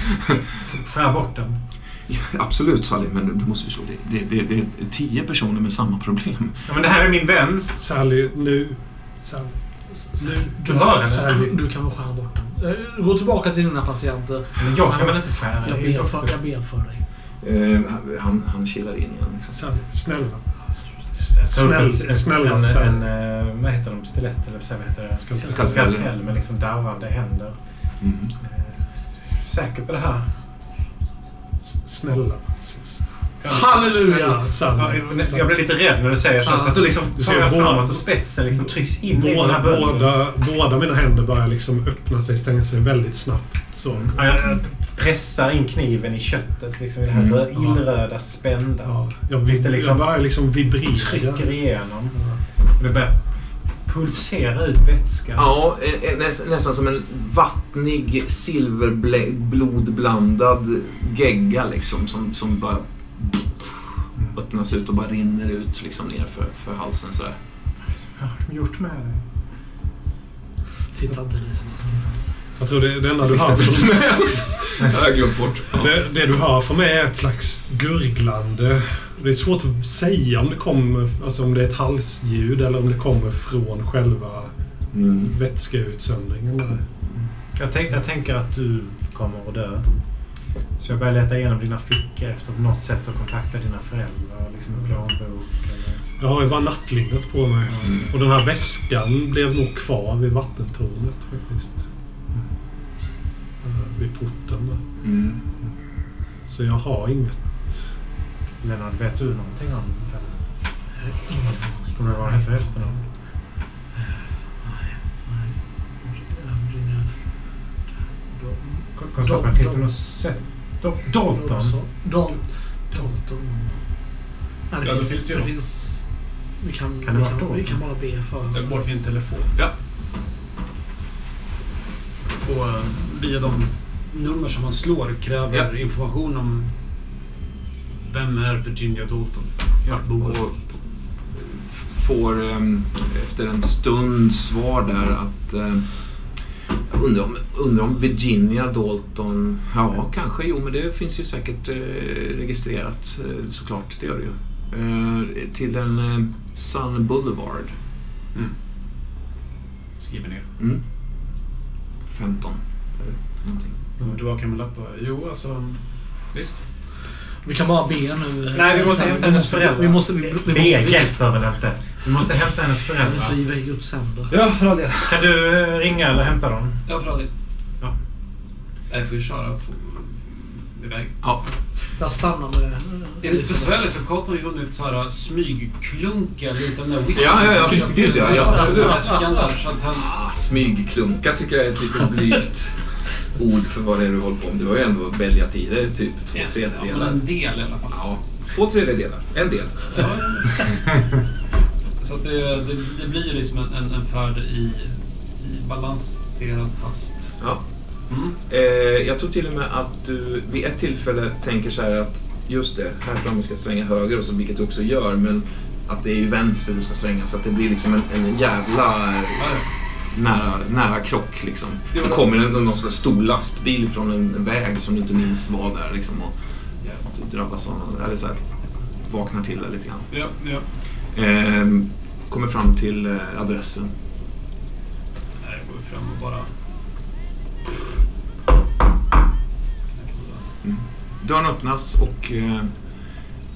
Skär bort den. Ja, absolut Sally, men du måste förstå. Det, det, det, det är tio personer med samma problem. Ja, men det här är min vän. Sally, nu... Sally. Nu, Du hör henne. Sally. Du kan väl skära bort den. Eh, Gå tillbaka till dina patienter. Men jag kan väl inte skära? Jag ber för, jag ber för dig. Eh, han, han kilar in igen. Liksom. Sally, snälla. En- Snälla, en- snälla en, Sally. en, eh, vad heter de? Stilett eller så vad heter det? Skalpell. Med liksom darrande händer. Mm. Är du säker på det här? Snälla. S- s- Halleluja! Ja, jag blir lite rädd när du säger så. Ja. Så att du liksom Du ser båda- framåt och spetsen liksom trycks in i den här Båda, bölden. båda, båda mina händer börjar liksom öppna sig, stänga sig väldigt snabbt. Så. Ja, jag pressar in kniven i köttet. Liksom, I det här Mm. rö- illröda, spända. Ja, jag, det liksom jag börjar liksom vibrera. Trycker igenom. Ja. Och det börjar pulsera ut vätska. Ja, eh, eh, näs, nästan som en vattnig silverblodblandad gegga liksom som, som bara öppnas ut och bara rinner ut liksom ner för, för halsen sådär. Vad har de gjort med dig? Titta inte Lisa. Jag tror det, det enda du hör har glömt bort. Det, det du hör från mig är ett slags gurglande. Det är svårt att säga om det kommer, alltså om det är ett halsljud eller om det kommer från själva Mm. vätskeutsöndringen. där. Jag, tänk, jag tänker att du kommer att dö. Så jag börjar leta igenom dina fickor efter på något sätt att kontakta dina föräldrar. Liksom en plånbok eller... Jag har ju bara nattlinnet på mig. Mm. Och den här väskan blev nog kvar vid vattentornet faktiskt. Eh, Vid porten där. Mm. Så jag har inget. Lennart, vet du någonting om det? Ingen aning. Kommer du ihåg vad han heter i efternamn? Konstapeln, finns det något sätt? Dalton? Dal- Dalton. Det Ja, då finns... finns det ju det något. finns vi kan, Kan det vi, kan, vi kan bara be för bort vid en telefon. och eh, via de nummer som man slår kräver Ja. information om vem är Virginia Dalton? Ja, och får ehm, efter en stund svar där att eh, jag undrar om, undrar om Virginia Dalton, ja kanske, jo men det finns ju säkert eh, registrerat eh, såklart, det gör det ju. Eh, till en Sun Boulevard. Skriver ner. Mm. 15 eller någonting. Kommer tillbaka med lappar. Jo, alltså... Visst. Vi kan bara be nu. Nej, vi måste Sen- hämta hennes föräldrar. Vi måste... Vi, vi måste Det hjälper väl inte? Vi måste hämta hennes Hennes föräldrar. liv är Guds händer. Ja, för all del. Kan du eh, ringa eller hämta dem? Ja, för all del. Ja. Jag får ju köra iväg. Ja, Jag stannar med... Det är lite besvärligt för Carlton har ju hunnit så här smygklunka lite av den där whiskyn. Ja, ja, ja, gud, ja, ja, absolut. Väskan där, så att han... ah, smygklunka tycker jag är ett lite blygt ord för vad det är du håller på med. Du har ju ändå väljat i det typ två Ja, tredjedelar. en del i alla fall. Ja, två tredjedelar. En del. Ja, så det, det, det blir ju liksom en, en, en färd i, i balanserad hast. Ja. Mm. Eh, jag tror till och med att du vid ett tillfälle tänker så här att just det, här framme ska jag svänga höger, och så, vilket du också gör, men att det är ju vänster du ska svänga så att det blir liksom en, en jävla Ja, ja. Nära, nära krock liksom. Det kommer en, någon slags stor lastbil från en, väg som du inte minns var där liksom och ja, du drabbas av någon, eller så här, vaknar till det lite grann. Ja, ja. Eh, kommer fram till eh, adressen. Nej, jag går fram och bara... Mm. Dörren öppnas och eh,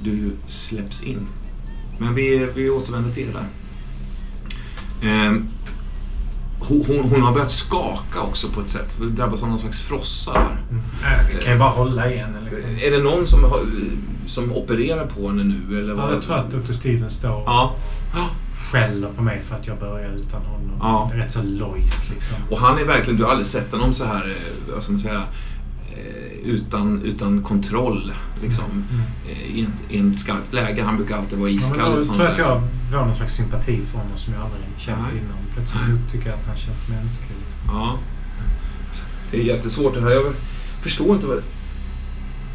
du släpps in. Men vi, vi återvänder till det där. Eh, hon, hon, hon har börjat skaka också på ett sätt. Drabbas av någon slags frossa där. Mm. Kan ju bara hålla i henne liksom. Är det någon som, har, som opererar på henne nu? Eller Ja, vad? jag tror att Dr. Steven står Ja. ja. skäller på mig för att jag börjar utan honom. Ja. Rätt så lojt liksom. Och han är verkligen, du har aldrig sett honom så här, eh, vad ska man säga, eh, utan, utan kontroll. Liksom, Mm. eh, i, ett, I ett skarpt läge. Han brukar alltid vara Ja, iskall. men då sånt tror jag att jag får någon slags sympati för honom som jag aldrig känt innan. Plötsligt tycker jag att han känns mänsklig. Liksom. Ja. Det är jättesvårt det här. Jag förstår inte vad...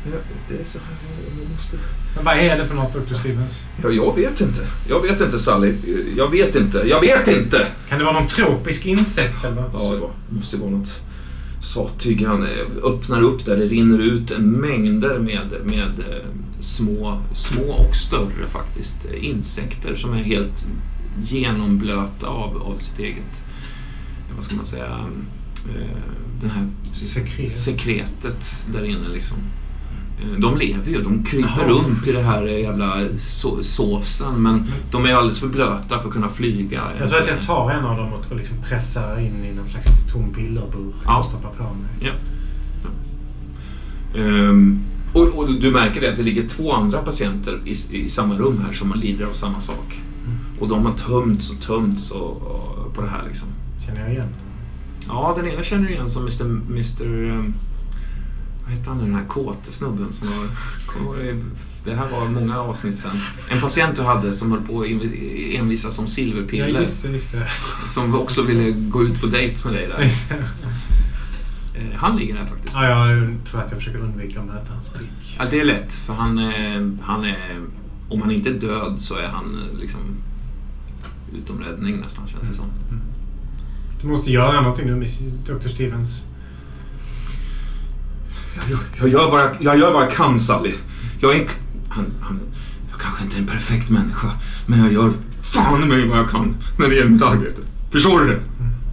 Jag, det är så här, jag måste... Men vad är det för något Dr. Stevens? Ja, jag vet inte. Jag vet inte Sally. Jag vet inte. Jag vet inte! Kan det vara någon tropisk insekt eller något? Ja, det var, det måste ju vara något sattyg. Han öppnar upp där. Det rinner ut en mängder med, med eh, små, små och större faktiskt eh, insekter som är helt genomblöta av, av sitt eget, eh, vad ska man säga, eh, den här Sekret. sekretet där inne liksom. Eh, De lever ju, de kryper runt i det här jävla så, såsen men de är alldeles för blöta för att kunna flyga. Jag tror att jag tar en av dem och liksom pressar in i någon slags tom pillerburk Ja. och stoppar på mig. Ja. Ehm, och, och du märker det att det ligger två andra patienter i, i samma rum här som lider av samma sak. Och de har tömts och tömts och, och på det här liksom. Känner jag igen Ja, den ena känner du igen som Mr... Mr ehm, vad hette han nu, den här kåte snubben som var... Det här var många avsnitt sen. En patient du hade som höll på att envi- envisas som silverpiller. Ja, just det. Just det. Som också ville gå ut på dejt med dig där. Eh, Han ligger där faktiskt. ja, jag tror att jag försöker undvika att möta hans blick. Ja, det är lätt för han, han är... Om han inte är död så är han eh, liksom utom räddning nästan känns det som. Mm. Du måste göra någonting nu med Dr. Stevens. Jag, jag, gör vad jag, jag gör vad jag kan Sally. Jag är... Han, han, jag kanske inte är en perfekt människa men jag gör fan mig vad jag kan när det gäller mitt arbete. Förstår du det?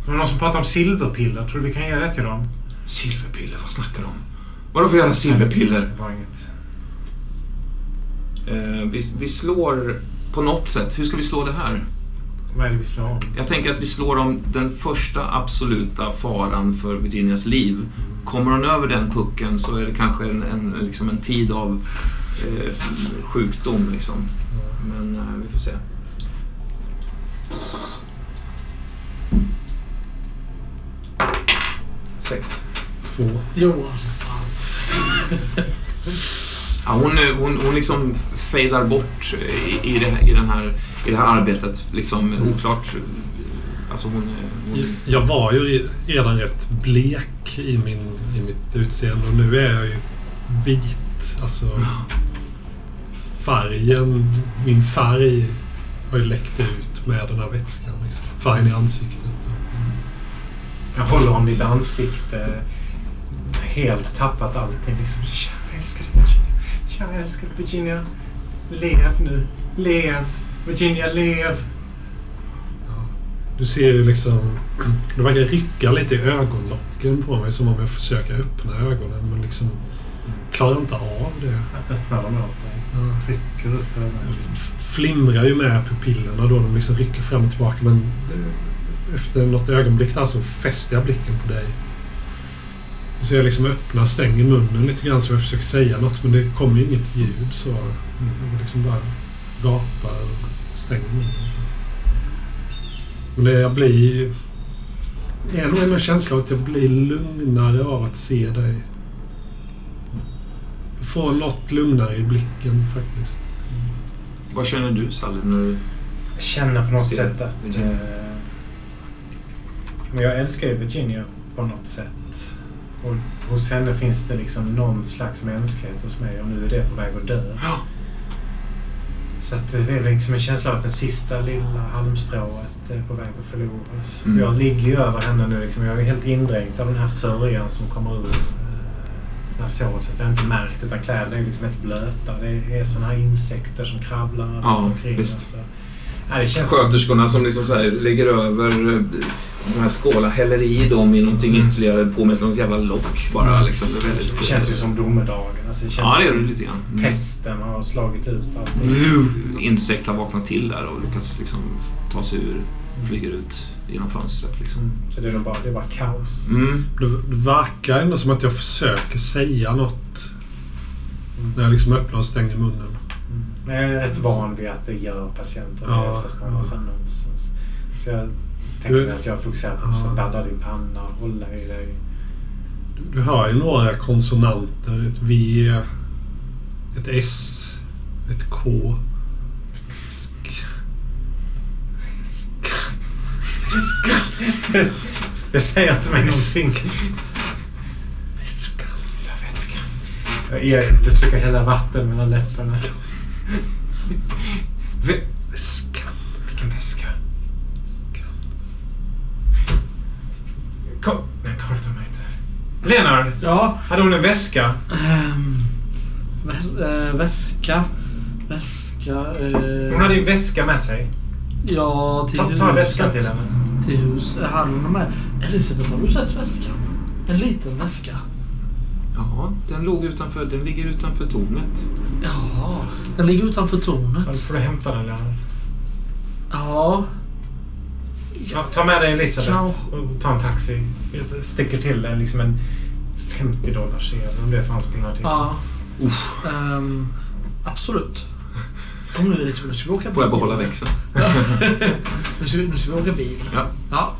Det var någon som pratade om silverpiller. Tror du vi kan ge det till dem? Silverpiller, vad snackar du om? Vadå för jävla silverpiller? Det var inget. Eh, vi, vi slår på något sätt. Hur ska vi slå det här? Vad är det vi slår om? Jag tänker att vi slår om den första absoluta faran för Virginias liv. Kommer hon över den pucken så är det kanske en, en, liksom en tid av eh, sjukdom. Liksom. Men eh, vi får se. Sex. Två. Johan, fan. Ja, hon, eh, hon, hon liksom fejdar bort i, i, det, i, den här, i det här arbetet. Liksom, oklart Alltså hon. Hon, Jag var ju re- redan rätt blek i, min, i mitt utseende och nu är jag ju vit. Alltså färgen, min färg har ju läckt ut med den här vätskan. Liksom. Färgen i ansiktet. Jag håller om ditt ansikte. Helt tappat allting. Liksom, Kära älskade Virginia. Kära älskade Virginia. Lev nu. Lev. Virginia, lev. Du ser ju liksom... Det verkar rycka lite i ögonlocken på mig som om jag försöker öppna ögonen men liksom klarar inte av det. Jag öppnar dem åt dig. Ja. Trycker upp ögonen. flimrar ju med pupillerna då. De liksom rycker fram och tillbaka. Men det- efter något ögonblick där så fäster jag blicken på dig. Så jag liksom öppnar, stänger munnen lite grann så jag försöker säga något men det kommer inget ljud så. Jag liksom bara gapar och munnen. Men det, jag blir... Det är nog en känsla att jag blir lugnare av att se dig. Jag får något lugnare i blicken faktiskt. vad känner du Sally när du... Jag känner på något Ser sätt att... Virginia. Eh, men jag älskar ju Virginia på något sätt. Och hos henne finns det liksom någon slags mänsklighet hos mig och nu är det på väg att dö. Ja. Så att det är liksom en känsla av att den sista lilla halmstrået är på väg att förloras. Mm. Jag ligger ju över henne nu. Liksom, jag är helt indränkt av den här sörjan som kommer ur eh, det här såret. Fast jag har inte märkt utan kläderna är liksom helt blöta. Det är sådana här insekter som krabblar Ja, omkring. visst. Alltså. Det känns Sköterskorna som liksom så här lägger över eh, de här skålarna, häller i dem i någonting Mm. ytterligare på med något jävla lock bara. Liksom. Det, väldigt, Det känns ju som domedagen. Alltså det känns Ja, det ju gör det lite grann. Mm. pesten har slagit ut allting. Insekt har vaknat till där och lyckats liksom ta sig ur, flyger ut genom fönstret. Liksom. Mm. Så det är nog bara, det är bara kaos. Mm. Det verkar ändå som att jag försöker säga något när jag liksom öppnar och stänger munnen. Men jag är rätt van vid att det gör patienter. Ja, oftast en ja. massa nonsens. Så jag tänker att jag fokuserar på Ja. att badda din panna, hålla i dig. Du, du hör ju några konsonanter. Ett V, ett S, ett K. Sk- Det säger inte mig någonting. Vätska. Lilla vätska. Jag, jag, jag försöker hälla vatten mellan läpparna. Vä- Väska. Vilken väska? Kom. Nej, Carl tar mig inte. Leonard, Ja. hade hon en väska? ehm, väs, äh, väska. Väska. eh, Hon hade en väska med sig. Ja, till Ta, ta huset. väskan till henne. Till hus. Eh, Hade hon med? Elisabeth, har du sett väskan? En liten väska. Ja, den, låg utanför, den ligger utanför tornet. Jaha. Den ligger utanför tornet. får du hämta den Leonard. Ja. Ta, ta med dig Elisabeth Kanske. och ta en taxi. Jag sticker till en, liksom en 50 dollars om det fanns på den här tiden. Ja. Ehm, absolut. Kom nu Elisabeth, nu ska vi åka bil. Får jag behålla växeln? Nu ska, vi, nu ska vi åka bil. Ja. Ja.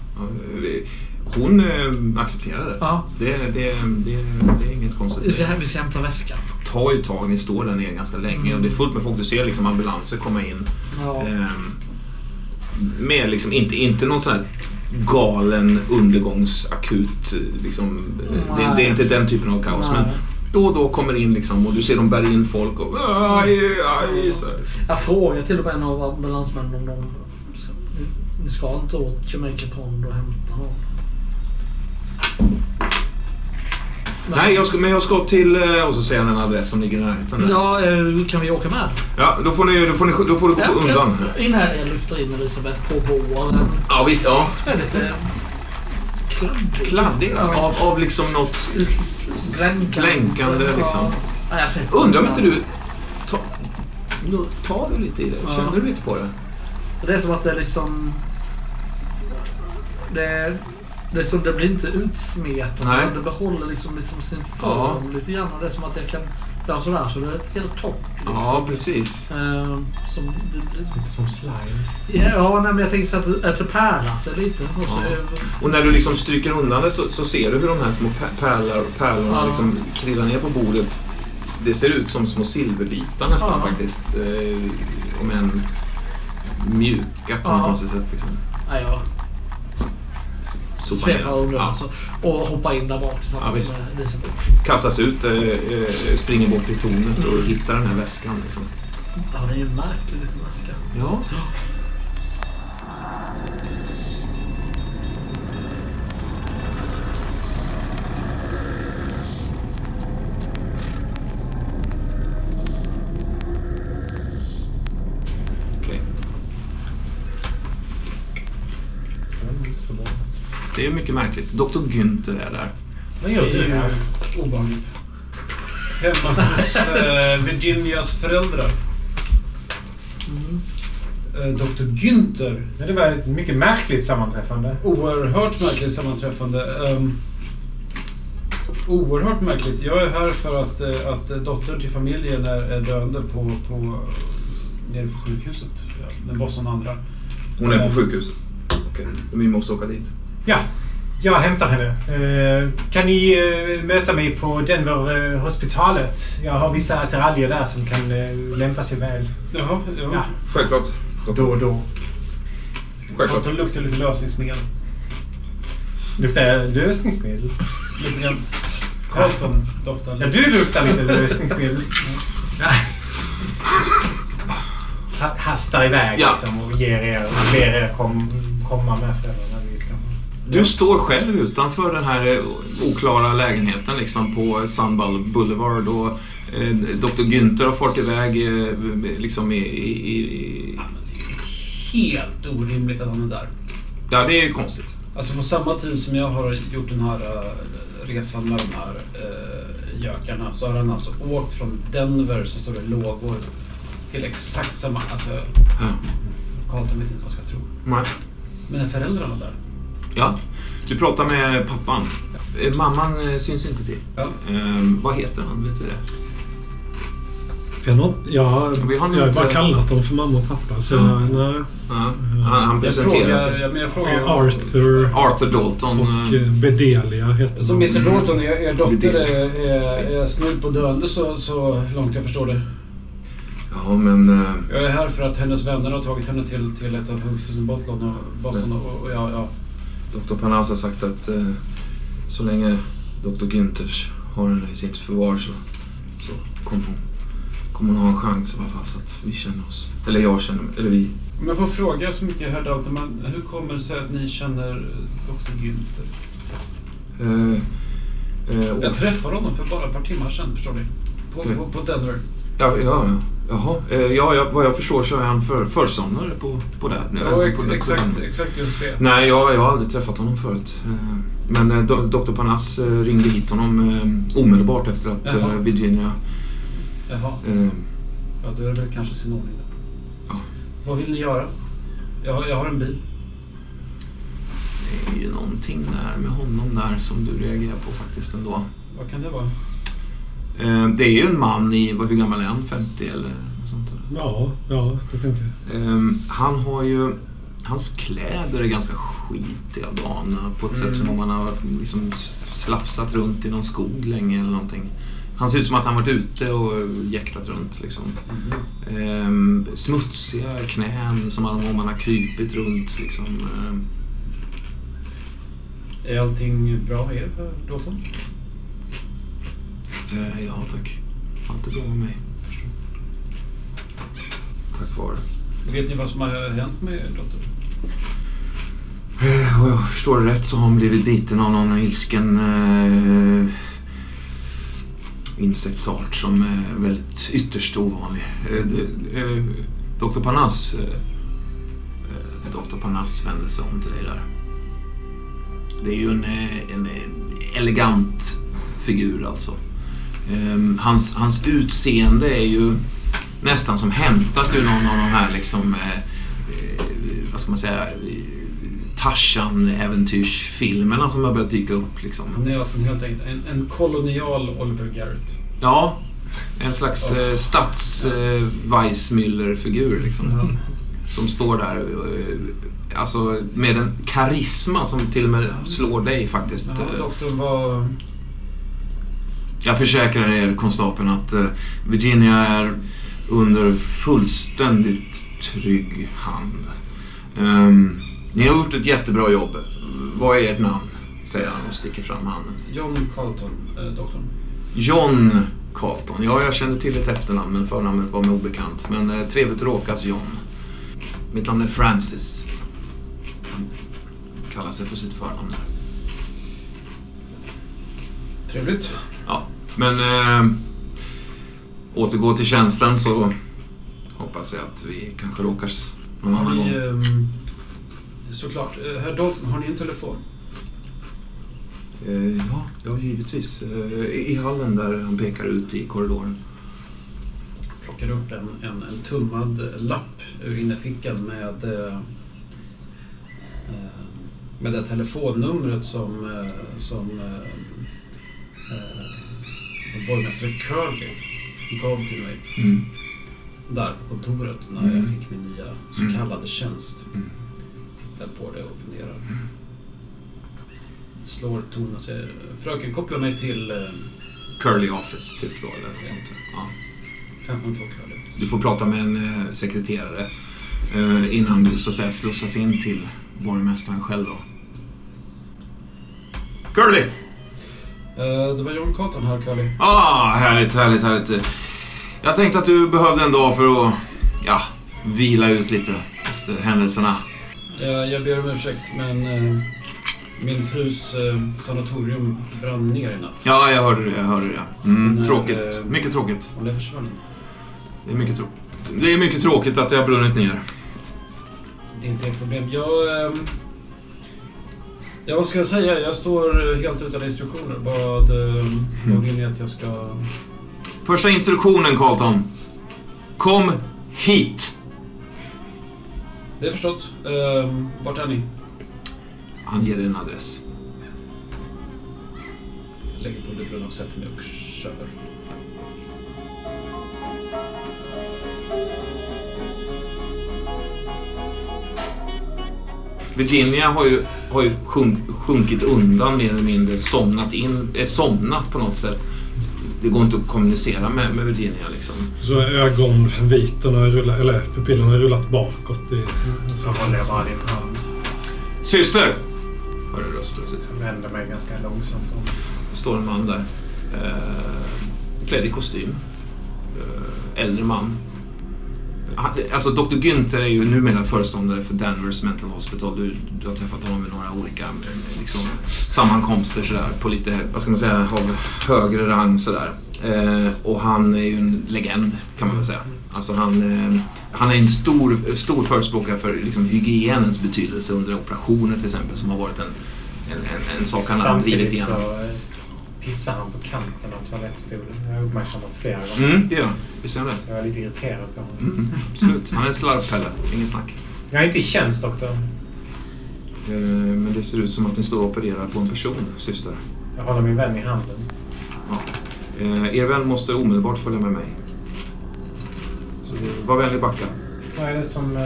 Hon eh, accepterar det. ja. Det, det, det, det är inget konstigt. Vi, ska, vi ska hämta väskan. Det ju ett tag, ni står där nere ganska länge och det är fullt med folk. Du ser liksom ambulanser komma in. Ja. Ehm, med liksom, inte, inte någon sån här galen undergångsakut. Liksom, det, det är inte den typen av kaos. Nej. Men då och då kommer in liksom, och du ser dem bära in folk och aj, aj, så. Jag frågade till och med en av ambulansmännen om de... ska- ni ska inte åt Jamaica Pond och hämta någon? Nej, jag ska, men jag ska till... eh, Och så säger han en adress som ligger i närheten. där. Ja, eh, kan vi åka med? Ja, då får, ni, då, får ni, då får du gå undan. Ja, in här, jag lyfter in Elisabeth på båren. Ja, visst. Ja. Som är lite kladdig. Kladdig Ja. av, av liksom något blänkande liksom. Ja, jag ser. Undrar om inte du... Ta, nu, tar du lite i det? Ja. Känner du lite på det? Det är som att det är liksom... Det är, det är som det blir inte utsmetat. Nej. utan Det behåller liksom, liksom sin form lite grann. Det är som att jag kan göra sådär så det är ett helt torrt. Liksom. Ja, precis. Eh, som, det, det, Lite som slime. ja, nej, men jag tänker så att det, att det pärlar sig lite. Och så, Ja. Och när du liksom stryker undan det så, så ser du hur de här små pär- pärlor, pärlorna Ja. liksom krillar ner på bordet. Det ser ut som små silverbitar nästan Ja. faktiskt. Eh, om än mjuka på Ja. något sätt. Liksom. Ja, svepa under Ja. alltså, och hoppa in där bak tillsammans Ja, med Elisabeth. Kastas ut, eh, eh, springer bort till tornet och hittar den här väskan. Liksom. Ja, det är ju en märklig liten väska. Ja. Okej. Inte så bra. Det är mycket märkligt. Dr. Günther är där. Vad gör du är här? obehagligt. Hemma hos eh, Virginias föräldrar. Eh, Dr. Günther. Ja, det var ett mycket märkligt sammanträffande. Oerhört märkligt sammanträffande. Um, oerhört märkligt. Jag är här för att, eh, att dottern till familjen är, är döende på, på, nere på sjukhuset. Boston och andra. Hon är på sjukhuset. Okej, vi måste åka dit. Ja, jag hämtar henne. Eh, kan ni eh, möta mig på Denver-hospitalet? jag har vissa attiraljer där som kan eh, lämpa sig väl. Jaha, ja. Ja, Självklart. då och då. Självklart. Carlton luktar lite lösningsmedel. Luktar jag lösningsmedel? Lite grann. Carlton doftar Ja, lite. du luktar lite lösningsmedel. Ja. Ha- Hastar iväg Ja. liksom och ger er, ber er kom, komma med föräldrarna. Du står själv utanför den här eh, oklara lägenheten liksom på Sunball Boulevard och eh, Dr. Günther har fått iväg eh, liksom i, i, i... Ja, det helt orimligt att han är där. Ja, det är ju konstigt. Alltså på samma tid som jag har gjort den här eh, resan med de här uh, gökarna så har han alltså åkt från Denver som står i lågor till exakt samma... Alltså, Ja. Carlton vet inte vad jag ska tro. Nej. Men är föräldrarna där? Ja, du pratar med pappan. Eh, Mamman eh, syns inte till. Ja. Eh, vad heter han? Vet du det? Jag har, jag, Vi har jag har bara inte- kallat dem för mamma och pappa. Så jag, nej. Ja, han, han Jag presenterar frågar, sig. ja, men jag frågar Arthur Arthur Dalton. och eh, eh, Bedelia heter Så. Mr Dalton, er, er dotter är, är, är snudd på döende så, så långt jag förstår det. Ja, men... eh, Jag är här för att hennes vänner har tagit henne till, till ett av sjukhusen i Boston och, Boston och, och jag, ja, Dr. Panas har sagt att eh, så länge Dr. Günthers har henne i sitt förvar så, så kommer hon, kommer hon ha en chans i alla fall så att vi känner oss. Eller jag känner mig, eller vi. Om jag får fråga så mycket herr Dalton, men hur kommer det sig att ni känner Dr. Günther? Eh, eh, Jag träffade honom för bara ett par timmar sedan, förstår ni? På, på, på Denver. ja, ja, ja. Jaha. Eh, ja, ja, vad jag förstår så är han för, föreståndare på, på det. Ja, ex, på det- exakt, exakt just det. Nej, jag, jag har aldrig träffat honom förut. Eh, Men eh, Do- Dr. Panas ringde hit honom omedelbart efter att Jaha. Virginia... Jaha, Eh, ja, då är det väl kanske sin ordning då. Ja. Vad vill ni göra? Jag har, jag har en bil. det är ju någonting där med honom där som du reagerar på faktiskt ändå. Vad kan det vara? Eh, Det är ju en man i, vad- hur gammal är han? 50 eller något sånt. Ja, ja, det tänker jag. Eh, Han har ju... Hans kläder är ganska skitiga dagarna på ett sätt som om han har liksom slafsat runt i någon skog länge eller någonting. Han ser ut som att han varit ute och jäktat runt liksom. Ehm, smutsiga knän som om man har krypit runt liksom. Ehm, Är allting bra herr Dalton? Eh, ja tack. Allt är bra med mig. Tack vare. Vet ni vad som har hänt med er dotter? Eh, jag förstår det rätt så har hon blivit biten av någon ilsken eh, insektsart som är väldigt ytterst ovanlig. Eh, eh, Dr. Panas eh, eh, Dr. Panas vände sig om till dig där. Det är ju en, eh, en eh, elegant figur alltså. Eh, Hans, hans utseende är ju nästan som hämtat ur någon av de här liksom eh, eh, vad ska man säga Tarzan-äventyrsfilmerna som har börjat dyka upp. Liksom. Han är alltså helt enkelt en, en kolonial Oliver Garrett. Ja, en slags eh, stads eh, liksom. Ja. Som står där eh, alltså, med en karisma som till och med slår dig faktiskt. Ja, doktorn var... Jag försäkrar er, konstapeln, att eh, Virginia är under fullständigt trygg hand. Ehm, ni har gjort ett jättebra jobb. vad är ert namn? Säger han och sticker fram handen. John Carlton, eh, doktorn. John Carlton. Ja, jag kände till ett efternamn, men förnamnet var mig obekant. Men eh, trevligt att råkas John. Mitt namn är Francis. Han kallar sig för sitt förnamn. Trevligt. Ja, men eh, återgå till tjänsten så hoppas jag att vi kanske råkas någon Har annan ni... gång. ehm, såklart. Eh, Herr Dalton, har ni en telefon? Eh, ja, ja, givetvis. Eh, I hallen där han pekar ut i korridoren. Plockar upp en, en, en tummad lapp ur innerfickan med, eh, med det telefonnumret som, som borgmästare Curly gav till mig Mm. där på kontoret när Mm. jag fick min nya så Mm. kallade tjänst. Mm. Tittar på det och funderar. Slår tonen och säger Fröken, koppla mig till eh, Curly Office, typ då, eller något sånt. där. Ja. 552 Curly. Du får prata med en eh, sekreterare eh, innan du så att säga slussas in till borgmästaren själv då. Curly! Eh, det var John Carlton här, Curly. Ah, härligt, härligt, härligt. Jag tänkte att du behövde en dag för att, ja, vila ut lite efter händelserna. Eh, jag ber om ursäkt, men eh, min frus eh, sanatorium brann ner i natt. Ja, jag hörde det, jag hörde det. Mm, Men, tråkigt. eh, Mycket tråkigt. Och det försvann. Det är mycket tråkigt. Det är mycket tråkigt att det har brunnit ner. Det är inte ett problem. Jag... ehm, ja, vad ska jag säga? Jag står eh, helt utan instruktioner. Vad, vad vill ni att jag ska... Första instruktionen, Carlton. Kom hit! Det är förstått. Ehm, vart är ni? Han ger en adress. Lägger på luren och sätter mig och kör. Virginia har ju, har ju sjunk, sjunkit undan mer eller mindre, somnat in, är somnat på något sätt. Det går inte att kommunicera med, med Virginia liksom. Så ögonvitorna rullar, eller pupillerna har rullat bakåt. I, Så håller jag bara din hand. Syster! Hör du röst plötsligt. Jag vänder mig ganska långsamt om. Det står en man där. Eh, klädd i kostym. Eh, äldre man. Alltså Dr. Günther är ju numera föreståndare för Danvers Mental Hospital. Du, du har träffat honom vid några olika liksom, sammankomster sådär, på lite, vad ska man säga, av högre rang sådär. Eh, och han är ju en legend kan man väl säga. Alltså han, eh, han är en stor, stor förespråkare för liksom, hygienens betydelse under operationer till exempel som har varit en, en, en, en sak han har drivit Samtidigt igenom. eh, pissar han på kanten av toalettstolen. Jag har uppmärksammat flera gånger. Mm, det gör han. Visst gör han det? Så jag är lite irriterad på honom. Mm, absolut. Han är en slarvpelle. Ingen snack. Jag är inte i tjänst, doktor. Eh, Men det ser ut som att ni står och opererar på en person, syster. Jag håller min vän i handen. Eh, Er vän måste omedelbart följa med mig. Så eh, var vänlig backa. Vad är det som... eh,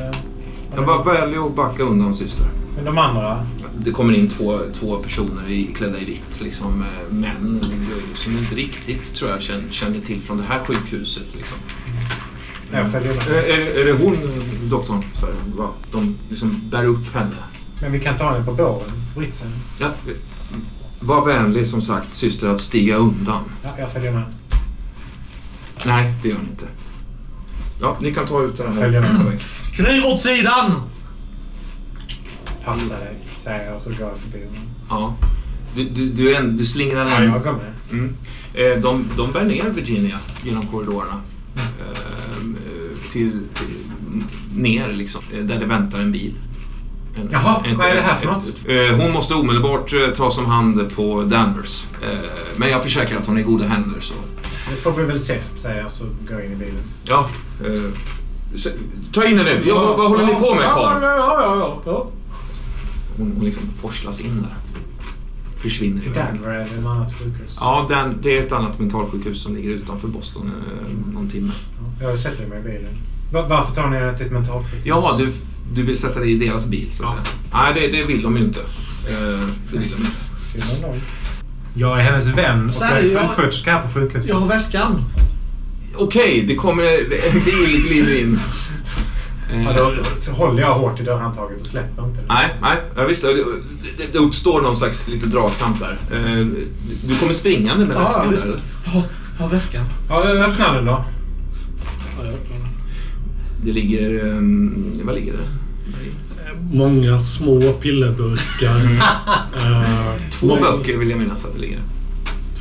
Ja, var vänlig och backa undan, syster. Men de andra? Det kommer in två, två personer i, klädda i vitt, liksom eh, män som inte riktigt, tror jag, känner, känner till från det här sjukhuset. Liksom. Jag följer Eh, med. Är, är det hon, doktorn? Så här, va? De liksom bär upp henne. Men vi kan ta henne på båren. Britsen. Ja, eh, var vänlig som sagt, syster, att stiga undan. Ja, jag följer med. Nej, det gör ni inte. Ja, ni kan ta ut den Jag här. följer med. Kliv åt sidan! Passa dig, säger jag så går jag förbi honom. Ja. Du, du, du, en, du slingrar Ja, en... jag går med. Mm. Eh, de, de bär ner Virginia genom korridorerna. Eh, till, till, ner liksom, eh, där det väntar en bil. En, Jaha, vad är det här för något? Eh, hon måste omedelbart tas om hand på Danvers. Men jag försäkrar att hon är i goda händer. Så. Det får vi väl se, säger jag så går jag in i bilen. Ja, ta in henne nu. Ja, vad, vad håller ni på med karl? Ja, ja, ja, ja. Hon, hon liksom forslas in där. Försvinner iväg. Denver är det ett annat sjukhus. Ja, den, det är ett annat mentalsjukhus som ligger utanför Boston eh, någon timme. Jag sätter mig i bilen. Va- Varför tar ni henne till ett mentalsjukhus? Ja, du, du vill sätta dig i deras bil så att Ja. säga. Nej, det, det vill de ju inte. Eh, det vill de inte. Synd om dem. Jag är hennes vän och jag är sjuksköterska här på sjukhuset. Jag har väskan. Okej, det kommer en bil glider in. Ja, då, så håller jag hårt i dörrhandtaget och släpper inte. Nej, nej. Ja, visst, det, det, uppstår någon slags lite dragkamp där. Eh, du kommer springande med Ja, väskan visst. där. Ja, ja, väskan. Ja, öppna den då. Ja, jag öppnar den. Det ligger... Um, vad ligger det? Många små pillerburkar. Eh, Två böcker vill jag minnas att det ligger.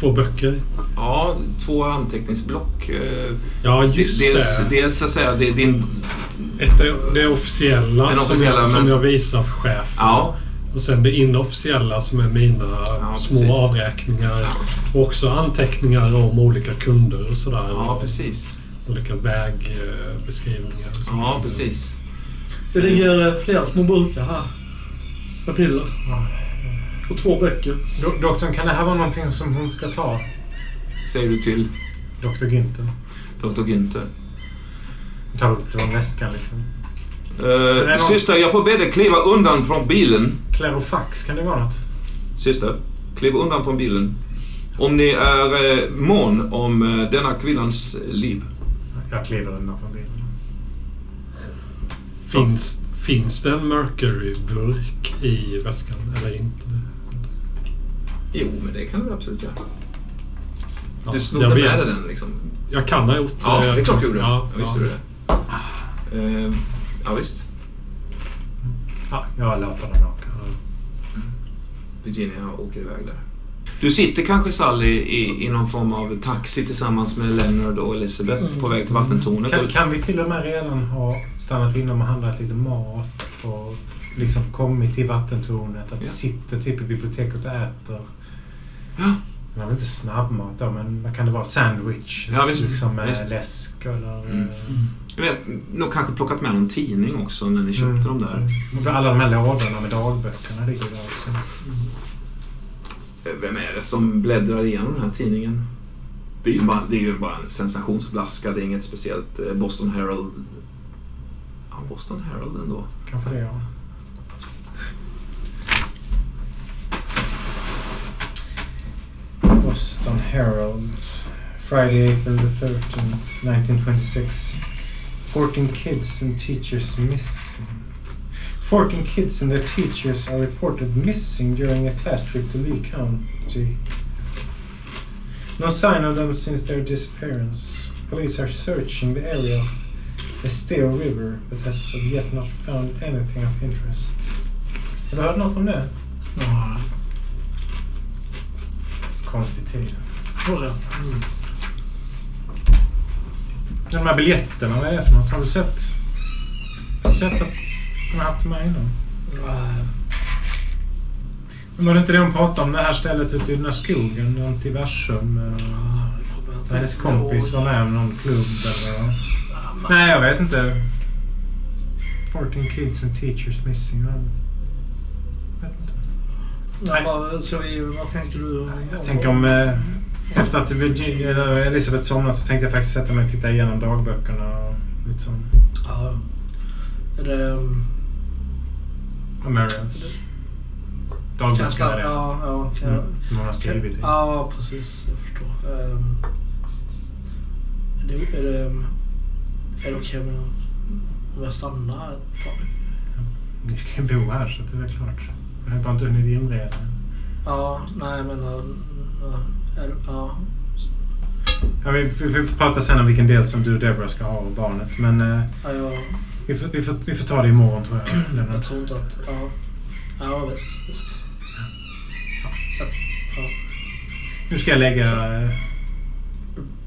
Två böcker. Ja, två anteckningsblock. Eh, Ja, just dels, det. dels så att säga, det är din... Ett, är det officiella, Den som, officiella, jag, som men- jag visar för chefen. Ja, Och sen det inofficiella som är mina små precis. avräkningar. Och också anteckningar om olika kunder och sådär. ja precis. Olika vägbeskrivningar. och sånt. Ja, precis. Det ligger eh, flera små burkar här. Med piller. Ja. Och två böcker. Do- doktorn, kan det här vara någonting som hon ska ta? Säger du till Dr. Günther. Dr. Günther. Ta upp det var väskan liksom. Uh, någon- syster, jag får be dig kliva undan från bilen. Klerofax, kan det vara något? Syster, kliv undan från bilen. Om ni är eh, mån om eh, denna kvinnans liv. Jag kliver undan från bilen. Finns, finns det en Mercury-burk i väskan eller inte? Jo, men det kan du absolut göra. Ja, Du snodde med dig den liksom. Jag kan ha gjort Ja, det är klart du gjorde. Ja, Ja, visste ja. du det. Eh, ja, visst. Ja, jag låter den åka. Virginia åker iväg där. Du sitter kanske Sally i, i någon form av taxi tillsammans med Leonard och Elizabeth på väg till vattentornet. Kan, kan vi till och med redan ha stannat inom och handlat lite mat och liksom kommit till vattentornet? Att vi Ja. sitter typ i biblioteket och äter. Ja. Men inte snabbmat då, men vad kan det vara? Sandwich? Ja, visst. Liksom med Visst. läsk eller... Mm. eh, Jag vet, nog kanske plockat med någon tidning också när ni köpte mm. dem där. Och för alla de här lådorna med dagböckerna ligger där också. Eh, Vem är det som bläddrar igenom den här tidningen? Det är ju bara, det är ju bara en sensationsblaska. Det är inget speciellt. Eh, Boston Herald. Ja, Boston Herald ändå. Kanske det, ja. Boston Herald. Friday, April the 13th, 1926. 14 kids and teachers missing. 14 kids and their teachers are reported missing during a class trip to Lee County. No sign of them since their disappearance. Police are searching the area of the Steo River but has yet not found anything of interest. Har du hört något om? Ja, Konstig tid. tror jag. Mm. De här biljetterna, vad är det för något? Har du sett? Har du sett att de har haft med innan? Nej. Men var det inte det hon pratade om? Det här stället ute i den här skogen, Antiversum? eh, inte Hennes kompis var med om någon klubb eller... Nej, jag vet inte. 14 kids and teachers missing. Nej, vad, så vi, vad tänker du? Jag tänker om... Eh, efter att Virginia, eller Elisabeth somnat så tänkte jag faktiskt sätta mig och titta igenom dagböckerna och lite sånt. Ja. Är det... Och Marians. Dagböckerna. Ja, ja. Kan Mm, hon har skrivit. Ja, precis. Jag förstår. Um, är det, är det, är det okej jag, om jag stannar ett tag? Ni ska ju bo här så det är väl klart. Jag har bara inte hunnit inreda. Ja, nej jag menar... ja, ja. Ja, vi, vi, vi får prata sen om vilken del som du och Deborah ska ha av barnet. Men eh, Ja, jag, vi, får, vi, får, vi får ta det imorgon tror jag. jag Lennart. tror inte att... Ja, ja visst. visst. Ja. Ja. Nu ska jag lägga eh,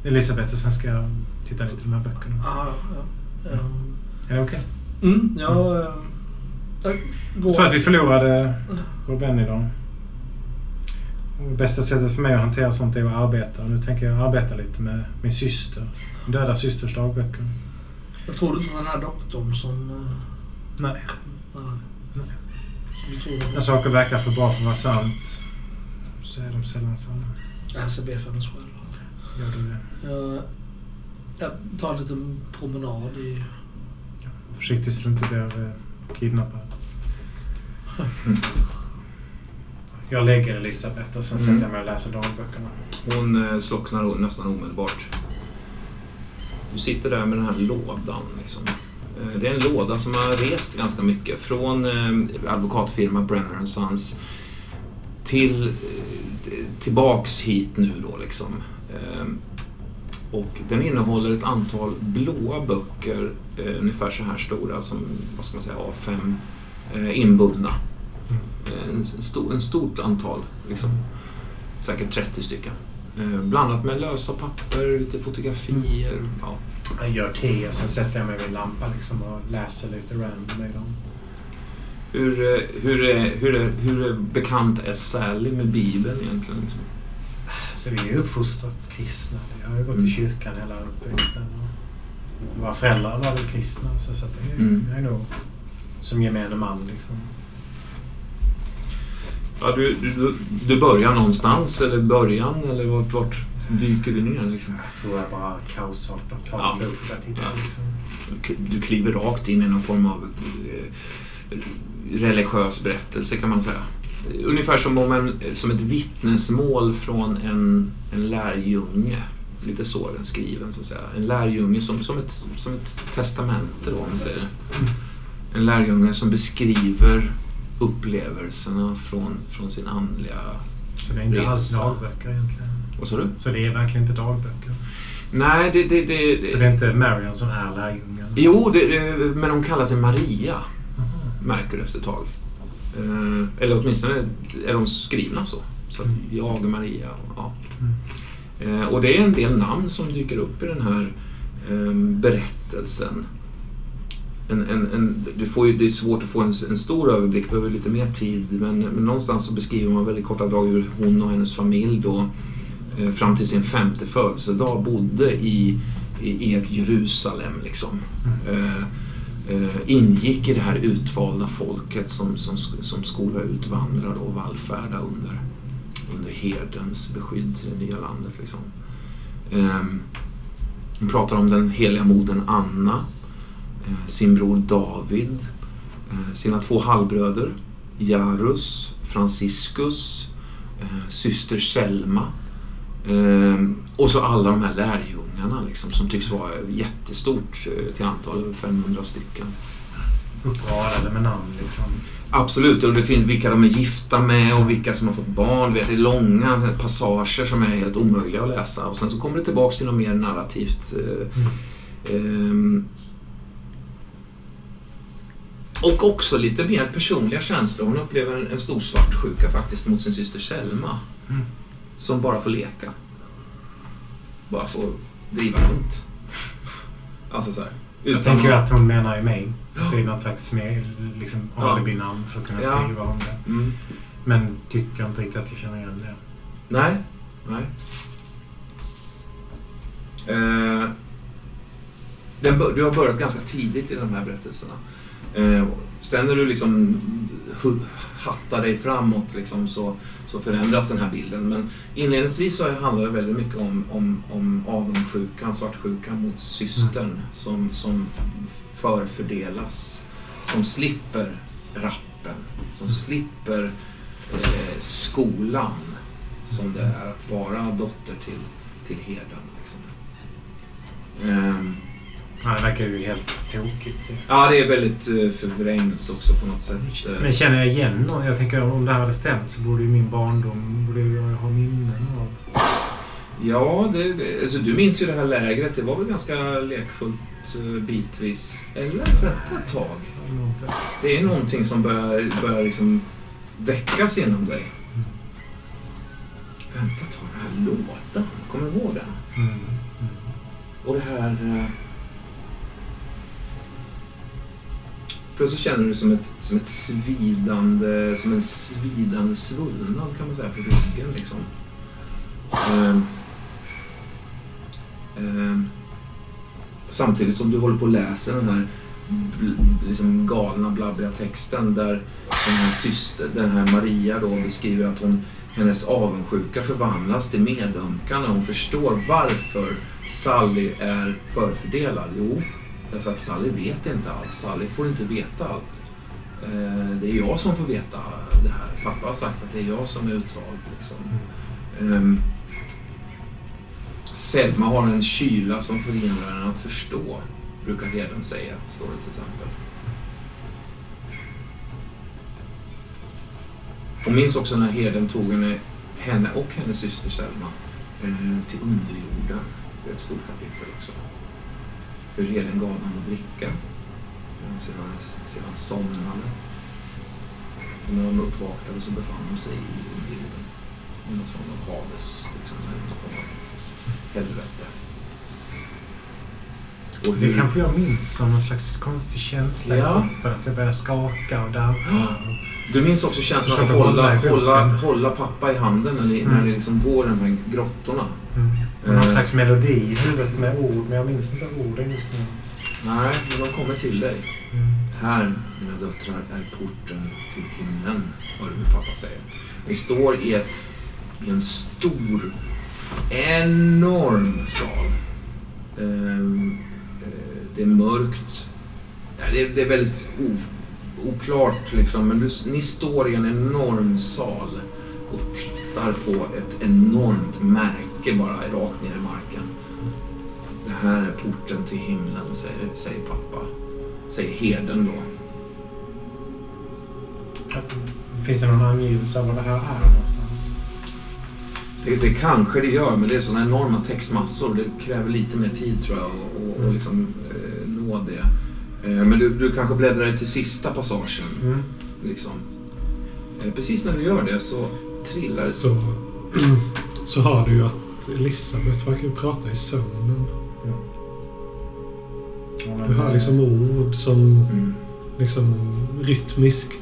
Elisabeth och sen ska jag titta lite på de här böckerna. Ja, ja, ja. Är det okej? Mm, jag... eh, Jag Jag går... tror att vi förlorade vår vän idag. Och det bästa sättet för mig att hantera sånt är att arbeta. Nu tänker jag arbeta lite med min syster. Min döda systers dagböcker. Jag tror inte att den här doktorn som... eh, Nej. Nej. När saker verkar för bra för att vara sant så är de sällan sanna. Jag ska be för hennes själ. Gör du det? Jag, jag tar en liten promenad i... Var Försiktig så du inte blir eh, kidnappad. Jag lägger Elisabeth och sen Mm. sätter jag mig och läser dagböckerna. Hon eh, slocknar nästan omedelbart. Du sitter där med den här lådan liksom. Eh, det är en låda som har rest ganska mycket från eh, advokatfirma Brenner Sons till, tillbaks hit nu då liksom. Och den innehåller ett antal blåa böcker, ungefär så här stora som, vad ska man säga, A5 inbundna. Eh, En, stor, en stort antal, liksom. säkert 30 stycken. Eh, Blandat med lösa papper, lite fotografier. Ja. Jag gör te och sen sätter jag mig vid en lampa liksom och läser lite random med dem. Hur, eh, hur, hur, hur bekant är Sally med Bibeln egentligen? Liksom? Så vi är ju uppfostrat kristna. Jag har ju gått Mm. i kyrkan hela uppväxten. Våra föräldrar var väl kristna så, så att det är, Mm. jag är nog som gemene man liksom. Ja, du, du, du börjar någonstans, eller början, eller vart, vart dyker du ner? Liksom? Jag tror jag bara kaosartat Ja. Ja. liksom. Du kliver rakt in i någon form av eh, religiös berättelse kan man säga. Ungefär som, om en, som ett vittnesmål från en, en lärjunge. Lite så den skriven så att säga. En lärjunge som, som, ett, som ett testamente då om man säger det. En lärjunge som beskriver upplevelserna från, från sin andliga... Så det är inte alls Resa. dagböcker egentligen. Vad sa du? Så det är verkligen inte dagböcker. Nej, det... det, det, Så det är inte Marion som är lärjungen? Jo, det, det, men hon kallar sig Maria. Aha. märker du efter ett tag. Eh, eller åtminstone är de skrivna så. Så att jag och Maria. Ja. Eh, och det är en del namn som dyker upp i den här eh, berättelsen. En, en, en, du får ju, det är svårt att få en, en stor överblick, behöver lite mer tid. Men, men någonstans så beskriver man väldigt korta drag hur hon och hennes familj då eh, fram till sin femte födelsedag bodde i, i, i ett Jerusalem. Liksom. Eh, eh, ingick i det här utvalda folket som, som, som skola utvandrare och vallfärda under, under herdens beskydd till det nya landet. Liksom. Eh, hon pratar om den heliga modern Anna, sin bror David, eh, sina två halvbröder Jarus, Franciscus, eh, syster Selma och så alla de här lärjungarna liksom, som tycks vara jättestort eh, till antal, över 500 stycken. Uppradade med namn liksom. Absolut, och det finns vilka de är gifta med och vilka som har fått barn. Vet, det är långa passager som är helt omöjliga att läsa. Och sen så kommer det tillbaks till något mer narrativt. eh, ehm, och också lite mer personliga känslor. Hon upplever en, en stor svartsjuka faktiskt mot sin syster Selma. Mm. Som bara får leka. Bara får driva runt. Alltså så här. Jag tänker att- hon menar ju mig. Det är något slags med, liksom, alibi-namn för att kunna Ja. skriva om det. Mm. Men tycker inte riktigt att jag känner igen det. Nej, nej. Eh, du har börjat ganska tidigt i de här berättelserna. Eh, sen när du liksom hattar dig framåt liksom, så, så förändras den här bilden. Men inledningsvis så handlar det väldigt mycket om, om, om avundsjukan, svartsjukan mot systern som, som förfördelas. Som slipper rappen, som slipper eh, skolan som det är att vara dotter till, till herden. Liksom. Ehm, Ja, det verkar ju helt tokigt. ja, det är väldigt eh, förvrängt också på något sätt. Eh, Men känner jag igen någon? Jag tänker om det här hade stämt så borde ju min barndom borde jag ha minnen av. Ja, det, det, alltså, du minns ju det här lägret. Det var väl ganska lekfullt eh, bitvis. Eller vänta ett tag. Det är någonting som börjar, börjar liksom väckas inom dig. Vänta ett tag, den här låten. Kommer du ihåg den? Mm. Mm. Och det här... Plötsligt känner du som ett, som ett svidande, som en svidande svullnad kan man säga på ryggen liksom. Ehm. Ehm. samtidigt som du håller på och läser den här liksom galna blabbiga texten där den här syster, den här Maria då beskriver att hon, hennes avundsjuka förvandlas till medömkan och hon förstår varför Sally är förfördelad. Jo, därför att Sally vet inte allt. Sally får inte veta allt. Eh, Det är jag som får veta det här. Pappa har sagt att det är jag som är utvald. Liksom. Ehm, Selma har en kyla som förhindrar henne att förstå brukar herden säga, står det till exempel. Och minns också när herden tog henne, henne och hennes syster Selma eh, till underjorden. Det är ett stort kapitel också. Hur herden gav dem att dricka. Sedan, sedan somnade. Och när de uppvaknade så befann de sig i underjorden. I något form av Hades, liksom, eller något form av helvete. Och Det hur, kanske jag minns som någon slags konstig känsla Ja. i kroppen. Att jag börjar skaka och darra. du minns också känslan att hålla hålla, i hålla, pappa i handen när ni, när Mm. ni liksom går de här grottorna. Mm. Någon Eh. slags melodi i huvudet med ord, men jag minns inte orden just nu. Nej, men de kommer till dig. Mm. Här, mina döttrar, är porten till himlen, hör du pappa säger. Ni står i, ett, i en stor, enorm sal. Eh, det är mörkt. Ja, det, är, det är väldigt oklart, liksom, men du, ni står i en enorm sal och tittar på ett enormt märke bara rakt ner i marken. Det här är porten till himlen, säger, säger pappa. Säger herden då. Finns det någon angivelse av vad det här är någonstans? Det, det kanske det gör, men det är sådana enorma textmassor. Det kräver lite mer tid tror jag att och, och liksom, eh, nå det. Eh, men du, du kanske bläddrar till sista passagen. Mm. Liksom. Eh, precis när du gör det så trillar Så, så hör du ju att Elisabeth verkar prata i sömnen. Ja, Du hör liksom ord som Mm. liksom rytmiskt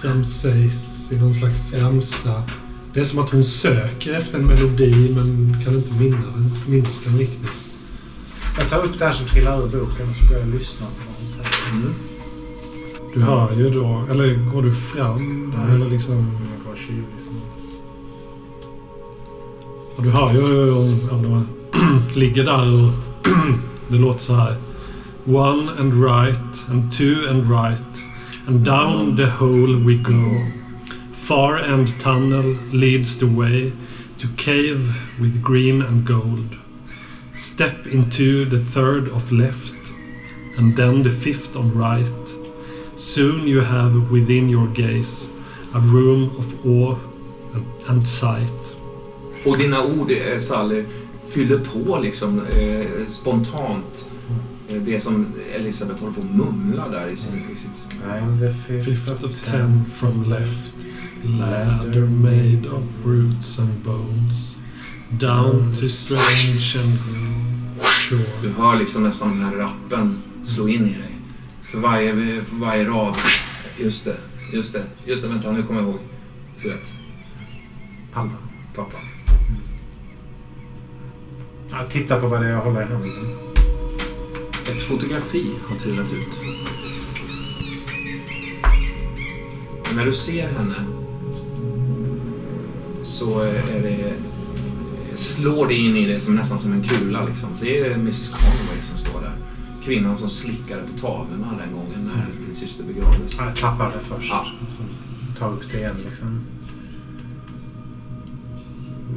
framsägs i någon slags ramsa. Det är som att hon söker efter en melodi men kan inte minnas den, riktigt. Jag tar upp det här som trillar ur boken och så börjar jag lyssna på vad hon säger. Mm. Du hör ju då, eller går du fram där eller liksom... Jag går. Och du hör ju om ligger där och det låter så här. One and right and two and right and down the hole we go. Far end tunnel leads the way to cave with green and gold. Step into the third of left and then the fifth on right. Soon you have within your gaze a room of awe and sight. Och dina ord, eh, Sally, fyller på liksom eh, spontant eh, det som Elisabeth håller på att mumla där i, sin, i sitt... I'm the fifth, Fifth of ten from left. Ladder made of roots and bones. Down to strange and Du shore. hör liksom nästan den här rappen slå in i dig. För varje, för varje rad. Just det, just det, just det. Vänta, nu kommer jag ihåg. Du vet, Palma. pappa. Ja, titta på vad det är jag håller i handen. Ett fotografi har trillat ut. Och när du ser henne så är det, slår det in i dig som, nästan som en kula. Liksom. Det är Mrs Conway som står där. Kvinnan som slickade på tavlorna den gången när din syster begravdes. Ja, Jag tappade det först. Ja. Så ta upp det igen liksom.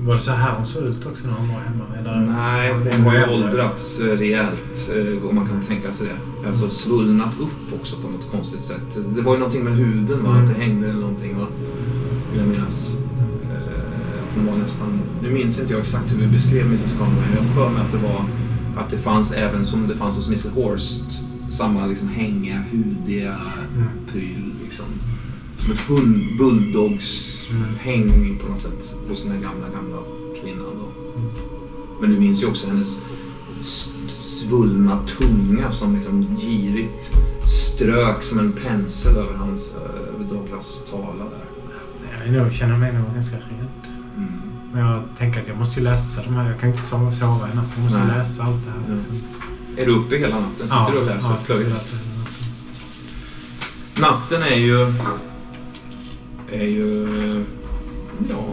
Var det så här hon såg ut också när hon var hemma? Eller? Nej, Hon har ju åldrats eh, rejält eh, om man kan tänka sig det. Alltså svullnat upp också på något konstigt sätt. Det var ju någonting med huden va? Mm. Att det hängde eller någonting va? Vill jag minnas. Eh, Att hon var nästan... Nu minns inte jag exakt hur vi beskrev Mrs Conway. Jag har för mig att det var att det fanns även som det fanns hos Mrs Horst. Samma liksom hängiga, hudiga Mm. pryl liksom. Som ett hund, bulldogs Mm. häng på något sätt hos den här gamla, gamla kvinnan då. Men du minns ju också hennes svullna tunga som liksom girigt strök som en pensel över hans, över Douglas tala där. Jag känner mig nog ganska rädd. Mm. Men jag tänker att jag måste ju läsa de här. Jag kan ju inte sova, sova i natt. Jag måste Nej. läsa allt det här. Ja. Liksom. Är du uppe hela natten? Sitter du och läser? Ja, jag läser natten. Natten är ju... Är ju... Ja,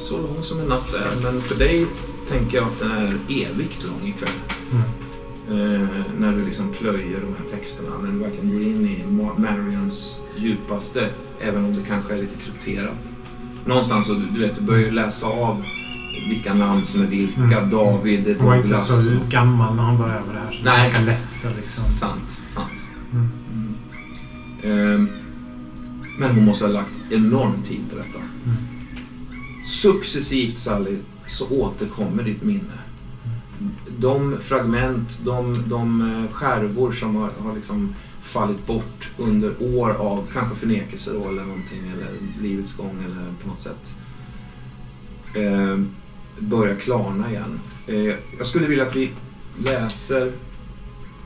så lång som en natt är. Men för dig tänker jag att den är evigt lång ikväll. Mm. Eh, när du liksom plöjer de här texterna. När du verkligen går in i Ma- Marians djupaste. Även om det kanske är lite krypterat. Någonstans så, du vet, du börjar ju läsa av vilka namn som är vilka. Mm. David, Han var inte Douglas. så gammal när han började med det här. Så Nej. Det är ganska lätt liksom... Sant, sant. Mm. Ehm, men hon måste ha lagt enorm tid på detta. Mm. Successivt Sally så återkommer ditt minne. De fragment, de, de eh, skärvor som har, har liksom fallit bort under år av kanske förnekelse då eller någonting eller livets gång eller på något sätt eh, börjar klarna igen. Eh, jag skulle vilja att vi läser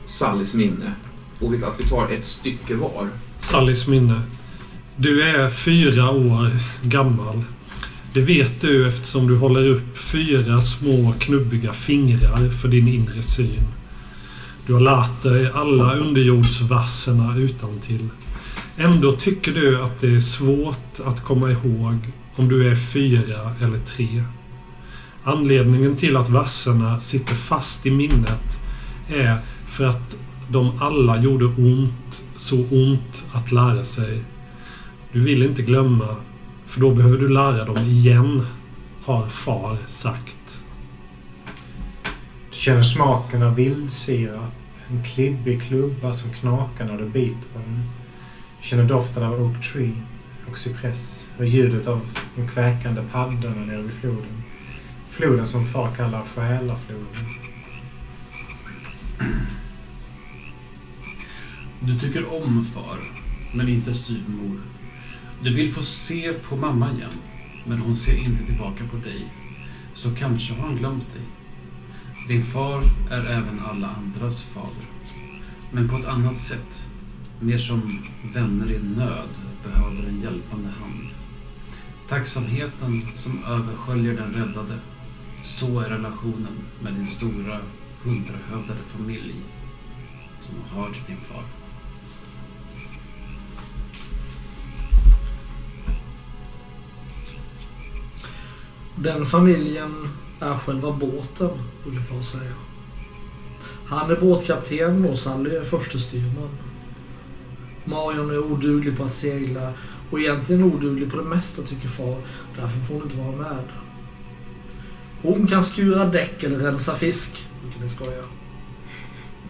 Sallys minne och att vi tar ett stycke var. Sallys minne. Du är fyra år gammal. Det vet du eftersom du håller upp fyra små knubbiga fingrar för din inre syn. Du har lärt dig alla underjordsverserna utan till. Ändå tycker du att det är svårt att komma ihåg om du är fyra eller tre. Anledningen till att verserna sitter fast i minnet är för att de alla gjorde ont, så ont att lära sig. Du vill inte glömma, för då behöver du lära dem igen, har far sagt. Du känner smaken av vildsirap. En klibbig klubba som knakar när du biter på den. Du känner doften av Oak Tree och cypress och ljudet av de kväkande paddorna nere vid floden. Floden som far kallar själafloden. Du tycker om far, men inte styvmor. Du vill få se på mamma igen, men hon ser inte tillbaka på dig. Så kanske har hon glömt dig. Din far är även alla andras fader. Men på ett annat sätt. Mer som vänner i nöd behöver en hjälpande hand. Tacksamheten som översköljer den räddade. Så är relationen med din stora hundrahövdade familj som har till din far. Den familjen är själva båten, brukar far säga. Han är båtkapten och Sally är förste styrman. Marion är oduglig på att segla och egentligen oduglig på det mesta tycker far. Därför får hon inte vara med. Hon kan skura däck eller rensa fisk, brukar ni skoja.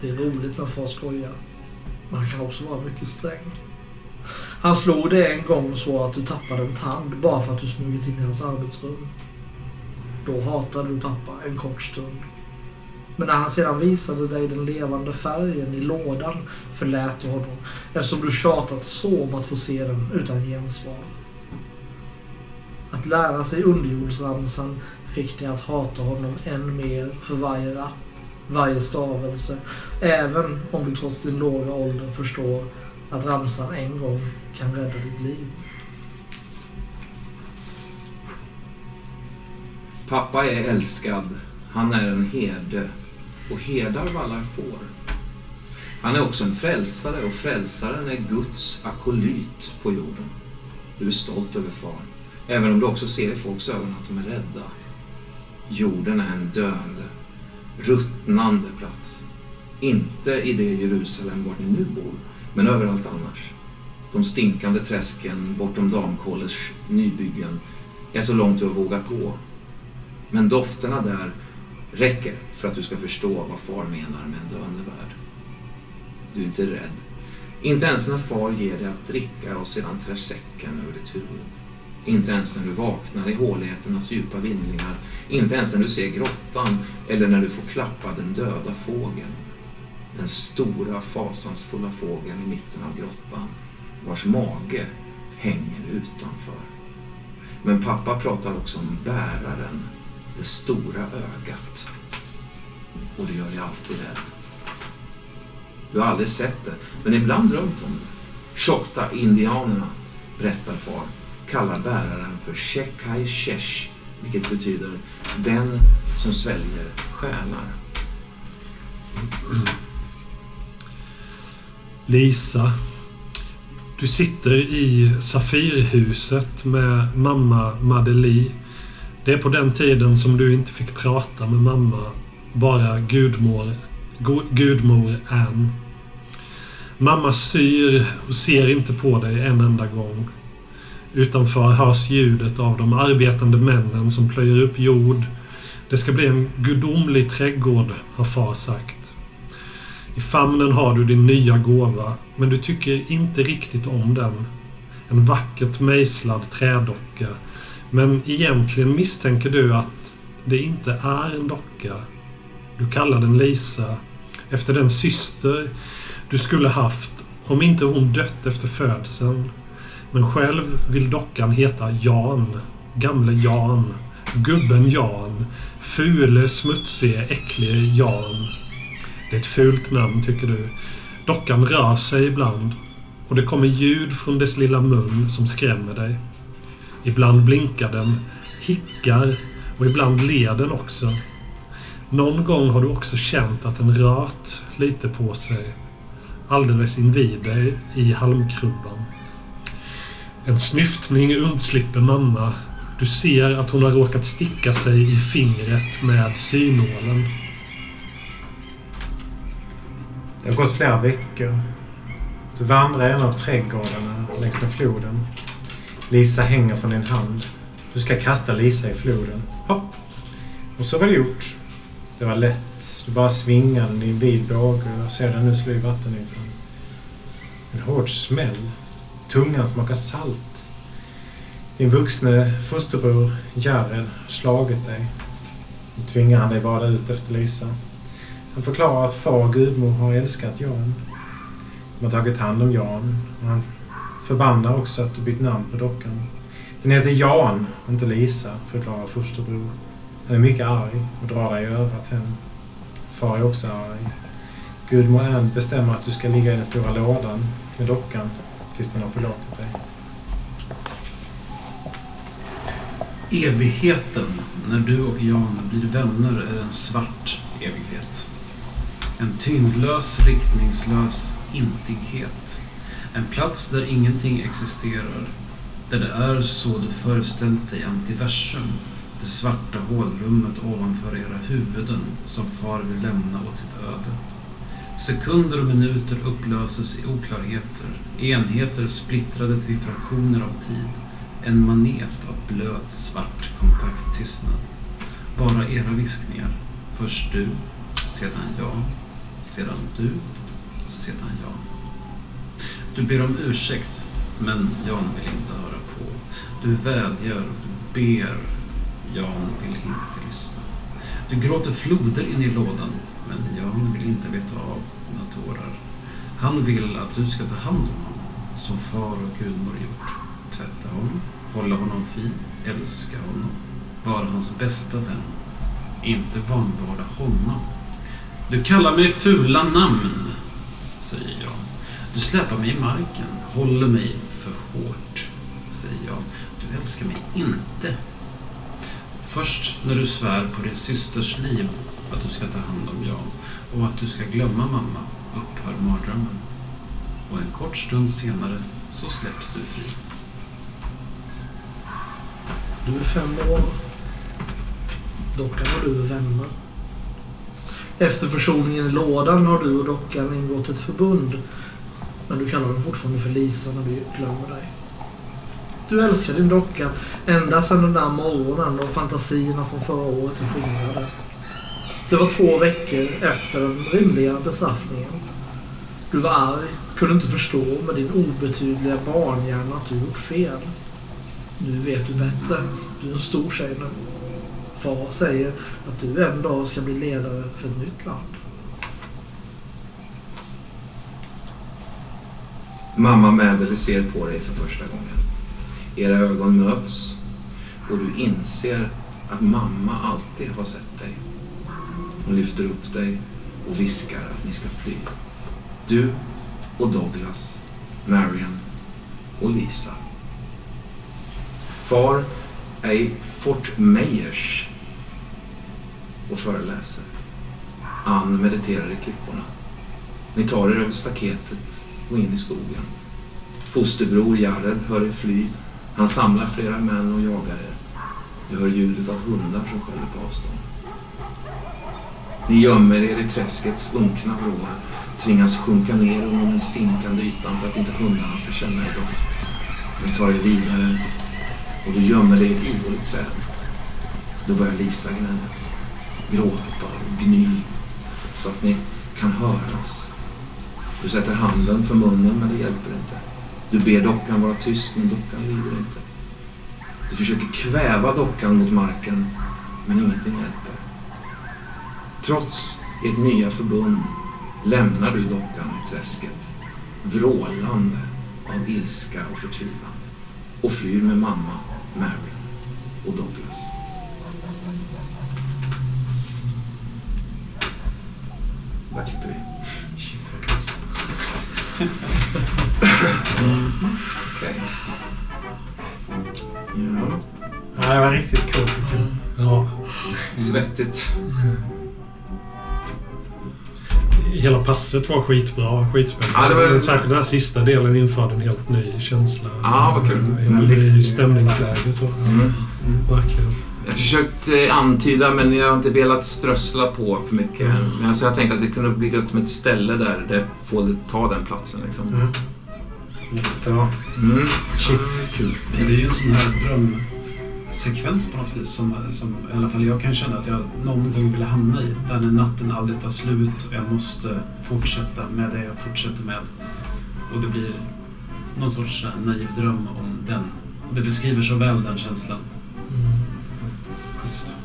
Det är roligt när far skojar. Men han kan också vara mycket sträng. Han slog dig en gång så att du tappade en tand bara för att du smugit in i hans arbetsrum. Då hatade du pappa en kort stund. Men när han sedan visade dig den levande färgen i lådan förlät du honom eftersom du tjatat så om att få se den utan gensvar. Att lära sig underjordsramsan fick dig att hata honom än mer för varje rapp, varje stavelse, även om du trots din låga ålder förstår att ramsan en gång kan rädda ditt liv. Pappa är älskad. Han är en herde och herdar vallar får. Han är också en frälsare och frälsaren är Guds akolyt på jorden. Du är stolt över far, även om du också ser i folks ögon att de är rädda. Jorden är en döende, ruttnande plats. Inte i det Jerusalem var ni nu bor, men överallt annars. De stinkande träsken bortom Damkollers nybyggen är så långt du har vågat gå. Men dofterna där räcker för att du ska förstå vad far menar med en döende värld. Du är inte rädd. Inte ens när far ger dig att dricka och sedan trär säcken över ditt huvud. Inte ens när du vaknar i håligheternas djupa vindlingar. Inte ens när du ser grottan eller när du får klappa den döda fågeln. Den stora fasansfulla fågeln i mitten av grottan vars mage hänger utanför. Men pappa pratar också om bäraren, det stora ögat. Och det gör det alltid där. Du har aldrig sett det, men ibland drömt om det. Choctaw-indianerna, berättar far, kallar bäraren för Shekai Shesh, vilket betyder den som sväljer själar. Lisa. Du sitter i Safirhuset med mamma Madeleine. Det är på den tiden som du inte fick prata med mamma, bara gudmor, gudmor Ann. Mamma syr och ser inte på dig en enda gång. Utanför hörs ljudet av de arbetande männen som plöjer upp jord. Det ska bli en gudomlig trädgård, har far sagt. I famnen har du din nya gåva, men du tycker inte riktigt om den. En vackert mejslad trädocka. Men egentligen misstänker du att det inte är en docka. Du kallar den Lisa, efter den syster du skulle haft om inte hon dött efter födseln. Men själv vill dockan heta Jan. Gamle Jan. Gubben Jan. Fule, smutsige, äcklige Jan. Det är ett fult namn, tycker du. Dockan rör sig ibland och det kommer ljud från dess lilla mun som skrämmer dig. Ibland blinkar den, hickar och ibland ler den också. Någon gång har du också känt att den rört lite på sig. Alldeles invid dig i halmkrubban. En snyftning undslipper mamma. Du ser att hon har råkat sticka sig i fingret med synålen. Det har gått flera veckor. Du vandrar i en av trädgårdarna längs med floden. Lisa hänger från din hand. Du ska kasta Lisa i floden. Hopp! Och så var det gjort. Det var lätt. Du bara svingade den i en vid båge och ser den nu slå i vattenytan. En hård smäll. Tungan smakar salt. Din vuxne fosterbror Jared har slagit dig. Nu tvingar han dig vada ut efter Lisa. Han förklarar att far och gudmor har älskat Jan. De har tagit hand om Jan. Och han förbannar också att du bytt namn på dockan. Den heter Jan, inte Lisa, förklarar fosterbror. Han är mycket arg och drar dig i örat hem. Far är också arg. Gudmor Ann bestämmer att du ska ligga i den stora lådan med dockan tills den har förlåtit dig. Evigheten, när du och Jan blir vänner, är en svart evighet. En tyngdlös, riktningslös intighet. En plats där ingenting existerar. Där det är så du föreställt dig antiversum. Det svarta hålrummet ovanför era huvuden som far vill lämna åt sitt öde. Sekunder och minuter upplöses i oklarheter. Enheter splittrade till fraktioner av tid. En manet av blöt, svart, kompakt tystnad. Bara era viskningar. Först du, sedan jag, sedan du, sedan jag. Du ber om ursäkt, men Jan vill inte höra på. Du vädjar, du ber. Jan vill inte lyssna. Du gråter floder in i lådan, men Jan vill inte veta av dina tårar. Han vill att du ska ta hand om honom, som far och gudmor gjort. Tvätta honom, hålla honom fin, älska honom, vara hans bästa vän. Inte vanvårda honom. Du kallar mig fula namn, säger Jan. Du släpar mig i marken, håller mig för hårt, säger jag. Du älskar mig inte. Först när du svär på din systers liv att du ska ta hand om Jan och att du ska glömma mamma upphör mardrömmen. Och en kort stund senare så släpps du fri. Du är fem år. Dockan och du är vänner. Efter försoningen i lådan har du och dockan ingått ett förbund. Men du kallar den fortfarande för Lisa när du glömmer dig. Du älskar din docka ända sedan den där morgonen då fantasierna från förra året är skingrade. Det var två veckor efter den rimliga bestraffningen. Du var arg, kunde inte förstå med din obetydliga barnhjärna att du gjort fel. Nu vet du bättre. Du är en stor tjej nu. Far säger att du en dag ska bli ledare för ett nytt land. Mamma Mädel ser på dig för första gången. Era ögon möts och du inser att mamma alltid har sett dig. Hon lyfter upp dig och viskar att ni ska fly. Du och Douglas, Marian och Lisa. Far är i Fort Meyers och föreläser. Ann mediterar i klipporna. Ni tar er över staketet och in i skogen. Fosterbror Jared hör er fly. Han samlar flera män och jagar er. Du hör ljudet av hundar som skäller på avstånd. Ni gömmer er i träskets unkna vrår, tvingas sjunka ner under den stinkande ytan för att inte hundarna ska känna er doft. Ni tar er vidare och du gömmer dig i ett ihåligt träd. Då börjar Lisa gnälla, gråta och gny så att ni kan höras. Du sätter handen för munnen men det hjälper inte. Du ber dockan vara tyst men dockan lyder inte. Du försöker kväva dockan mot marken men ingenting hjälper. Trots ert nya förbund lämnar du dockan i träsket vrålande av ilska och förtvivlan och flyr med mamma, Mary och Douglas. Där klipper vi. Okej. Ja. Ja, det var riktigt coolt tycker jag. Ja. Svettigt. Hela passet var skitbra, skitspännande. Ja, det var- Men Särskilt den här sista delen införde en helt ny känsla. Ja, vad kul. En ny stämningsläge. Så. Mm. Verkligen. Jag har försökt eh, antyda men jag har inte velat strössla på för mycket. Men alltså, jag tänkte att det kunde bli gött med ett ställe där det får ta den platsen. Liksom. Mm. Jättebra. Mm. Shit. Kul. Det är ju en sån här drömsekvens på något vis som, som i alla fall jag kan känna att jag någon gång vill hamna i. Där när natten aldrig tar slut och jag måste fortsätta med det jag fortsätter med. Och det blir någon sorts eh, naiv dröm om den. Och det beskriver så väl den känslan. Schysst.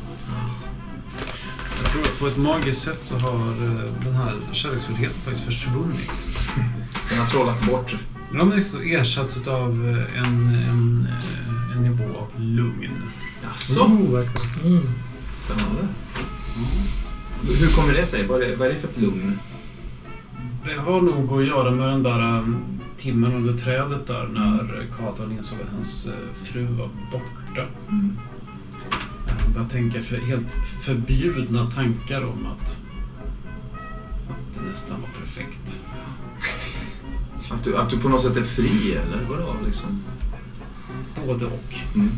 Jag tror att på ett magiskt sätt så har eh, den här kärleksfullheten faktiskt försvunnit. Den har trollats bort. Den har liksom ersatts av en, en, eh, en nivå av lugn. Jaså? Oh. Mm. Spännande. Hur kommer det sig? Vad är det, vad är det för ett lugn? Det har nog att göra med den där timmen under trädet där när Katon insåg att hans eh, fru var borta. Mm. Han började tänka för helt förbjudna tankar om att, att det nästan var perfekt. Att, du, att du på något sätt är fri eller vadå liksom? Både och. Mm.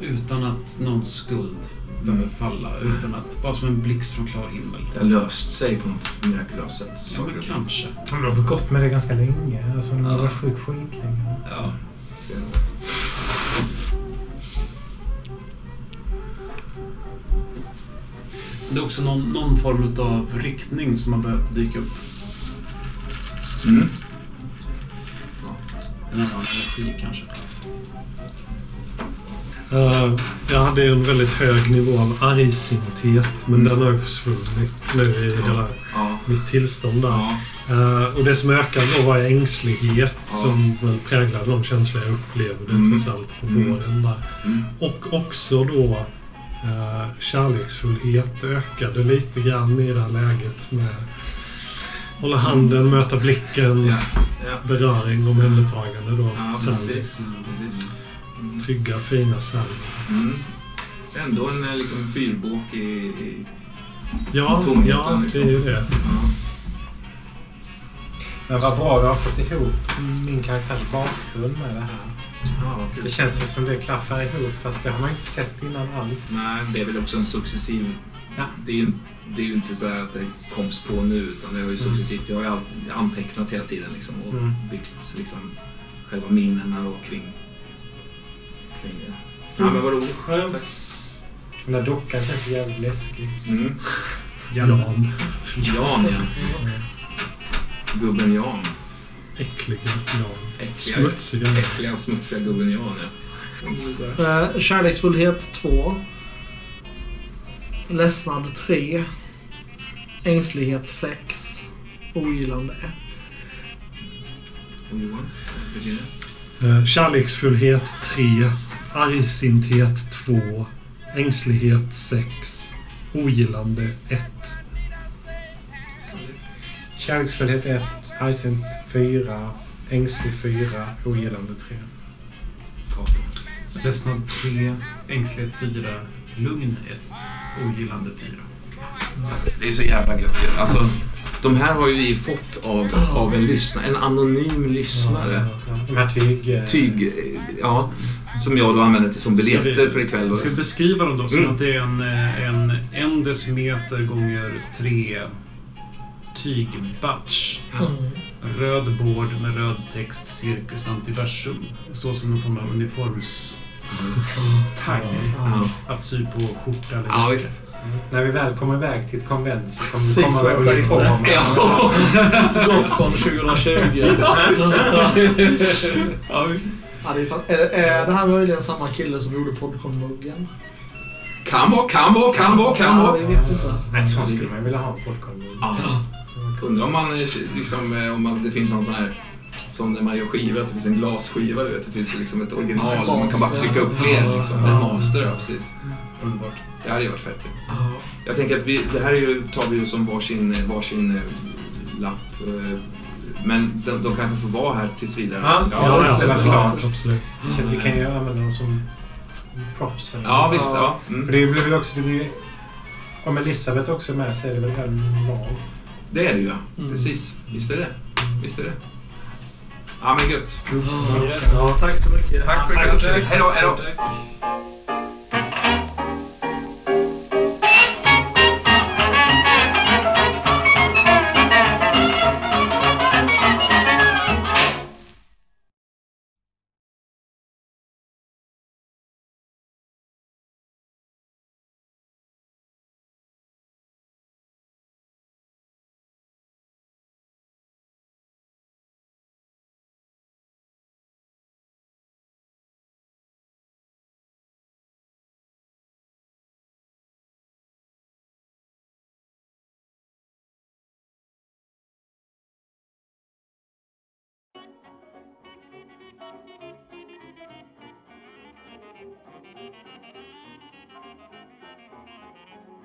Utan att någon skuld behöver falla. Utan att, bara som en blixt från klar himmel. Det har löst sig på något mirakulöst sätt. Ja, men kanske. Du har gått med det ganska länge. Alltså, du har Ja. varit sjuk skitlänge. Ja. Det är också någon, någon form av riktning som har börjat dyka upp. Mm. En annan energi kanske. Eh, jag hade ju en väldigt hög nivå av argsinthet, men Mm. den har ju försvunnit nu i hela Ja. mitt tillstånd där. Ja. Eh, och det som ökade då var ängslighet Ja. som väl präglade de känslor jag upplevde Mm. trots allt på Mm. våren där. Mm. Och också då kärleksfullhet ökade lite grann i det här läget med hålla handen, möta blicken, Ja. Ja. beröring, omhändertagande då. Ja, precis. precis. Mm. Trygga, fina Sally. Mm. Ändå en eh, liksom, fyrbåk i... i Ja, Tomheten, ja, liksom. det är ju det. ja. Men vad bra du har fått ihop min karaktärs bakgrund med det här. Ja. Det känns ju som det klaffar ihop fast det har man inte sett innan alls. Nej, det är väl också en successiv... Ja. Det, är ju, det är ju inte så här att det koms på nu utan det har ju successivt... Jag har ju antecknat hela tiden liksom och Mm. byggt liksom själva minnena och kring, kring det. Ja, men vad roligt. Tack. Den där dockan känns jävligt läskig. Mm. Jan. Jan, ja. Gubben Jan. Äckliga Jan. Äckliga, Smutsiga. äckliga smutsiga gubben Jan, ja. Eh, kärleksfullhet 2. Ledsnad 3. Ängslighet 6. Ogillande 1. Och Johan? Virginia? Eh, kärleksfullhet 3. Argsinthet 2. Ängslighet 6. Ogillande 1. Sally? Kärleksfullhet 1, argsint 4, ängslig 4, ogillande 3. Kato. Ledsnad 3, ängslighet 4, lugn 1, ogillande 4. Det är så jävla gött ju. Alltså, de här har ju vi fått av, av en lyssnare. En anonym lyssnare. De här tyg... eh, Tyg, ja. Som jag då använder till som Ska vi- biljetter för ikväll. Då. Ska vi beskriva dem då som Mm. att det är en, eh, en, en decimeter gånger tre tygbatch. Mm. Röd board med röd text Cirkus Antiversum. Det står som någon form av uniformstagg. Ja, Att sy på skjorta eller ja visst. När vi väl kommer iväg till ett konvent så kommer vi komma med uniformer. Ja, Gothcon 2020. ja visst. Ja, det är, fan, är, är det här möjligen samma kille som gjorde Podcon-muggen? Kan vara, kan vara, kan vara, kan Ja, vara. vi vet inte. Men så skulle man vilja ha en podcast. Ja. Undrar om man liksom, eh, om man, det finns någon sån här som när man gör skivor, att det finns en glasskiva, du vet. Det finns liksom ett original, Ja, man kan bara trycka upp fler liksom. En Ja. master, ja, precis. Underbart. Det hade ju varit fett. Ja. Jag tänker att vi, det här är ju, tar vi ju som varsin, varsin eh, lapp. eh, Men de, de kanske får vara här tills vidare. Ja, Så- ja, ja, så- såklart. Absolut. Det känns vi kan ju använda dem som props. eller Ja, något. visst. Ja. För Mm. det blir väl också... Det blir, om Elisabeth också är med så är det väl en var. Det är det ju, ja. Mm. Precis. Visst är det. Visst är det. Ja, men gött. Ja, tack så mycket. Tack för tack. Hej då, Thank you.